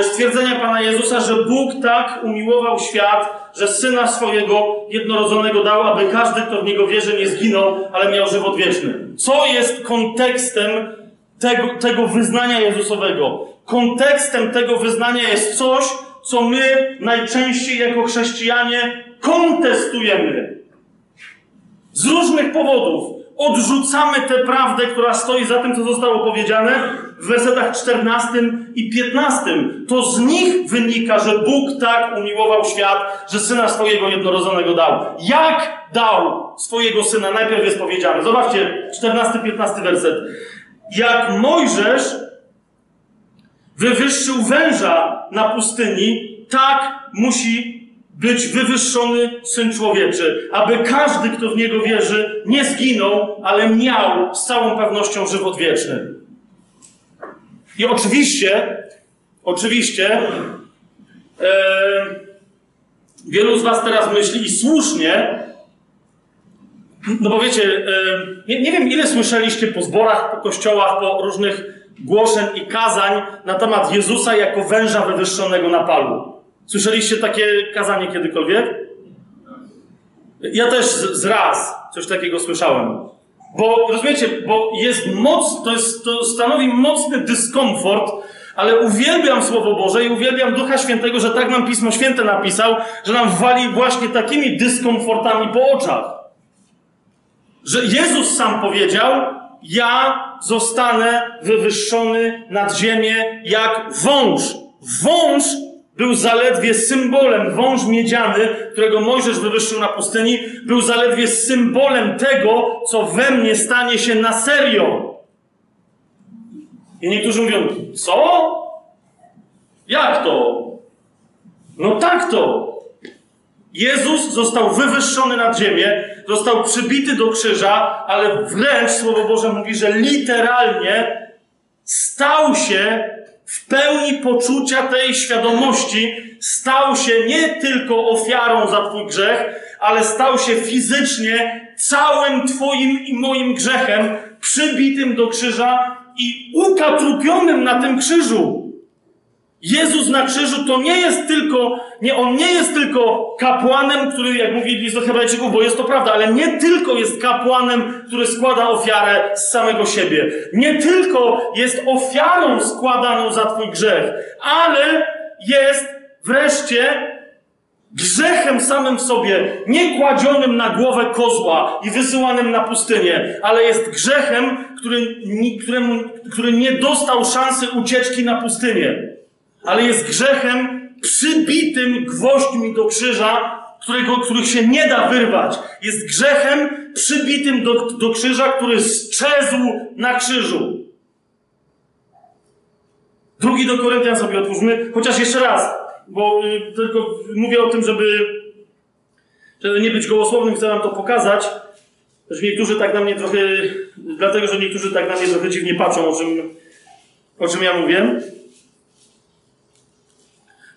e, stwierdzenia Pana Jezusa, że Bóg tak umiłował świat, że syna swojego jednorodzonego dał, aby każdy, kto w niego wierzy, nie zginął, ale miał żywot wieczny. Co jest kontekstem tego, tego wyznania Jezusowego? Kontekstem tego wyznania jest coś, co my najczęściej jako chrześcijanie kontestujemy. Z różnych powodów odrzucamy tę prawdę, która stoi za tym, co zostało powiedziane w wersetach 14 i 15. To z nich wynika, że Bóg tak umiłował świat, że syna swojego jednorodzonego dał. Jak dał swojego syna? Najpierw jest powiedziane. Zobaczcie, 14-15 werset. Jak Mojżesz wywyższył węża na pustyni, tak musi być wywyższony Syn Człowieczy, aby każdy, kto w Niego wierzy, nie zginął, ale miał z całą pewnością żywot wieczny. I oczywiście, oczywiście, e, wielu z Was teraz myśli i słusznie, no bo wiecie, e, nie, nie wiem ile słyszeliście po zborach, po kościołach, po różnych głoszeń i kazań na temat Jezusa jako węża wywyższonego na palu. Słyszeliście takie kazanie kiedykolwiek? Ja też z, raz coś takiego słyszałem. Bo rozumiecie, bo jest moc, to, jest, to stanowi mocny dyskomfort, ale uwielbiam Słowo Boże i uwielbiam Ducha Świętego, że tak nam Pismo Święte napisał, że nam wali właśnie takimi dyskomfortami po oczach. Że Jezus sam powiedział, ja zostanę wywyższony nad ziemię jak wąż. Wąż był zaledwie symbolem, wąż miedziany, którego Mojżesz wywyższył na pustyni, był zaledwie symbolem tego, co we mnie stanie się na serio. I niektórzy mówią, co? Jak to? No tak to. Jezus został wywyższony nad ziemię, został przybity do krzyża, ale wręcz Słowo Boże mówi, że literalnie stał się w pełni poczucia tej świadomości, stał się nie tylko ofiarą za Twój grzech, ale stał się fizycznie całym Twoim i moim grzechem, przybitym do krzyża i ukatrupionym na tym krzyżu. Jezus na krzyżu to nie jest tylko, nie, on nie jest tylko kapłanem, który, jak mówi list do Hebrajczyków, bo jest to prawda, ale nie tylko jest kapłanem, który składa ofiarę z samego siebie. Nie tylko jest ofiarą składaną za Twój grzech, ale jest wreszcie grzechem samym w sobie, nie kładzionym na głowę kozła i wysyłanym na pustynię, ale jest grzechem, który, któremu, który nie dostał szansy ucieczki na pustynię ale jest grzechem przybitym gwoźdźmi do krzyża, którego, których się nie da wyrwać. Jest grzechem przybitym do, do krzyża, który strzezł na krzyżu. Drugi do Koryntian sobie otwórzmy, chociaż jeszcze raz, bo y, tylko mówię o tym, żeby, żeby nie być gołosłownym, chcę wam to pokazać, że niektórzy tak na mnie trochę, dlatego, że niektórzy tak na mnie trochę dziwnie patrzą, o czym, o czym ja mówię.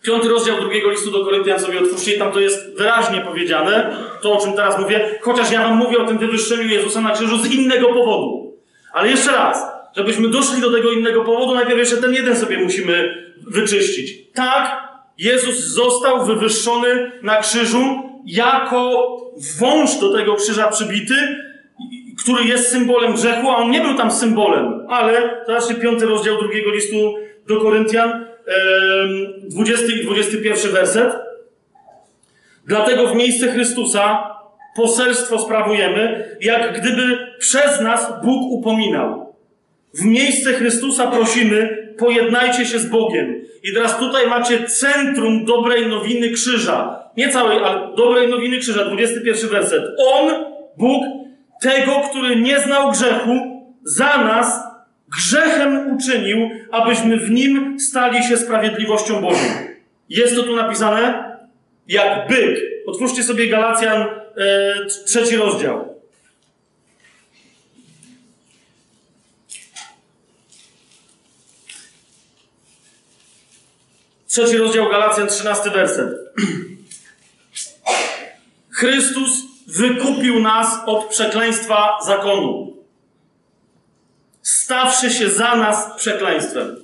Piąty rozdział drugiego listu do Koryntian sobie otwórzcie i tam to jest wyraźnie powiedziane, to o czym teraz mówię, chociaż ja wam mówię o tym wywyższeniu Jezusa na krzyżu z innego powodu. Ale jeszcze raz, żebyśmy doszli do tego innego powodu, najpierw jeszcze ten jeden sobie musimy wyczyścić. Tak, Jezus został wywyższony na krzyżu jako wąż do tego krzyża przybity, który jest symbolem grzechu, a on nie był tam symbolem. Ale, zobaczcie, piąty rozdział drugiego listu do Koryntian, 20 i 21 werset. Dlatego w miejsce Chrystusa poselstwo sprawujemy, jak gdyby przez nas Bóg upominał. W miejsce Chrystusa prosimy, pojednajcie się z Bogiem. I teraz tutaj macie centrum dobrej nowiny krzyża. Nie całej, ale dobrej nowiny krzyża, 21 werset. On, Bóg, tego, który nie znał grzechu, za nas grzechem uczynił, abyśmy w nim stali się sprawiedliwością Bożą. Jest to tu napisane jak byk. Otwórzcie sobie Galacjan e, trzeci rozdział. Trzeci rozdział Galacjan, trzynasty werset. Chrystus wykupił nas od przekleństwa zakonu stawszy się za nas przekleństwem.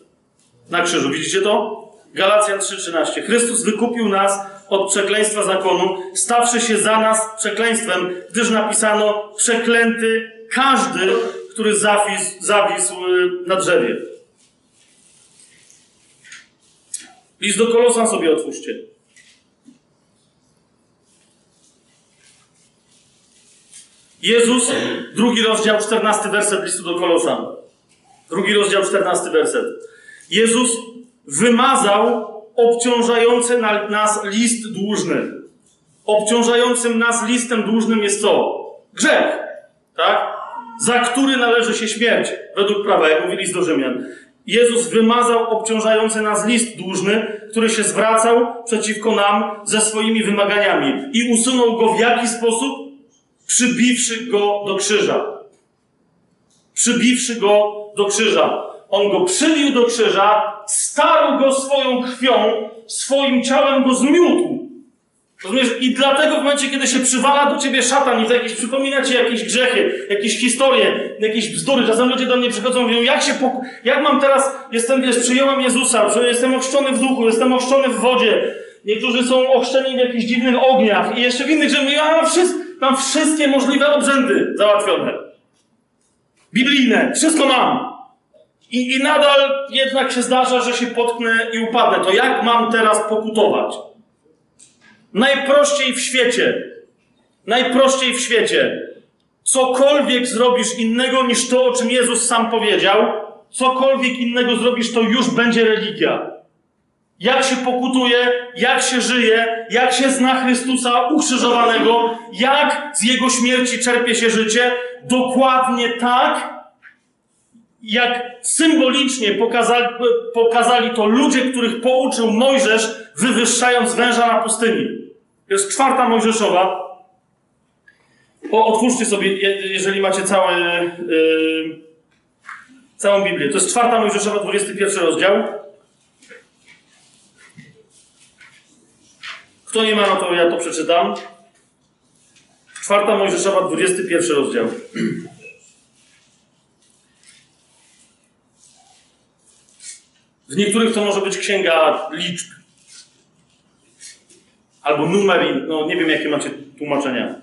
Na krzyżu, widzicie to? Galacjan 3:13. Chrystus wykupił nas od przekleństwa zakonu, stawszy się za nas przekleństwem, gdyż napisano przeklęty każdy, który zawisł, zawisł y, na drzewie. List do Kolosan sobie otwórzcie. Jezus, drugi rozdział, 14 werset listu do Kolosan. Drugi rozdział, 14 werset. Jezus wymazał obciążający na, nas list dłużny. Obciążającym nas listem dłużnym jest co? Grzech. Tak? Za który należy się śmierć, według prawa, jak mówi list do Rzymian. Jezus wymazał obciążający nas list dłużny, który się zwracał przeciwko nam ze swoimi wymaganiami i usunął go w jaki sposób? Przybiwszy go do krzyża. Przybiwszy go do krzyża. On go przybił do krzyża, starł go swoją krwią, swoim ciałem go zmiótł. Rozumiesz? I dlatego w momencie, kiedy się przywala do ciebie szatan i to jakieś przypomina ci jakieś grzechy, jakieś historie, jakieś bzdury, czasem ludzie do mnie przychodzą i mówią, jak się pok- jak mam teraz, jestem, wiesz, przyjąłem Jezusa, jestem ochrzczony w duchu, jestem ochrzczony w wodzie, niektórzy są ochrzczeni w jakichś dziwnych ogniach i jeszcze w innych, że mówią, mam, wszystko, mam wszystkie możliwe obrzędy załatwione. Biblijne, wszystko mam. I, I nadal jednak się zdarza, że się potknę i upadnę. To jak mam teraz pokutować? Najprościej w świecie. Najprościej w świecie. Cokolwiek zrobisz innego niż to, o czym Jezus sam powiedział, cokolwiek innego zrobisz, to już będzie religia. Jak się pokutuje, jak się żyje, jak się zna Chrystusa ukrzyżowanego, jak z Jego śmierci czerpie się życie, dokładnie tak, jak symbolicznie pokazali, pokazali to ludzie, których pouczył Mojżesz, wywyższając węża na pustyni. To jest czwarta Mojżeszowa. O, otwórzcie sobie, je- jeżeli macie całe, yy, całą Biblię. To jest czwarta Mojżeszowa, 21 rozdział. Kto nie ma, no to ja to przeczytam. Czwarta Mojżeszowa, 21 rozdział. W niektórych to może być księga liczb. Albo numer, no nie wiem jakie macie tłumaczenia.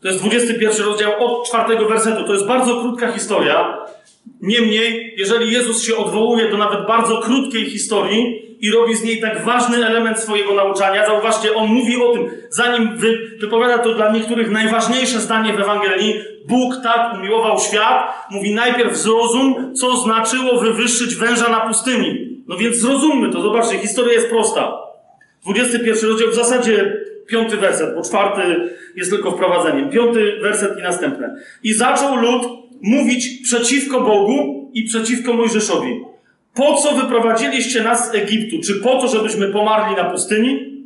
To jest 21 rozdział od czwartego wersetu. To jest bardzo krótka historia. Niemniej, jeżeli Jezus się odwołuje do nawet bardzo krótkiej historii i robi z niej tak ważny element swojego nauczania, zauważcie, on mówi o tym, zanim wy, wypowiada to dla niektórych najważniejsze zdanie w Ewangelii, Bóg tak umiłował świat, mówi najpierw zrozum, co znaczyło wywyższyć węża na pustyni. No więc zrozummy to, zobaczcie, historia jest prosta. 21 rozdział, w zasadzie piąty werset, bo czwarty jest tylko wprowadzeniem. Piąty werset i następne. I zaczął lud mówić przeciwko Bogu i przeciwko Mojżeszowi. Po co wyprowadziliście nas z Egiptu? Czy po to, żebyśmy pomarli na pustyni?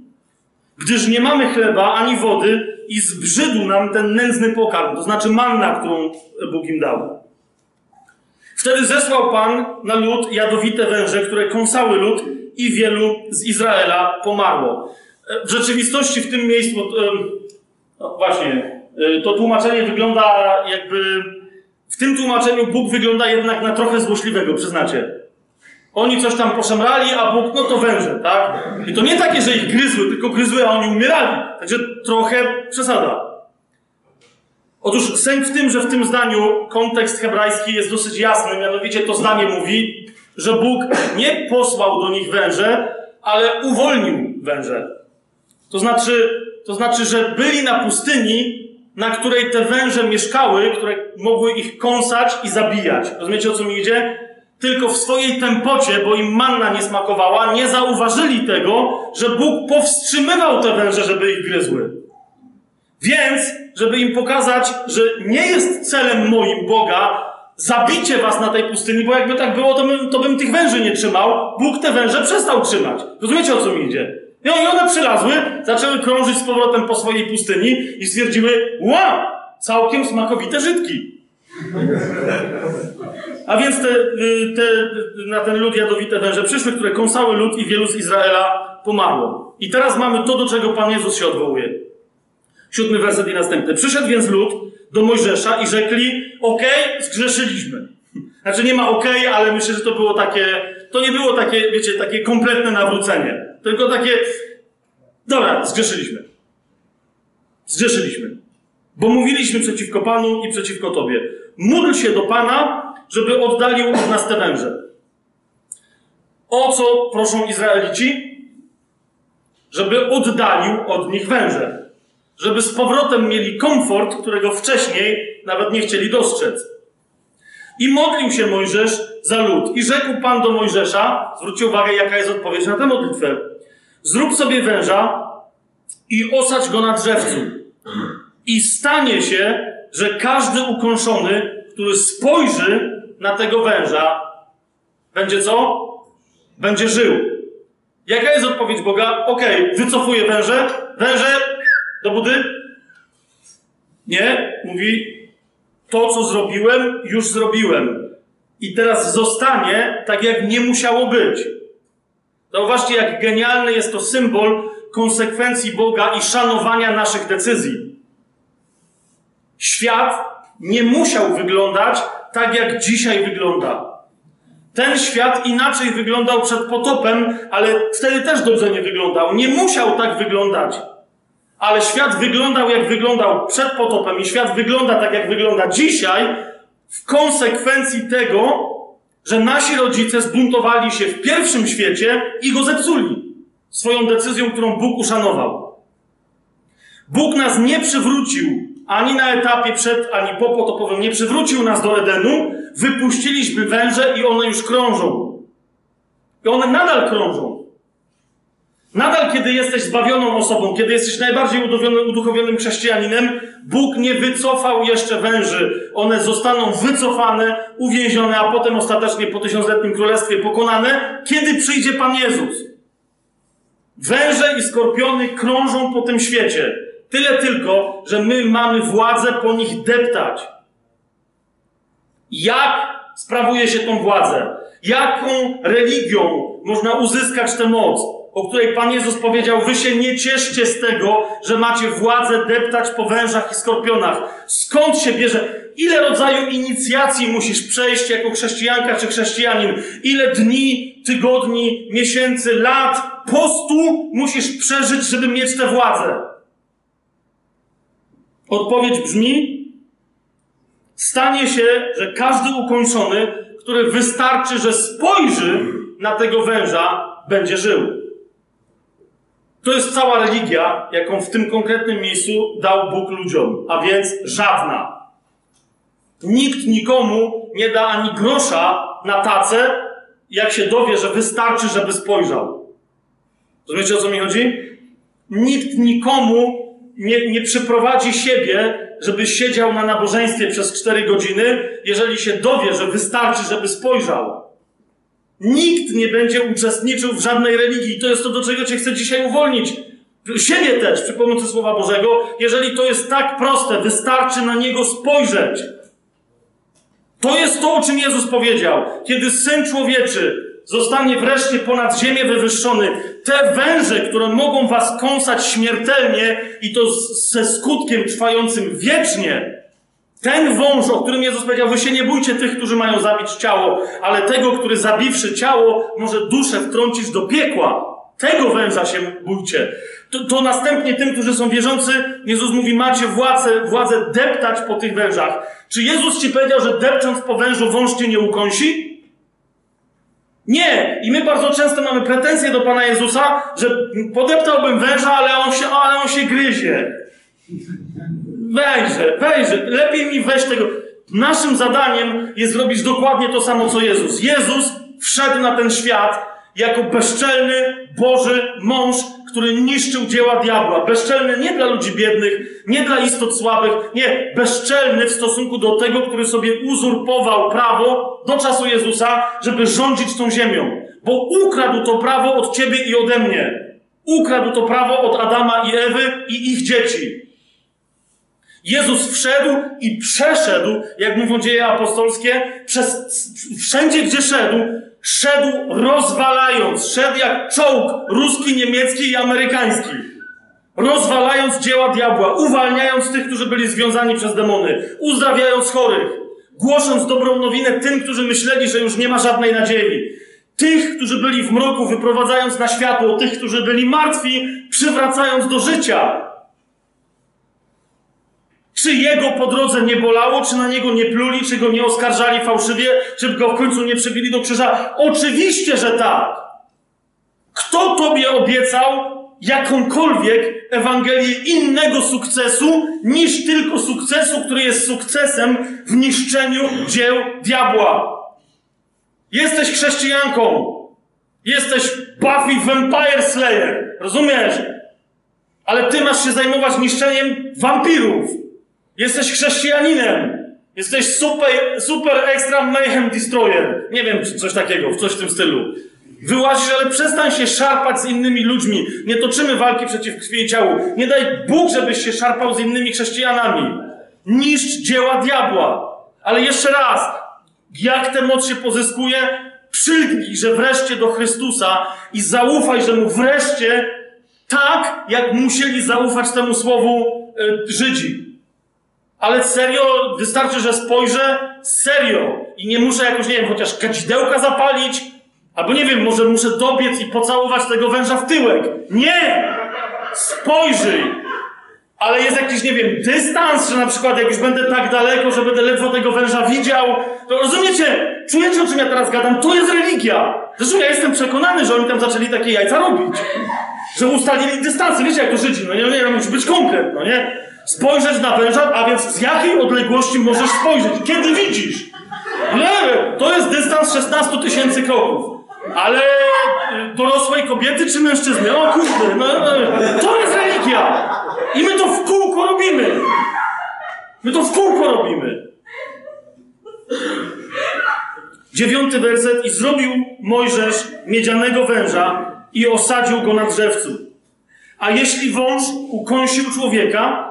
Gdyż nie mamy chleba ani wody i zbrzydł nam ten nędzny pokarm, to znaczy manna, którą Bóg im dał. Wtedy zesłał Pan na lud jadowite węże, które kąsały lud i wielu z Izraela pomarło. E, W rzeczywistości w tym miejscu, no właśnie, e, to tłumaczenie wygląda jakby, w tym tłumaczeniu Bóg wygląda jednak na trochę złośliwego, przyznacie. Oni coś tam poszemrali, a Bóg, no to węże, tak? I to nie takie, że ich gryzły, tylko gryzły, a oni umierali. Także trochę przesada. Otóż sęk w tym, że w tym zdaniu kontekst hebrajski jest dosyć jasny, mianowicie to zdanie mówi, że Bóg nie posłał do nich węże, ale uwolnił węże. To znaczy, to znaczy, że byli na pustyni, na której te węże mieszkały, które mogły ich kąsać i zabijać. Rozumiecie o co mi idzie? Tylko w swojej tempocie, bo im manna nie smakowała, nie zauważyli tego, że Bóg powstrzymywał te węże, żeby ich gryzły. Więc, żeby im pokazać, że nie jest celem moim Boga zabicie was na tej pustyni, bo jakby tak było, to bym, to bym tych węży nie trzymał. Bóg te węże przestał trzymać. Rozumiecie o co mi idzie? I one przylazły, zaczęły krążyć z powrotem po swojej pustyni i stwierdziły, wow, całkiem smakowite żydki. A więc te, y, te, na ten lud jadowite węże przyszły, które kąsały lud i wielu z Izraela pomarło. I teraz mamy to, do czego Pan Jezus się odwołuje. Siódmy werset i następny. Przyszedł więc lud do Mojżesza i rzekli, okej, zgrzeszyliśmy. Znaczy nie ma okej, ale myślę, że to było takie, to nie było takie, wiecie, takie kompletne nawrócenie. Tylko takie, Dobra, zgrzeszyliśmy. Zgrzeszyliśmy. Bo mówiliśmy przeciwko Panu i przeciwko Tobie. Módl się do Pana, żeby oddalił od nas te węże. O co proszą Izraelici? Żeby oddalił od nich węże. Żeby z powrotem mieli komfort, którego wcześniej nawet nie chcieli dostrzec. I modlił się Mojżesz za lud. I rzekł Pan do Mojżesza, zwróćcie uwagę, jaka jest odpowiedź na tę modlitwę. Zrób sobie węża i osadź go na drzewcu. I stanie się, że każdy ukąszony, który spojrzy na tego węża, będzie co? Będzie żył. Jaka jest odpowiedź Boga? Okej, wycofuję węże. Węże do budy? Nie. Mówi, to co zrobiłem, już zrobiłem. I teraz zostanie tak, jak nie musiało być. Zauważcie, jak genialny jest to symbol konsekwencji Boga i szanowania naszych decyzji. Świat nie musiał wyglądać tak, jak dzisiaj wygląda. Ten świat inaczej wyglądał przed potopem, ale wtedy też dobrze nie wyglądał. Nie musiał tak wyglądać. Ale świat wyglądał, jak wyglądał przed potopem, i świat wygląda tak, jak wygląda dzisiaj, w konsekwencji tego, że nasi rodzice zbuntowali się w pierwszym świecie i go zepsuli swoją decyzją, którą Bóg uszanował. Bóg nas nie przywrócił ani na etapie przed, ani po potopowym, nie przywrócił nas do Edenu, wypuściliśmy węże i one już krążą. I one nadal krążą. Nadal, kiedy jesteś zbawioną osobą, kiedy jesteś najbardziej uduchowionym, chrześcijaninem, Bóg nie wycofał jeszcze węży. One zostaną wycofane, uwięzione, a potem ostatecznie po tysiącletnim królestwie pokonane, kiedy przyjdzie Pan Jezus. Węże i skorpiony krążą po tym świecie. Tyle tylko, że my mamy władzę po nich deptać. Jak sprawuje się tą władzę? Jaką religią można uzyskać tę moc? o której Pan Jezus powiedział: Wy się nie cieszcie z tego, że macie władzę deptać po wężach i skorpionach. Skąd się bierze? Ile rodzaju inicjacji musisz przejść jako chrześcijanka czy chrześcijanin? Ile dni, tygodni, miesięcy, lat, postu musisz przeżyć, żeby mieć tę władzę? Odpowiedź brzmi: Stanie się, że każdy ukończony, który wystarczy, że spojrzy na tego węża, będzie żył. To jest cała religia, jaką w tym konkretnym miejscu dał Bóg ludziom, a więc żadna. Nikt nikomu nie da ani grosza na tacę, jak się dowie, że wystarczy, żeby spojrzał. Rozumiecie, o co mi chodzi? Nikt nikomu nie, nie przyprowadzi siebie, żeby siedział na nabożeństwie przez cztery godziny, jeżeli się dowie, że wystarczy, żeby spojrzał. Nikt nie będzie uczestniczył w żadnej religii. To jest to, do czego Cię chcę dzisiaj uwolnić. Siebie też, przy pomocy Słowa Bożego. Jeżeli to jest tak proste, wystarczy na niego spojrzeć. To jest to, o czym Jezus powiedział. Kiedy Syn Człowieczy zostanie wreszcie ponad ziemię wywyższony, te węże, które mogą was kąsać śmiertelnie i to ze skutkiem trwającym wiecznie, ten wąż, o którym Jezus powiedział, wy się nie bójcie tych, którzy mają zabić ciało, ale tego, który zabiwszy ciało, może duszę wtrącić do piekła. Tego węża się bójcie. To, to, następnie tym, którzy są wierzący, Jezus mówi, macie władzę, władzę deptać po tych wężach. Czy Jezus ci powiedział, że depcząc po wężu wąż cię nie ukąsi? Nie! I my bardzo często mamy pretensje do Pana Jezusa, że podeptałbym węża, ale on się, ale on się gryzie. Wejrzę, wejrzę. Lepiej mi weź tego. Naszym zadaniem jest zrobić dokładnie to samo, co Jezus. Jezus wszedł na ten świat jako bezczelny Boży mąż, który niszczył dzieła diabła. Bezczelny nie dla ludzi biednych, nie dla istot słabych, nie, bezczelny w stosunku do tego, który sobie uzurpował prawo do czasu Jezusa, żeby rządzić tą ziemią. Bo ukradł to prawo od ciebie i ode mnie. Ukradł to prawo od Adama i Ewy i ich dzieci. Jezus wszedł i przeszedł, jak mówią dzieje apostolskie, przez wszędzie, gdzie szedł, szedł rozwalając, szedł jak czołg ruski, niemiecki i amerykański. Rozwalając dzieła diabła, uwalniając tych, którzy byli związani przez demony, uzdrawiając chorych, głosząc dobrą nowinę tym, którzy myśleli, że już nie ma żadnej nadziei. Tych, którzy byli w mroku, wyprowadzając na światło, tych, którzy byli martwi, przywracając do życia. Czy jego po drodze nie bolało, czy na niego nie pluli, czy go nie oskarżali fałszywie, czy go w końcu nie przybili do krzyża? Oczywiście, że tak. Kto tobie obiecał jakąkolwiek Ewangelię innego sukcesu niż tylko sukcesu, który jest sukcesem w niszczeniu dzieł diabła? Jesteś chrześcijanką. Jesteś Buffy Vampire Slayer. Rozumiesz? Ale ty masz się zajmować niszczeniem wampirów. Jesteś chrześcijaninem. Jesteś super, super extra mayhem destroyer. Nie wiem, coś takiego, coś w tym stylu. Wyłazisz, ale przestań się szarpać z innymi ludźmi. Nie toczymy walki przeciw krwi i ciału. Nie daj Bóg, żebyś się szarpał z innymi chrześcijanami. Niszcz dzieła diabła. Ale jeszcze raz, jak tę moc się pozyskuje? Przylgnij, że wreszcie do Chrystusa i zaufaj, że Mu wreszcie tak, jak musieli zaufać temu słowu y, Żydzi. Ale serio, wystarczy, że spojrzę, serio. I nie muszę jakoś, nie wiem, chociaż kadzidełka zapalić, albo nie wiem, może muszę dobiec i pocałować tego węża w tyłek. Nie! Spojrzyj! Ale jest jakiś, nie wiem, dystans, że na przykład jak już będę tak daleko, że będę ledwo tego węża widział, to rozumiecie? Czujecie, o czym ja teraz gadam? To jest religia. Zresztą ja jestem przekonany, że oni tam zaczęli takie jajca robić. Że ustalili dystansy. Wiecie, jak to Żydzi, no nie, nie, no musi być konkret, no nie? Spojrzeć na węża, a więc z jakiej odległości możesz spojrzeć? Kiedy widzisz? Nie, to jest dystans 16 tysięcy kroków. Ale y, dorosłej kobiety czy mężczyzny? O kurde, no, to jest religia. I my to w kółko robimy. My to w kółko robimy. Dziewiąty werset. I zrobił Mojżesz miedzianego węża i osadził go na drzewcu. A jeśli wąż ukąsił człowieka,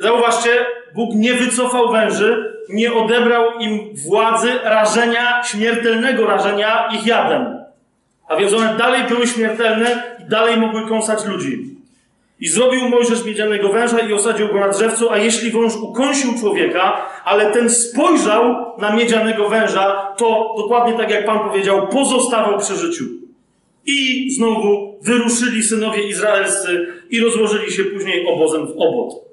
zauważcie, Bóg nie wycofał węży, nie odebrał im władzy rażenia, śmiertelnego rażenia ich jadem. A więc one dalej były śmiertelne i dalej mogły kąsać ludzi. I zrobił Mojżesz miedzianego węża i osadził go na drzewcu, a jeśli wąż ukąsił człowieka, ale ten spojrzał na miedzianego węża, to dokładnie tak jak Pan powiedział, pozostawał przy życiu. I znowu wyruszyli synowie izraelscy i rozłożyli się później obozem w obot.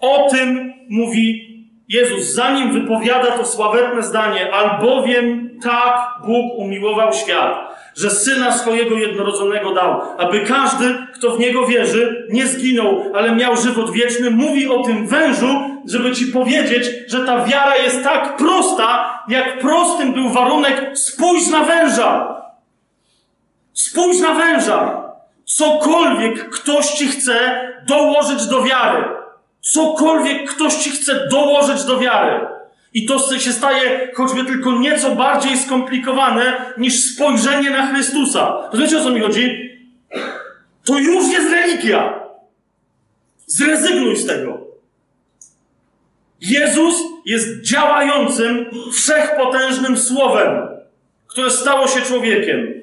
O tym mówi Jezus, zanim wypowiada to sławetne zdanie, albowiem tak Bóg umiłował świat, że Syna swojego jednorodzonego dał, aby każdy, kto w Niego wierzy, nie zginął, ale miał żywot wieczny. Mówi o tym wężu, żeby Ci powiedzieć, że ta wiara jest tak prosta, jak prostym był warunek spójrz na węża. Spójrz na węża. Cokolwiek ktoś Ci chce dołożyć do wiary. Cokolwiek ktoś Ci chce dołożyć do wiary. I to się staje choćby tylko nieco bardziej skomplikowane niż spojrzenie na Chrystusa. Rozumiecie o co mi chodzi? To już jest religia. Zrezygnuj z tego. Jezus jest działającym, wszechpotężnym słowem, które stało się człowiekiem.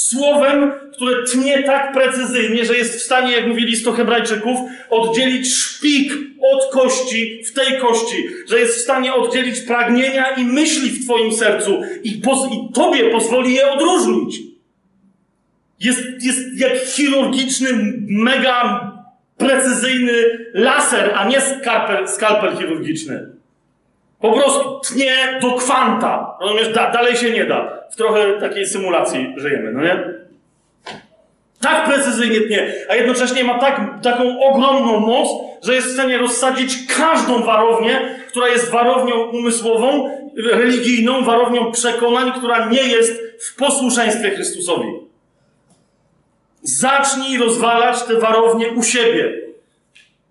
Słowem, które tnie tak precyzyjnie, że jest w stanie, jak mówili sto Hebrajczyków, oddzielić szpik od kości w tej kości, że jest w stanie oddzielić pragnienia i myśli w Twoim sercu i, poz- i Tobie pozwoli je odróżnić. Jest, jest jak chirurgiczny, mega precyzyjny laser, a nie skalpel, skalpel chirurgiczny. Po prostu tnie do kwanta. Rozumiesz, da, dalej się nie da. W trochę takiej symulacji żyjemy, no nie? Tak precyzyjnie tnie, a jednocześnie ma tak, taką ogromną moc, że jest w stanie rozsadzić każdą warownię, która jest warownią umysłową, religijną, warownią przekonań, która nie jest w posłuszeństwie Chrystusowi. Zacznij rozwalać te warownie u siebie.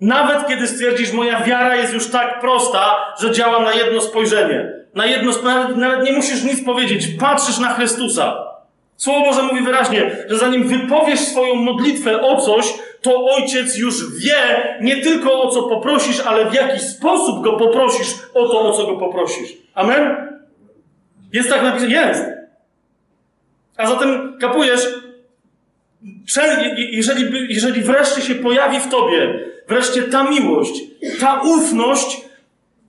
Nawet kiedy stwierdzisz, moja wiara jest już tak prosta, że działa na jedno spojrzenie. Na jedno nawet, nawet nie musisz nic powiedzieć. Patrzysz na Chrystusa. Słowo Boże mówi wyraźnie, że zanim wypowiesz swoją modlitwę o coś, to Ojciec już wie nie tylko o co poprosisz, ale w jaki sposób go poprosisz o to, o co go poprosisz. Amen? Jest tak napisane? Jest. A zatem kapujesz, jeżeli, jeżeli wreszcie się pojawi w tobie wreszcie ta miłość, ta ufność,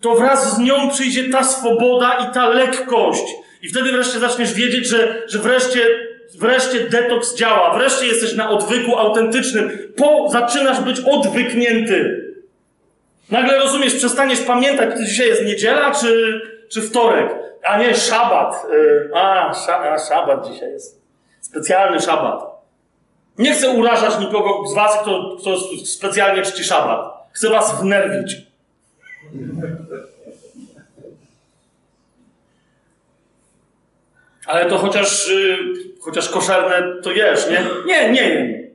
to wraz z nią przyjdzie ta swoboda i ta lekkość. I wtedy wreszcie zaczniesz wiedzieć, że, że wreszcie wreszcie detoks działa, wreszcie jesteś na odwyku autentycznym, po, zaczynasz być odwyknięty. Nagle rozumiesz, przestaniesz pamiętać, czy dzisiaj jest niedziela, czy, czy wtorek, a nie szabat. Y, A, sza, a, szabat dzisiaj jest. Specjalny szabat. Nie chcę urażać nikogo z was, kto, kto specjalnie czci szabat. Chcę was wnerwić. Ale to chociaż, y, chociaż koszerne to jesz, nie? Nie, nie jem.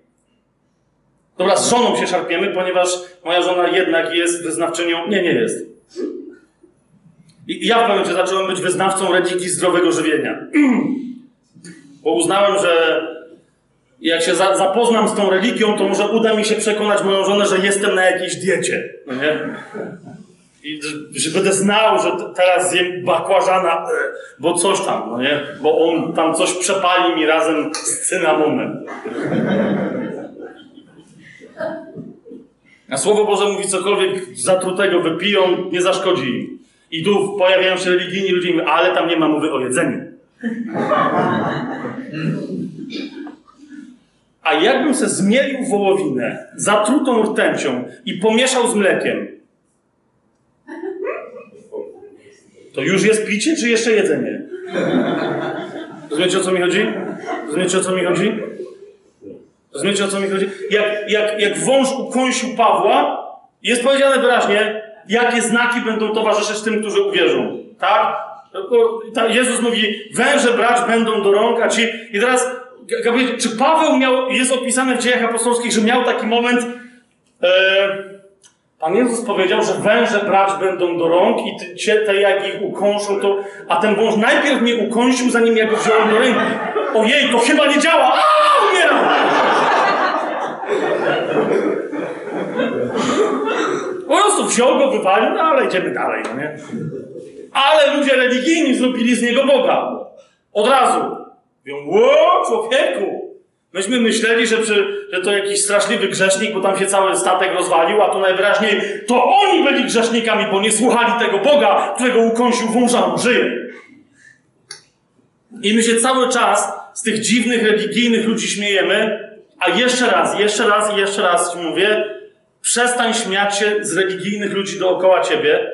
Dobra, z żoną się szarpiemy, ponieważ moja żona jednak jest wyznawczynią. Nie, nie jest. I ja w pewnym zacząłem być wyznawcą religii zdrowego żywienia. Bo uznałem, że jak się za, zapoznam z tą religią, to może uda mi się przekonać moją żonę, że jestem na jakiejś diecie. No nie? I że, będę znał, że teraz zjem bakłażana, e, bo coś tam, no nie? Bo on tam coś przepali mi razem z cynamonem. A Słowo Boże mówi cokolwiek zatrutego wypiją, nie zaszkodzi im. I tu pojawiają się religijni ludzie ale tam nie ma mowy o jedzeniu. A jakbym se zmielił wołowinę zatrutą rtęcią i pomieszał z mlekiem, to już jest picie, czy jeszcze jedzenie? Rozumiecie, o co mi chodzi? Rozumiecie, o co mi chodzi? Rozumiecie, o co mi chodzi? Jak, jak, jak wąż ukąsił Pawła, jest powiedziane wyraźnie, jakie znaki będą towarzyszyć tym, którzy uwierzą. Tak? Jezus mówi, węże brać będą do rąk, a ci... I teraz, Czy Paweł miał, jest opisane w dziejach apostolskich, że miał taki moment, e, Pan Jezus powiedział, że węże brać będą do rąk i cię, te jak ich ukąszą, to... A ten wąż najpierw mnie ukąsił, zanim ja go wziąłem do ręki. Ojej, to chyba nie działa! A, umieram! Po prostu wziął go, wypalił, no ale idziemy dalej, no nie? Ale ludzie religijni zrobili z niego Boga. Od razu. Mówią, ło, człowieku! Myśmy myśleli, że, przy, że to jakiś straszliwy grzesznik, bo tam się cały statek rozwalił, a tu najwyraźniej to oni byli grzesznikami, bo nie słuchali tego Boga, którego ukąsił wąża, żyje. I my się cały czas z tych dziwnych, religijnych ludzi śmiejemy, a jeszcze raz, jeszcze raz i jeszcze raz ci mówię, przestań śmiać się z religijnych ludzi dookoła ciebie,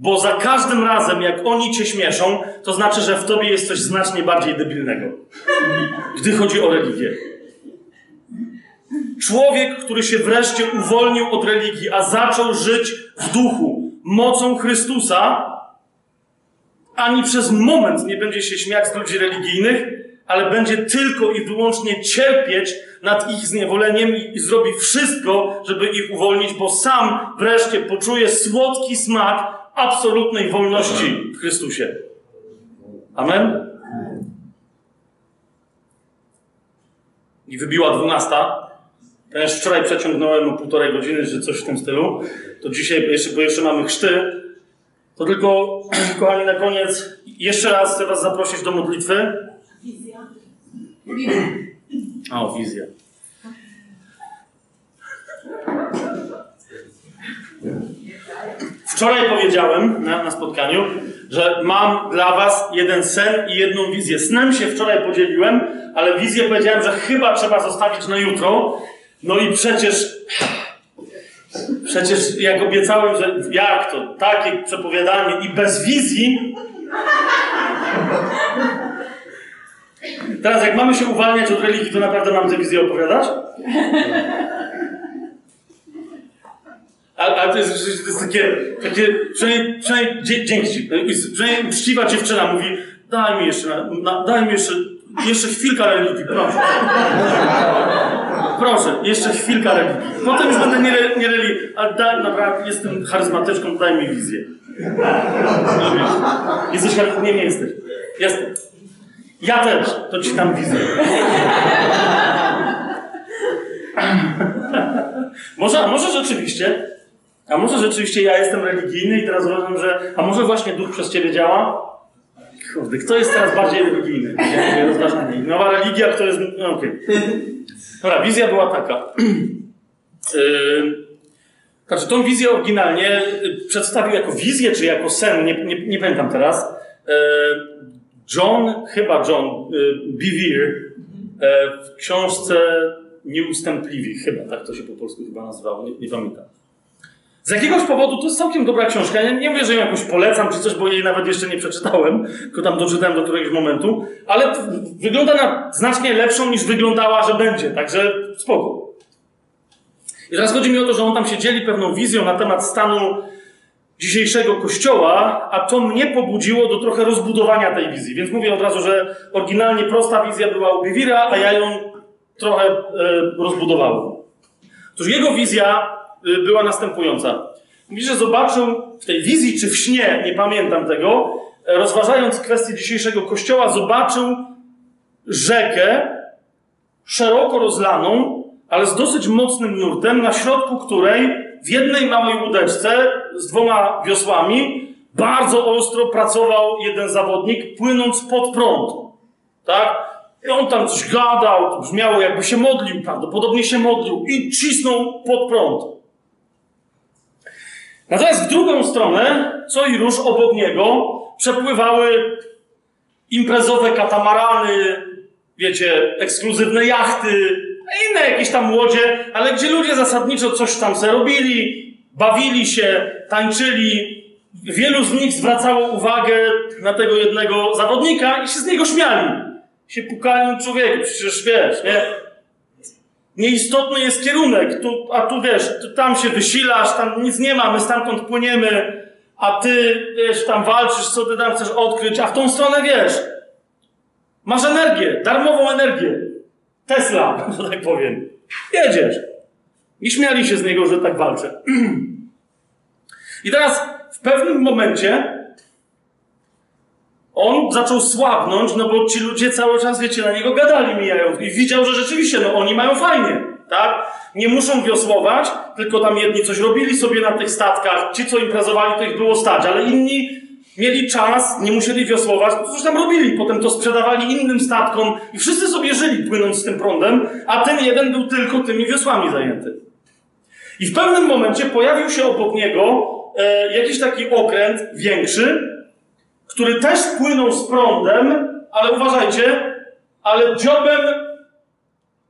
bo za każdym razem, jak oni cię śmieszą, to znaczy, że w tobie jest coś znacznie bardziej debilnego. Gdy chodzi o religię. Człowiek, który się wreszcie uwolnił od religii, a zaczął żyć w duchu, mocą Chrystusa, ani przez moment nie będzie się śmiać z ludzi religijnych, ale będzie tylko i wyłącznie cierpieć nad ich zniewoleniem i zrobi wszystko, żeby ich uwolnić, bo sam wreszcie poczuje słodki smak absolutnej wolności w Chrystusie. Amen? I wybiła dwunasta. Ponieważ wczoraj przeciągnąłem o półtorej godziny, czy coś w tym stylu, to dzisiaj, jeszcze, bo jeszcze mamy chrzty, to tylko, kochani, na koniec jeszcze raz chcę Was zaprosić do modlitwy. Wizja. O, wizja. Wczoraj powiedziałem na, na spotkaniu, że mam dla Was jeden sen i jedną wizję. Snem się wczoraj podzieliłem, ale wizję powiedziałem, że chyba trzeba zostawić na jutro. No i przecież Przecież jak obiecałem, że jak to, takie przepowiadanie i bez wizji. Teraz jak mamy się uwalniać od religii, to naprawdę mam tę wizję opowiadać? Ale, to, jest, to jest takie, takie przynajmniej, przynajmniej dzięki przynajmniej uczciwa dziewczyna mówi, daj mi jeszcze, na, daj mi jeszcze, jeszcze chwilkę religii, proszę. Proszę, jeszcze chwilkę religii. Potem już będę nie, nie religii, ale daj, naprawdę, jestem charyzmatyczką, daj mi wizję. Jesteś charyzmatyczką? Nie, nie jesteś. Jestem. Ja też, to ci dam wizję. może, może rzeczywiście, a może rzeczywiście ja jestem religijny i teraz uważam, że, a może właśnie duch przez ciebie działa? Kurde, kto jest teraz bardziej religijny? Nie rozważanie. Nowa religia, kto jest... No, okej. Dobra, wizja była taka. Yy, znaczy, tą wizję oryginalnie y, przedstawił jako wizję, czy jako sen, nie, nie, nie pamiętam teraz. Yy, John, chyba John y, Bevere e, w książce Nieustępliwi, chyba tak to się po polsku chyba nazywało, nie, nie pamiętam. Z jakiegoś powodu to jest całkiem dobra książka. Ja nie mówię, że ją jakoś polecam czy coś, bo jej nawet jeszcze nie przeczytałem, tylko tam doczytałem do któregoś momentu, ale wygląda na znacznie lepszą niż wyglądała, że będzie, także spoko. I teraz chodzi mi o to, że on tam się dzieli pewną wizją na temat stanu dzisiejszego kościoła, a to mnie pobudziło do trochę rozbudowania tej wizji. Więc mówię od razu, że oryginalnie prosta wizja była u Bivira, a ja ją trochę e, rozbudowałem. Otóż jego wizja była następująca. Mówi, że zobaczył w tej wizji czy w śnie, nie pamiętam tego, e, rozważając kwestię dzisiejszego kościoła, zobaczył rzekę szeroko rozlaną, ale z dosyć mocnym nurtem, na środku której w jednej małej łódeczce z dwoma wiosłami bardzo ostro pracował jeden zawodnik, płynąc pod prąd. Tak? I on tam coś gadał, brzmiało jakby się modlił, prawdopodobnie się modlił i cisnął pod prąd. Natomiast w drugą stronę, co i róż obok niego, przepływały imprezowe katamarany, wiecie, ekskluzywne jachty, inne jakieś tam łodzie, ale gdzie ludzie zasadniczo coś tam robili, bawili się, tańczyli. Wielu z nich zwracało uwagę na tego jednego zawodnika i się z niego śmiali. Się pukają człowieku, przecież wiesz, nie? Nieistotny jest kierunek, tu, a tu wiesz, tu, tam się wysilasz, tam nic nie ma, my stamtąd płyniemy, a ty, wiesz, tam walczysz, co ty tam chcesz odkryć, a w tą stronę wiesz. Masz energię, darmową energię. Tesla, że tak powiem. Jedziesz. I śmiali się z niego, że tak walczę. I teraz w pewnym momencie on zaczął słabnąć, no bo ci ludzie cały czas, wiecie, na niego gadali, mijają. I widział, że rzeczywiście, no oni mają fajnie, tak? Nie muszą wiosłować, tylko tam jedni coś robili sobie na tych statkach. Ci, co imprezowali, to ich było stać, ale inni mieli czas, nie musieli wiosłować, to coś tam robili. Potem to sprzedawali innym statkom i wszyscy sobie żyli płynąc z tym prądem, a ten jeden był tylko tymi wiosłami zajęty. I w pewnym momencie pojawił się obok niego e, jakiś taki okręt większy, który też płynął z prądem, ale uważajcie, ale dziobem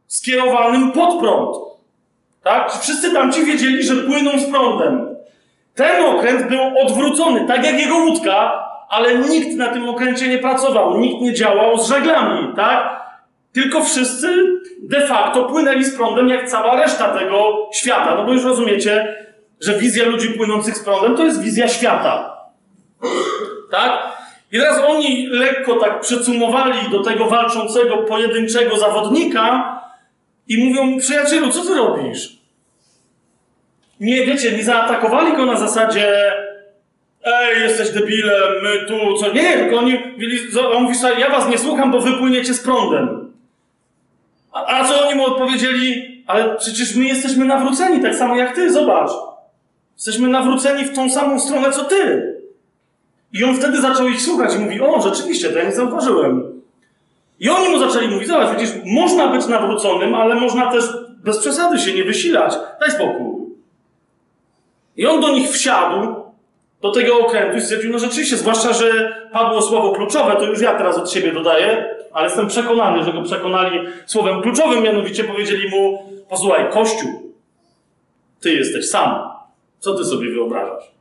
skierowanym pod prąd. Tak? Wszyscy tamci wiedzieli, że płyną z prądem. Ten okręt był odwrócony, tak jak jego łódka, ale nikt na tym okręcie nie pracował, nikt nie działał z żaglami, tak? Tylko wszyscy de facto płynęli z prądem jak cała reszta tego świata. No bo już rozumiecie, że wizja ludzi płynących z prądem to jest wizja świata. Tak? I teraz oni lekko tak przycumowali do tego walczącego pojedynczego zawodnika i mówią, przyjacielu, co ty robisz? Nie, wiecie, nie zaatakowali go na zasadzie ej, jesteś debilem, my tu, co... Nie, tylko oni mieli, on mówi, ja was nie słucham, bo wy płyniecie z prądem. A, a co oni mu odpowiedzieli? Ale przecież my jesteśmy nawróceni, tak samo jak ty, zobacz. Jesteśmy nawróceni w tą samą stronę, co ty. I on wtedy zaczął ich słuchać i mówi, o, rzeczywiście, to ja nie zauważyłem. I oni mu zaczęli mówić, zobacz, widzisz, można być nawróconym, ale można też bez przesady się nie wysilać. Daj spokój. I on do nich wsiadł, do tego okrętu i stwierdził, no rzeczywiście, zwłaszcza, że padło słowo kluczowe, to już ja teraz od siebie dodaję, ale jestem przekonany, że go przekonali słowem kluczowym, mianowicie powiedzieli mu, posłuchaj, Kościół, ty jesteś sam. Co ty sobie wyobrażasz?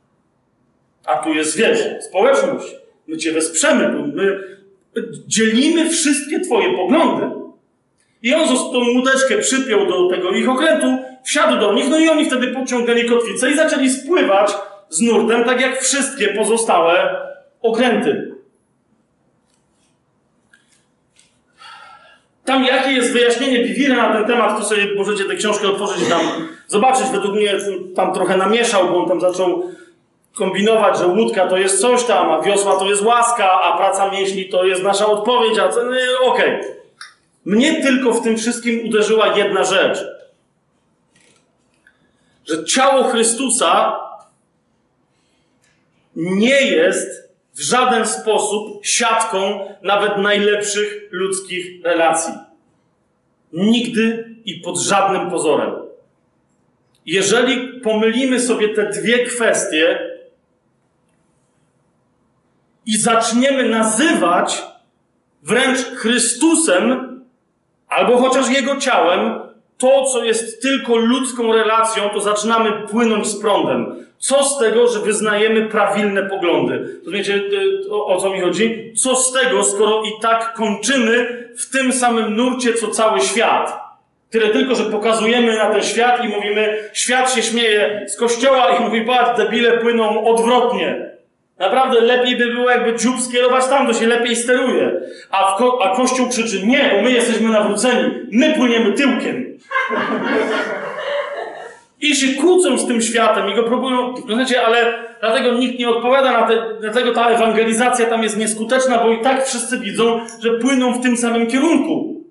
A tu jest, wiesz, społeczność. My cię wesprzemy, my dzielimy wszystkie twoje poglądy. I on tą łódeczkę przypiął do tego ich okrętu, wsiadł do nich, no i oni wtedy podciągnęli kotwicę i zaczęli spływać z nurtem, tak jak wszystkie pozostałe okręty. Tam jakie jest wyjaśnienie Bivira na ten temat, to sobie możecie tę książkę otworzyć i tam zobaczyć. Według mnie tam trochę namieszał, bo on tam zaczął kombinować, że łódka to jest coś tam, a wiosła to jest łaska, a praca mięśni to jest nasza odpowiedź, a. No, Okej. Okay. Mnie tylko w tym wszystkim uderzyła jedna rzecz. Że ciało Chrystusa nie jest w żaden sposób siatką nawet najlepszych ludzkich relacji. Nigdy i pod żadnym pozorem. Jeżeli pomylimy sobie te dwie kwestie i zaczniemy nazywać wręcz Chrystusem, albo chociaż Jego ciałem, to, co jest tylko ludzką relacją, to zaczynamy płynąć z prądem. Co z tego, że wyznajemy prawilne poglądy? Rozumiecie, y, o, o co mi chodzi? Co z tego, skoro i tak kończymy w tym samym nurcie, co cały świat? Tyle tylko, że pokazujemy na ten świat i mówimy, świat się śmieje z kościoła i mówi, patrz, debile płyną odwrotnie. Naprawdę lepiej by było, jakby dziób skierować tam, to się lepiej steruje. A, ko a Kościół krzyczy, nie, bo my jesteśmy nawróceni, my płyniemy tyłkiem. I się kłócą z tym światem i go próbują, rozumiecie, ale dlatego nikt nie odpowiada na te, dlatego ta ewangelizacja tam jest nieskuteczna, bo i tak wszyscy widzą, że płyną w tym samym kierunku.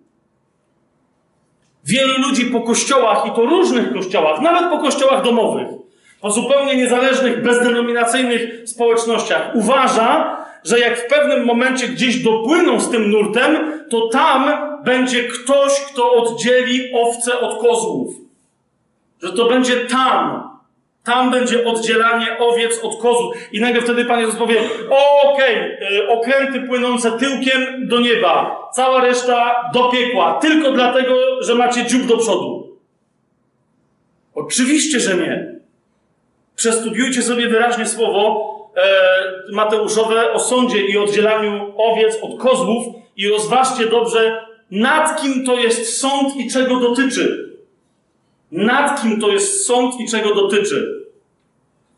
Wielu ludzi po kościołach, i to różnych kościołach, nawet po kościołach domowych, po zupełnie niezależnych, bezdenominacyjnych społecznościach, uważa, że jak w pewnym momencie gdzieś dopłyną z tym nurtem, to tam będzie ktoś, kto oddzieli owce od kozłów. Że to będzie tam. Tam będzie oddzielanie owiec od kozłów. I nagle wtedy Pan Jezus powie, okej, okay, okręty płynące tyłkiem do nieba, cała reszta do piekła, tylko dlatego, że macie dziób do przodu. Oczywiście, że nie. Przestudiujcie sobie wyraźnie słowo e, Mateuszowe o sądzie i oddzielaniu owiec od kozłów i rozważcie dobrze, nad kim to jest sąd i czego dotyczy. Nad kim to jest sąd i czego dotyczy.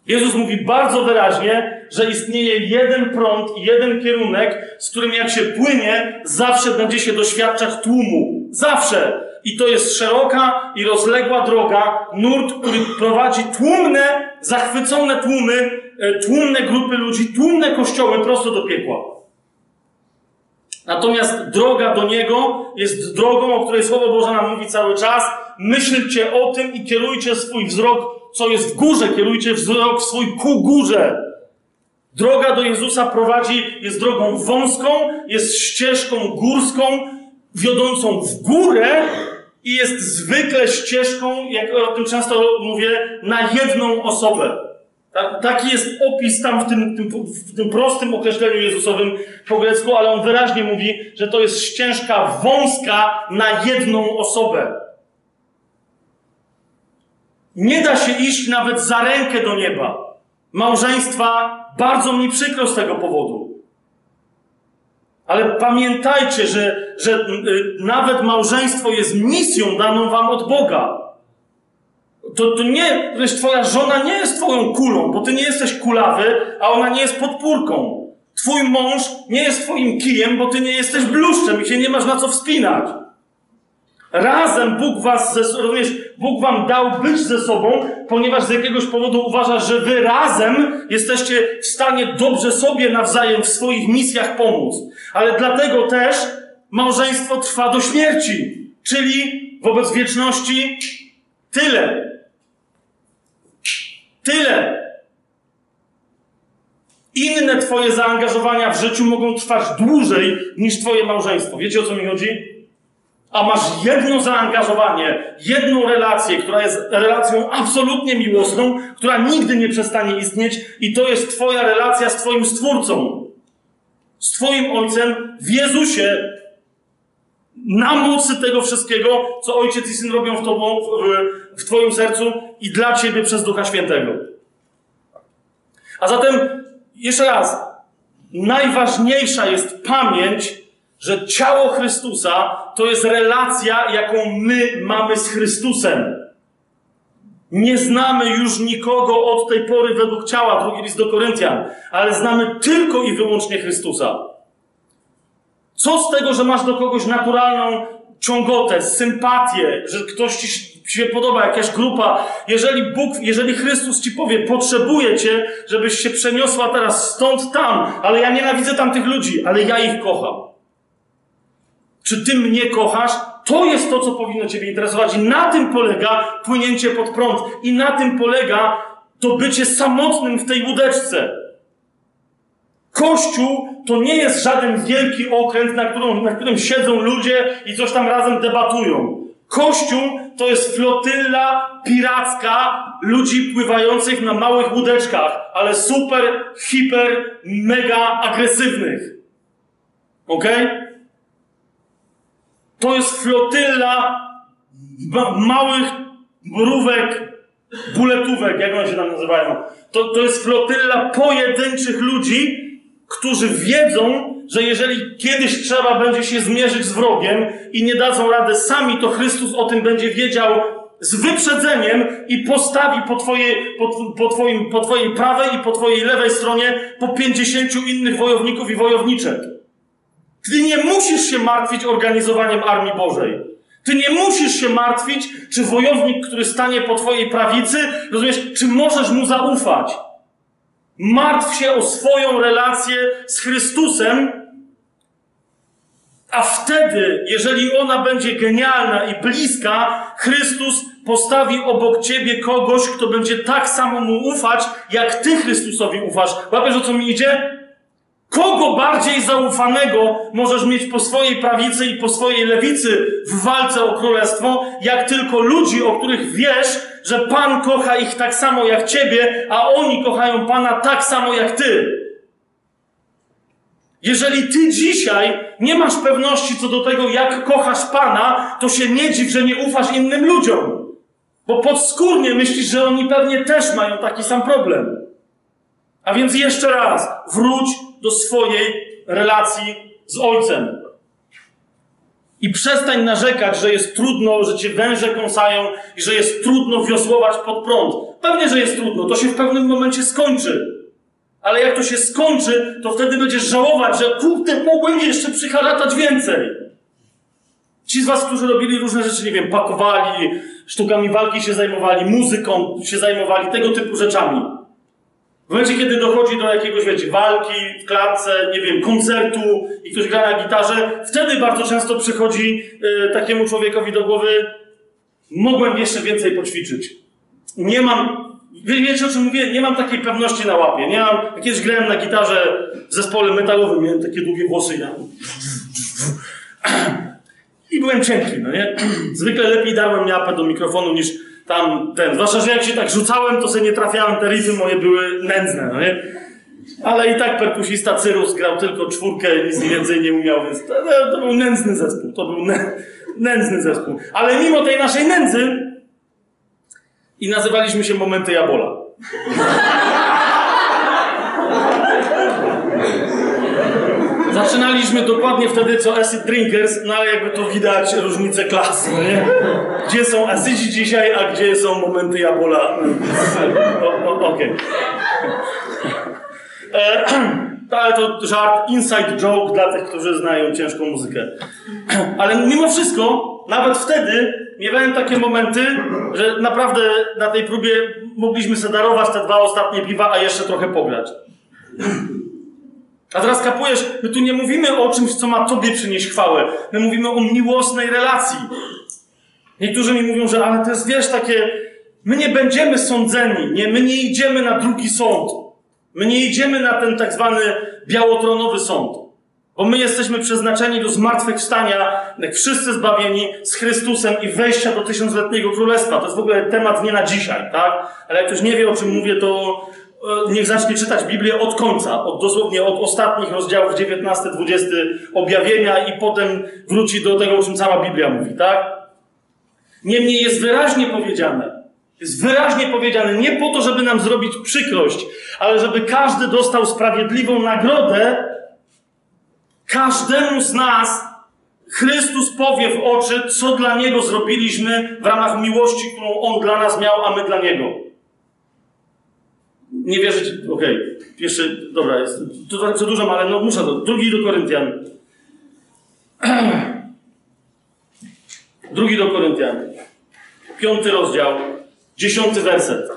Jezus mówi bardzo wyraźnie, że istnieje jeden prąd i jeden kierunek, z którym jak się płynie, zawsze będzie się doświadczać tłumu. Zawsze. I to jest szeroka i rozległa droga, nurt, który prowadzi tłumne, zachwycone tłumy, tłumne grupy ludzi, tłumne kościoły prosto do piekła. Natomiast droga do Niego jest drogą, o której Słowo Boże nam mówi cały czas. Myślcie o tym i kierujcie swój wzrok, co jest w górze, kierujcie wzrok swój ku górze. Droga do Jezusa prowadzi, jest drogą wąską, jest ścieżką górską, wiodącą w górę i jest zwykle ścieżką, jak o tym często mówię, na jedną osobę. Tak, taki jest opis tam w tym, tym, w tym prostym określeniu Jezusowym po grecku, ale on wyraźnie mówi, że to jest ścieżka wąska na jedną osobę. Nie da się iść nawet za rękę do nieba. Małżeństwa bardzo mi przykro z tego powodu. Ale pamiętajcie, że, że y, nawet małżeństwo jest misją daną wam od Boga. To, to nie, to twoja żona nie jest twoją kulą, bo ty nie jesteś kulawy, a ona nie jest podpórką. Twój mąż nie jest twoim kijem, bo ty nie jesteś bluszczem i się nie masz na co wspinać. Razem Bóg was, ze, rozumiesz, Bóg wam dał być ze sobą, ponieważ z jakiegoś powodu uważa, że wy razem jesteście w stanie dobrze sobie nawzajem w swoich misjach pomóc. Ale dlatego też małżeństwo trwa do śmierci. Czyli wobec wieczności tyle. Tyle. Inne twoje zaangażowania w życiu mogą trwać dłużej niż twoje małżeństwo. Wiecie o co mi chodzi? A masz jedno zaangażowanie, jedną relację, która jest relacją absolutnie miłosną, która nigdy nie przestanie istnieć, i to jest Twoja relacja z Twoim Stwórcą, z Twoim Ojcem w Jezusie, na mocy tego wszystkiego, co Ojciec i Syn robią w, tobą, w, w Twoim sercu i dla Ciebie przez Ducha Świętego. A zatem, jeszcze raz, najważniejsza jest pamięć, że ciało Chrystusa to jest relacja, jaką my mamy z Chrystusem. Nie znamy już nikogo od tej pory według ciała, drugi list do Koryntian, ale znamy tylko i wyłącznie Chrystusa. Co z tego, że masz do kogoś naturalną ciągotę, sympatię, że ktoś ci się podoba, jakaś grupa. Jeżeli Bóg, jeżeli Chrystus ci powie, potrzebuję cię, żebyś się przeniosła teraz stąd tam, ale ja nienawidzę tamtych ludzi, ale ja ich kocham. Czy ty mnie kochasz? To jest to, co powinno ciebie interesować. I na tym polega płynięcie pod prąd. I na tym polega to bycie samotnym w tej łódeczce. Kościół to nie jest żaden wielki okręt, na, którym, na którym siedzą ludzie i coś tam razem debatują. Kościół to jest flotylla piracka ludzi pływających na małych łódeczkach, ale super, hiper, mega agresywnych. Ok? To jest flotylla ma- małych mrówek, buletówek, jak one się tam nazywają. To, to jest flotylla pojedynczych ludzi, którzy wiedzą, że jeżeli kiedyś trzeba będzie się zmierzyć z wrogiem i nie dadzą rady sami, to Chrystus o tym będzie wiedział z wyprzedzeniem i postawi po, twoje, po, po, twoim, po twojej prawej i po twojej lewej stronie po 50 innych wojowników i wojowniczek. Ty nie musisz się martwić organizowaniem Armii Bożej. Ty nie musisz się martwić, czy wojownik, który stanie po twojej prawicy, rozumiesz, czy możesz mu zaufać. Martw się o swoją relację z Chrystusem, a wtedy, jeżeli ona będzie genialna i bliska, Chrystus postawi obok ciebie kogoś, kto będzie tak samo mu ufać, jak ty Chrystusowi ufasz. Łapiesz o co mi idzie? Kogo bardziej zaufanego możesz mieć po swojej prawicy i po swojej lewicy w walce o królestwo, jak tylko ludzi, o których wiesz, że Pan kocha ich tak samo jak ciebie, a oni kochają Pana tak samo jak ty. Jeżeli ty dzisiaj nie masz pewności co do tego, jak kochasz Pana, to się nie dziw, że nie ufasz innym ludziom. Bo podskórnie myślisz, że oni pewnie też mają taki sam problem. A więc jeszcze raz, wróć do swojej relacji z Ojcem. I przestań narzekać, że jest trudno, że cię węże kąsają i że jest trudno wiosłować pod prąd. Pewnie, że jest trudno, to się w pewnym momencie skończy. Ale jak to się skończy, to wtedy będziesz żałować, że kurde, mogłem jeszcze przyharatać więcej. Ci z was, którzy robili różne rzeczy, nie wiem, pakowali, sztukami walki się zajmowali, muzyką się zajmowali, tego typu rzeczami. W momencie, kiedy dochodzi do jakiegoś, wiecie, walki w klatce, nie wiem, koncertu i ktoś gra na gitarze, wtedy bardzo często przychodzi y, takiemu człowiekowi do głowy, mogłem jeszcze więcej poćwiczyć. Nie mam, wie, wiecie o czym mówię? Nie mam takiej pewności na łapie. Nie mam, jak kiedyś grałem na gitarze w zespole metalowym, miałem takie długie włosy i ja... I byłem cienki, no nie? Zwykle lepiej dałem miapę do mikrofonu niż tam ten. Zwłaszcza, że jak się tak rzucałem, to sobie nie trafiałem, te riffy moje były nędzne, no nie? Ale i tak perkusista Cyrus grał tylko czwórkę, nic więcej nie umiał, więc to, to był nędzny zespół. To był nę, nędzny zespół. Ale mimo tej naszej nędzy i nazywaliśmy się Momenty Jabola. Zaczynaliśmy dokładnie wtedy, co Acid Drinkers, no ale jakby to widać różnicę klas, no nie? Gdzie są Acidzi dzisiaj, a gdzie są momenty Jabola? Okej. E, Ale to żart, inside joke dla tych, którzy znają ciężką muzykę. Ale mimo wszystko, nawet wtedy miewałem takie momenty, że naprawdę na tej próbie mogliśmy sobie darować te dwa ostatnie piwa, a jeszcze trochę pograć. A teraz kapujesz, my tu nie mówimy o czymś, co ma tobie przynieść chwałę. My mówimy o miłosnej relacji. Niektórzy mi mówią, że ale to jest, wiesz, takie, my nie będziemy sądzeni, nie, my nie idziemy na drugi sąd. My nie idziemy na ten tak zwany białotronowy sąd. Bo my jesteśmy przeznaczeni do zmartwychwstania, jak wszyscy zbawieni z Chrystusem i wejścia do tysiącletniego królestwa. To jest w ogóle temat nie na dzisiaj, tak? Ale jak ktoś nie wie, o czym mówię, to niech zacznie czytać Biblię od końca, od dosłownie od ostatnich rozdziałów 19-20 objawienia i potem wróci do tego, o czym cała Biblia mówi, tak? Niemniej jest wyraźnie powiedziane, jest wyraźnie powiedziane, nie po to, żeby nam zrobić przykrość, ale żeby każdy dostał sprawiedliwą nagrodę, każdemu z nas Chrystus powie w oczy, co dla Niego zrobiliśmy w ramach miłości, którą On dla nas miał, a my dla Niego. Nie wierzycie? Okej. Jeszcze, dobra, jest, to trochę przedłużam, ale no muszę to. Drugi do Koryntian. Drugi do Koryntian. Piąty rozdział, dziesiąty werset.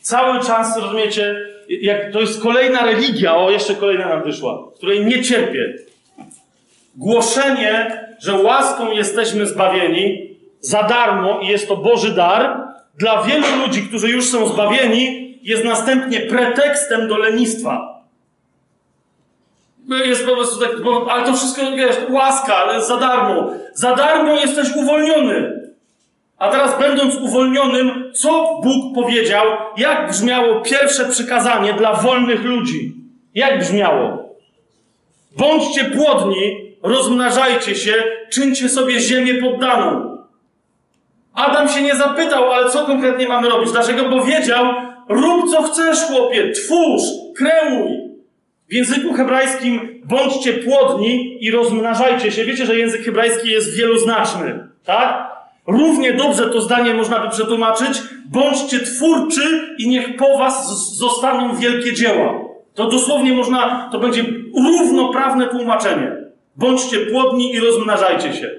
Cały czas, rozumiecie, jak to jest kolejna religia, o jeszcze kolejna nam wyszła, której nie cierpię. Głoszenie, że łaską jesteśmy zbawieni za darmo i jest to Boży dar, dla wielu ludzi, którzy już są zbawieni, jest następnie pretekstem do lenistwa. Jest po prostu tak, bo, ale to wszystko, wiesz, łaska, ale za darmo. Za darmo jesteś uwolniony. A teraz, będąc uwolnionym, co Bóg powiedział, jak brzmiało pierwsze przykazanie dla wolnych ludzi? Jak brzmiało? Bądźcie płodni rozmnażajcie się, czyńcie sobie ziemię poddaną. Adam się nie zapytał, ale co konkretnie mamy robić? Dlaczego? Bo wiedział, rób co chcesz, chłopie, twórz, kreuj. W języku hebrajskim bądźcie płodni i rozmnażajcie się. Wiecie, że język hebrajski jest wieloznaczny, tak? Równie dobrze to zdanie można by przetłumaczyć. Bądźcie twórczy i niech po was zostaną wielkie dzieła. To dosłownie można, to będzie równoprawne tłumaczenie. Bądźcie płodni i rozmnażajcie się.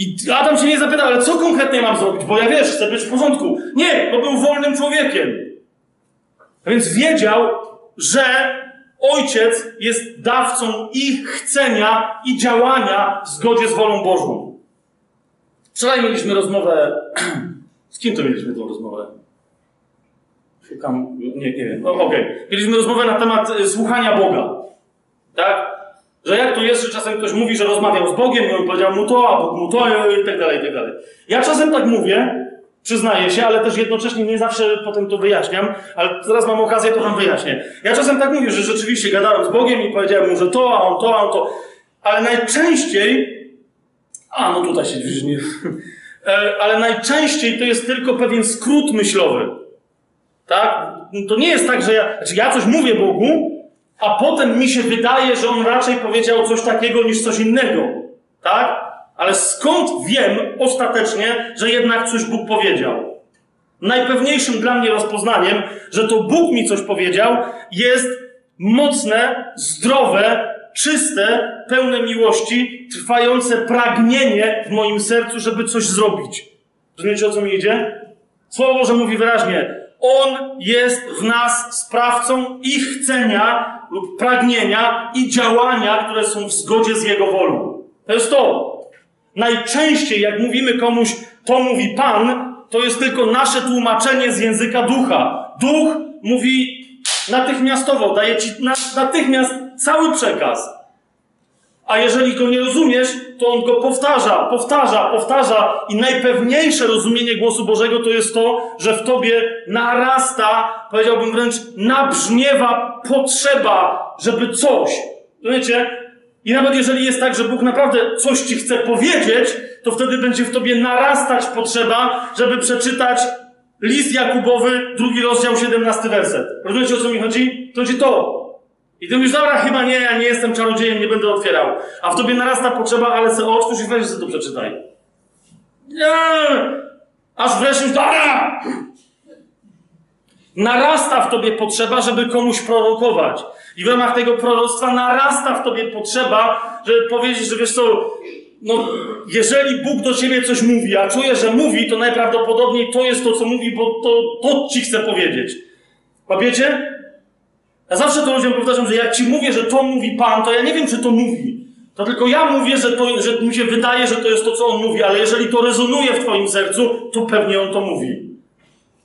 I Adam się nie zapytał, ale co konkretnie mam zrobić? Bo ja wiesz, chcę być w porządku. Nie, bo był wolnym człowiekiem. A więc wiedział, że ojciec jest dawcą ich chcenia i działania w zgodzie z wolą Bożą. Wczoraj mieliśmy rozmowę. Z kim to mieliśmy tą rozmowę? Szukam. Nie, nie wiem. O, Okej. Mieliśmy rozmowę na temat y, słuchania Boga. Tak? Że jak to jest, że czasem ktoś mówi, że rozmawiał z Bogiem i on powiedział mu to, a Bóg mu to i tak dalej, i tak dalej. Ja czasem tak mówię, przyznaję się, ale też jednocześnie nie zawsze potem to wyjaśniam, ale teraz mam okazję, to wam wyjaśnię. Ja czasem tak mówię, że rzeczywiście gadałem z Bogiem i powiedziałem mu, że to, a on to, a on to. Ale najczęściej, a no tutaj się nie, E, ale najczęściej to jest tylko pewien skrót myślowy. Tak? To nie jest tak, że ja, znaczy ja coś mówię Bogu, a potem mi się wydaje, że on raczej powiedział coś takiego niż coś innego. Tak? Ale skąd wiem ostatecznie, że jednak coś Bóg powiedział? Najpewniejszym dla mnie rozpoznaniem, że to Bóg mi coś powiedział, jest mocne, zdrowe, czyste, pełne miłości, trwające pragnienie w moim sercu, żeby coś zrobić. Rozumiecie o co mi idzie? Słowo Boże mówi wyraźnie: On jest w nas sprawcą ich chcenia lub pragnienia i działania, które są w zgodzie z Jego wolą. To jest to. Najczęściej, jak mówimy komuś, to mówi Pan, to jest tylko nasze tłumaczenie z języka ducha. Duch mówi natychmiastowo, daje ci na, natychmiast cały przekaz. A jeżeli go nie rozumiesz, to on go powtarza, powtarza, powtarza. I najpewniejsze rozumienie głosu Bożego to jest to, że w tobie narasta, powiedziałbym wręcz, nabrzmiewa potrzeba, żeby coś. Rozumiecie? I nawet jeżeli jest tak, że Bóg naprawdę coś ci chce powiedzieć, to wtedy będzie w tobie narastać potrzeba, żeby przeczytać list Jakubowy, drugi rozdział, 17 werset. Rozumiecie o co mi chodzi? To będzie to. I ty mówisz, dobra, chyba nie, ja nie jestem czarodziejem, nie będę otwierał. A w tobie narasta potrzeba, ale se otwórz i weź sobie to przeczytaj. Nie! Aż wreszcie już, dobra! Narasta w tobie potrzeba, żeby komuś prorokować. I w ramach tego proroctwa narasta w tobie potrzeba, żeby powiedzieć, że wiesz co, no, jeżeli Bóg do ciebie coś mówi, a czuje, że mówi, to najprawdopodobniej to jest to, co mówi, bo to, to ci chce powiedzieć. Łapiecie? Ja zawsze to ludziom powtarzam, że jak ci mówię, że to mówi Pan, to ja nie wiem, czy to mówi. To tylko ja mówię, że, to, że mi się wydaje, że to jest to, co On mówi, ale jeżeli to rezonuje w twoim sercu, to pewnie On to mówi.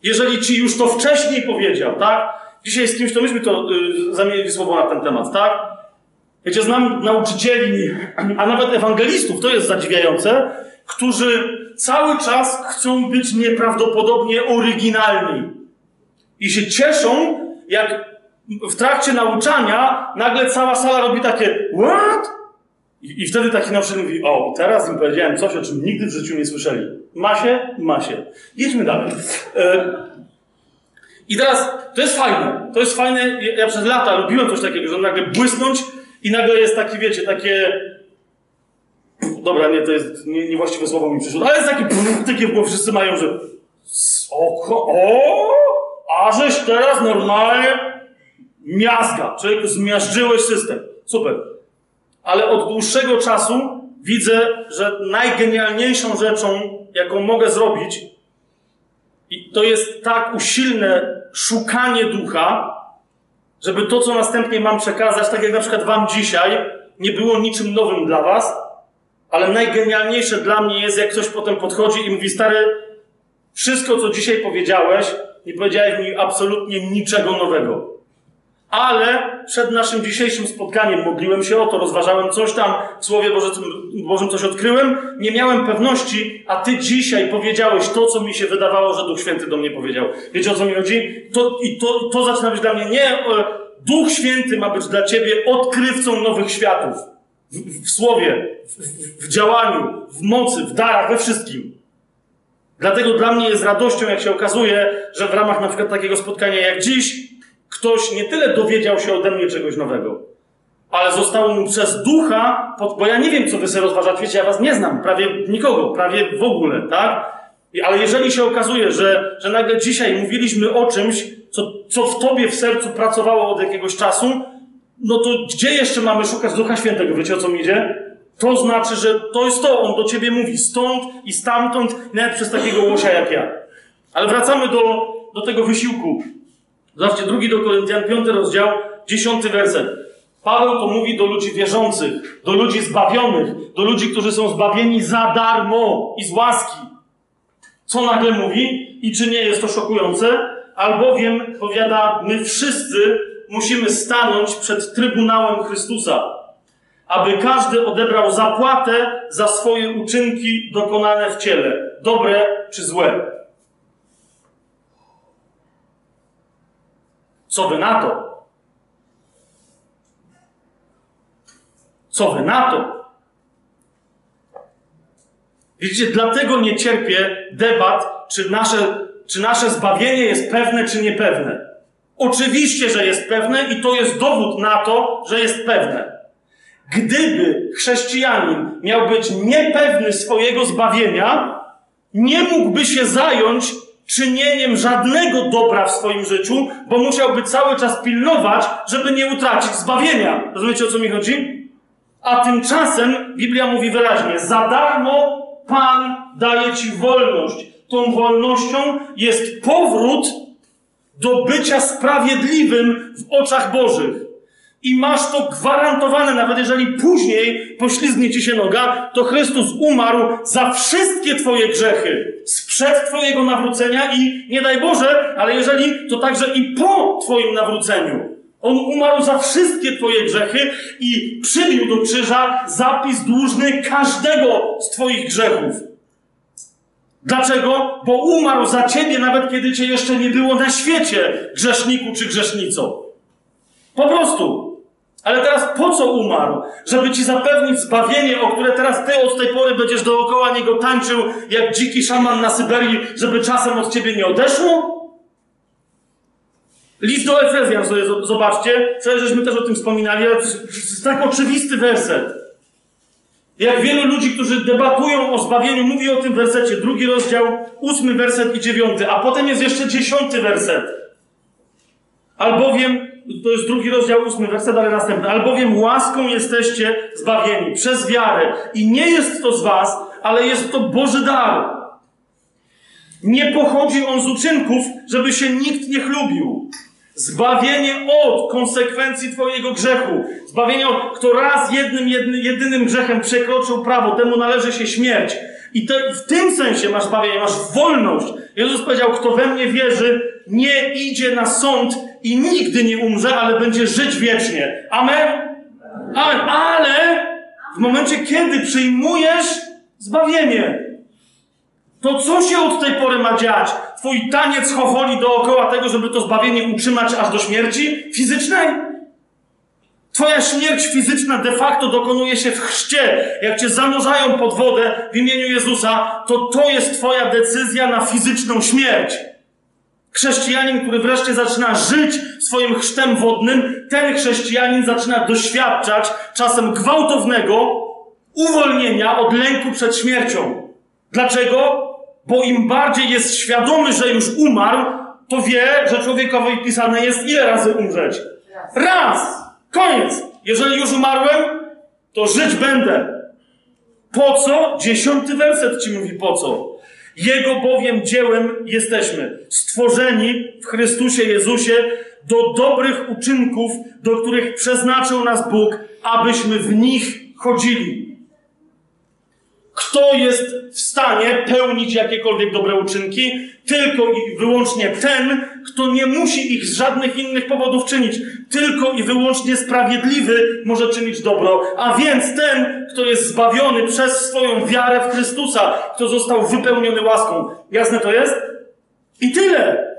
Jeżeli ci już to wcześniej powiedział, tak? Dzisiaj z kimś to myśmy to y, zamienili słowo na ten temat, tak? Wiecie, znam nauczycieli, a nawet ewangelistów, to jest zadziwiające, którzy cały czas chcą być nieprawdopodobnie oryginalni. I się cieszą, jak w trakcie nauczania nagle cała sala robi takie What? I, I wtedy taki nauczyciel mówi, o, teraz im powiedziałem coś, o czym nigdy w życiu nie słyszeli. Ma się? Ma się. Jedźmy dalej. E, I teraz, to jest fajne. To jest fajne. Ja- przez lata lubiłem coś takiego, że nagle błysnąć i nagle jest takie, wiecie, takie... Dobra, nie, to jest nie, niewłaściwe słowo mi przyszło, ale jest takie, takie głowie wszyscy mają, że o, o, a żeś teraz normalnie miazga. Człowieku, zmiażdżyłeś system. Super. Ale od dłuższego czasu widzę, że najgenialniejszą rzeczą, jaką mogę zrobić, i to jest tak usilne szukanie ducha, żeby to, co następnie mam przekazać, tak jak na przykład wam dzisiaj, nie było niczym nowym dla was, ale najgenialniejsze dla mnie jest, jak ktoś potem podchodzi i mówi, stary, wszystko, co dzisiaj powiedziałeś, nie powiedziałeś mi absolutnie niczego nowego. Ale przed naszym dzisiejszym spotkaniem modliłem się o to, rozważałem coś tam, w Słowie Bożym, Bożym coś odkryłem, nie miałem pewności, a Ty dzisiaj powiedziałeś to, co mi się wydawało, że Duch Święty do mnie powiedział. Wiecie o co mi chodzi? To, I to, to zaczyna być dla mnie nie... e, Duch Święty ma być dla Ciebie odkrywcą nowych światów. w, w słowie, w, w, w działaniu, w mocy, w darach, we wszystkim. Dlatego dla mnie jest radością, jak się okazuje, że w ramach na przykład takiego spotkania jak dziś, ktoś nie tyle dowiedział się ode mnie czegoś nowego, ale zostało mu przez ducha, bo ja nie wiem, co wy sobie rozważacie, wiecie, ja was nie znam, prawie nikogo, prawie w ogóle, tak? Ale jeżeli się okazuje, że, że nagle dzisiaj mówiliśmy o czymś, co, co w tobie w sercu pracowało od jakiegoś czasu, no to gdzie jeszcze mamy szukać Ducha Świętego? Wiecie o co mi idzie? To znaczy, że to jest to, on do ciebie mówi stąd i stamtąd, nawet przez takiego łosia jak ja. Ale wracamy do, do tego wysiłku. Zobaczcie, drugi do Koryntian, piąty rozdział, dziesiąty werset. Paweł to mówi do ludzi wierzących, do ludzi zbawionych, do ludzi, którzy są zbawieni za darmo i z łaski. Co nagle mówi i czy nie jest to szokujące? Albowiem, powiada, my wszyscy musimy stanąć przed Trybunałem Chrystusa, aby każdy odebrał zapłatę za swoje uczynki dokonane w ciele, dobre czy złe. Co wy na to? Co wy na to? Widzicie, dlatego nie cierpię debat, czy nasze, czy nasze zbawienie jest pewne, czy niepewne. Oczywiście, że jest pewne i to jest dowód na to, że jest pewne. Gdyby chrześcijanin miał być niepewny swojego zbawienia, nie mógłby się zająć czynieniem żadnego dobra w swoim życiu, bo musiałby cały czas pilnować, żeby nie utracić zbawienia. Rozumiecie o co mi chodzi? A tymczasem Biblia mówi wyraźnie: za darmo Pan daje ci wolność. Tą wolnością jest powrót do bycia sprawiedliwym w oczach Bożych. I masz to gwarantowane, nawet jeżeli później poślizgnie ci się noga, to Chrystus umarł za wszystkie Twoje grzechy sprzed Twojego nawrócenia i nie daj Boże, ale jeżeli, to także i po Twoim nawróceniu. On umarł za wszystkie Twoje grzechy i przybił do krzyża zapis dłużny każdego z Twoich grzechów. Dlaczego? Bo umarł za Ciebie, nawet kiedy Cię jeszcze nie było na świecie, grzeszniku czy grzesznico. Po prostu. Ale teraz po co umarł? Żeby ci zapewnić zbawienie, o które teraz ty od tej pory będziesz dookoła niego tańczył, jak dziki szaman na Syberii, żeby czasem od ciebie nie odeszło? List do Efezjan sobie zo- zobaczcie. Wczoraj żeśmy też o tym wspominali, ale tak oczywisty werset. Jak wielu ludzi, którzy debatują o zbawieniu, mówi o tym wersecie. Drugi rozdział, ósmy werset i dziewiąty, a potem jest jeszcze dziesiąty werset. Albowiem, to jest drugi rozdział, ósmy werset, ale następny. Albowiem łaską jesteście zbawieni przez wiarę. I nie jest to z was, ale jest to Boży dar. Nie pochodzi on z uczynków, żeby się nikt nie chlubił. Zbawienie od konsekwencji Twojego grzechu. Zbawienie od, kto raz jednym, jedny, jedynym grzechem przekroczył prawo, temu należy się śmierć. I to, w tym sensie masz zbawienie, masz wolność. Jezus powiedział, kto we mnie wierzy, nie idzie na sąd i nigdy nie umrze, ale będzie żyć wiecznie. Amen? Amen. Ale w momencie, kiedy przyjmujesz zbawienie, to co się od tej pory ma dziać? Twój taniec chocholi dookoła tego, żeby to zbawienie utrzymać aż do śmierci fizycznej? Twoja śmierć fizyczna de facto dokonuje się w chrzcie. Jak cię zanurzają pod wodę w imieniu Jezusa, to to jest twoja decyzja na fizyczną śmierć. Chrześcijanin, który wreszcie zaczyna żyć swoim chrztem wodnym, ten chrześcijanin zaczyna doświadczać czasem gwałtownego uwolnienia od lęku przed śmiercią. Dlaczego? Bo im bardziej jest świadomy, że już umarł, to wie, że człowiekowi pisane jest ile razy umrzeć. Raz! Koniec! Jeżeli już umarłem, to żyć będę. Po co? Dziesiąty werset ci mówi po co. Jego bowiem dziełem jesteśmy, stworzeni w Chrystusie Jezusie do dobrych uczynków, do których przeznaczył nas Bóg, abyśmy w nich chodzili. Kto jest w stanie pełnić jakiekolwiek dobre uczynki? Tylko i wyłącznie ten, kto nie musi ich z żadnych innych powodów czynić. Tylko i wyłącznie sprawiedliwy może czynić dobro. A więc ten, kto jest zbawiony przez swoją wiarę w Chrystusa, kto został wypełniony łaską. Jasne to jest? I tyle.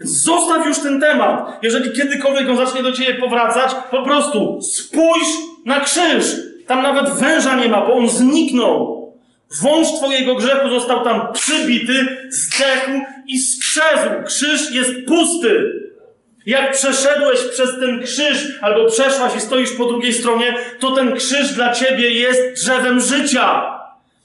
Zostaw już ten temat. Jeżeli kiedykolwiek on zacznie do ciebie powracać, po prostu spójrz na krzyż. Tam nawet węża nie ma, bo on zniknął. Wąż twojego grzechu został tam przybity, zdechł i skrzezł. Krzyż jest pusty. Jak przeszedłeś przez ten krzyż, albo przeszłaś i stoisz po drugiej stronie, to ten krzyż dla ciebie jest drzewem życia.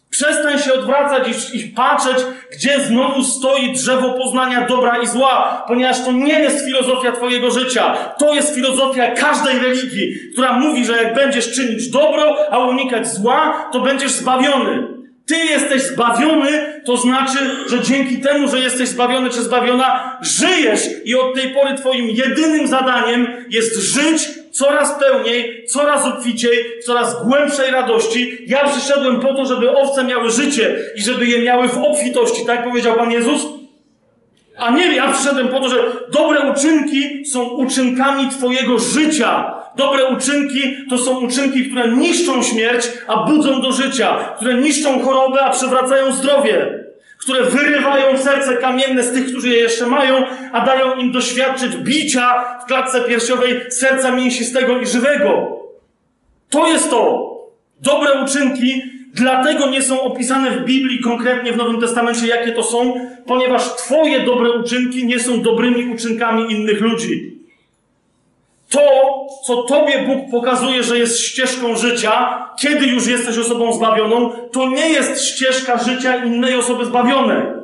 Przestań się odwracać i, i patrzeć, gdzie znowu stoi drzewo poznania dobra i zła, ponieważ to nie jest filozofia Twojego życia. To jest filozofia każdej religii, która mówi, że jak będziesz czynić dobro, a unikać zła, to będziesz zbawiony. Ty jesteś zbawiony, to znaczy, że dzięki temu, że jesteś zbawiony czy zbawiona, żyjesz i od tej pory Twoim jedynym zadaniem jest żyć coraz pełniej, coraz obficiej, w coraz głębszej radości. Ja przyszedłem po to, żeby owce miały życie i żeby je miały w obfitości, tak powiedział Pan Jezus? A nie, ja przyszedłem po to, że dobre uczynki są uczynkami Twojego życia. Dobre uczynki to są uczynki, które niszczą śmierć, a budzą do życia, które niszczą chorobę, a przywracają zdrowie, które wyrywają serce kamienne z tych, którzy je jeszcze mają, a dają im doświadczyć bicia w klatce piersiowej serca mięsistego i żywego. To jest to. Dobre uczynki dlatego nie są opisane w Biblii konkretnie w Nowym Testamencie, jakie to są, ponieważ Twoje dobre uczynki nie są dobrymi uczynkami innych ludzi. To, co Tobie Bóg pokazuje, że jest ścieżką życia, kiedy już jesteś osobą zbawioną, to nie jest ścieżka życia innej osoby zbawionej.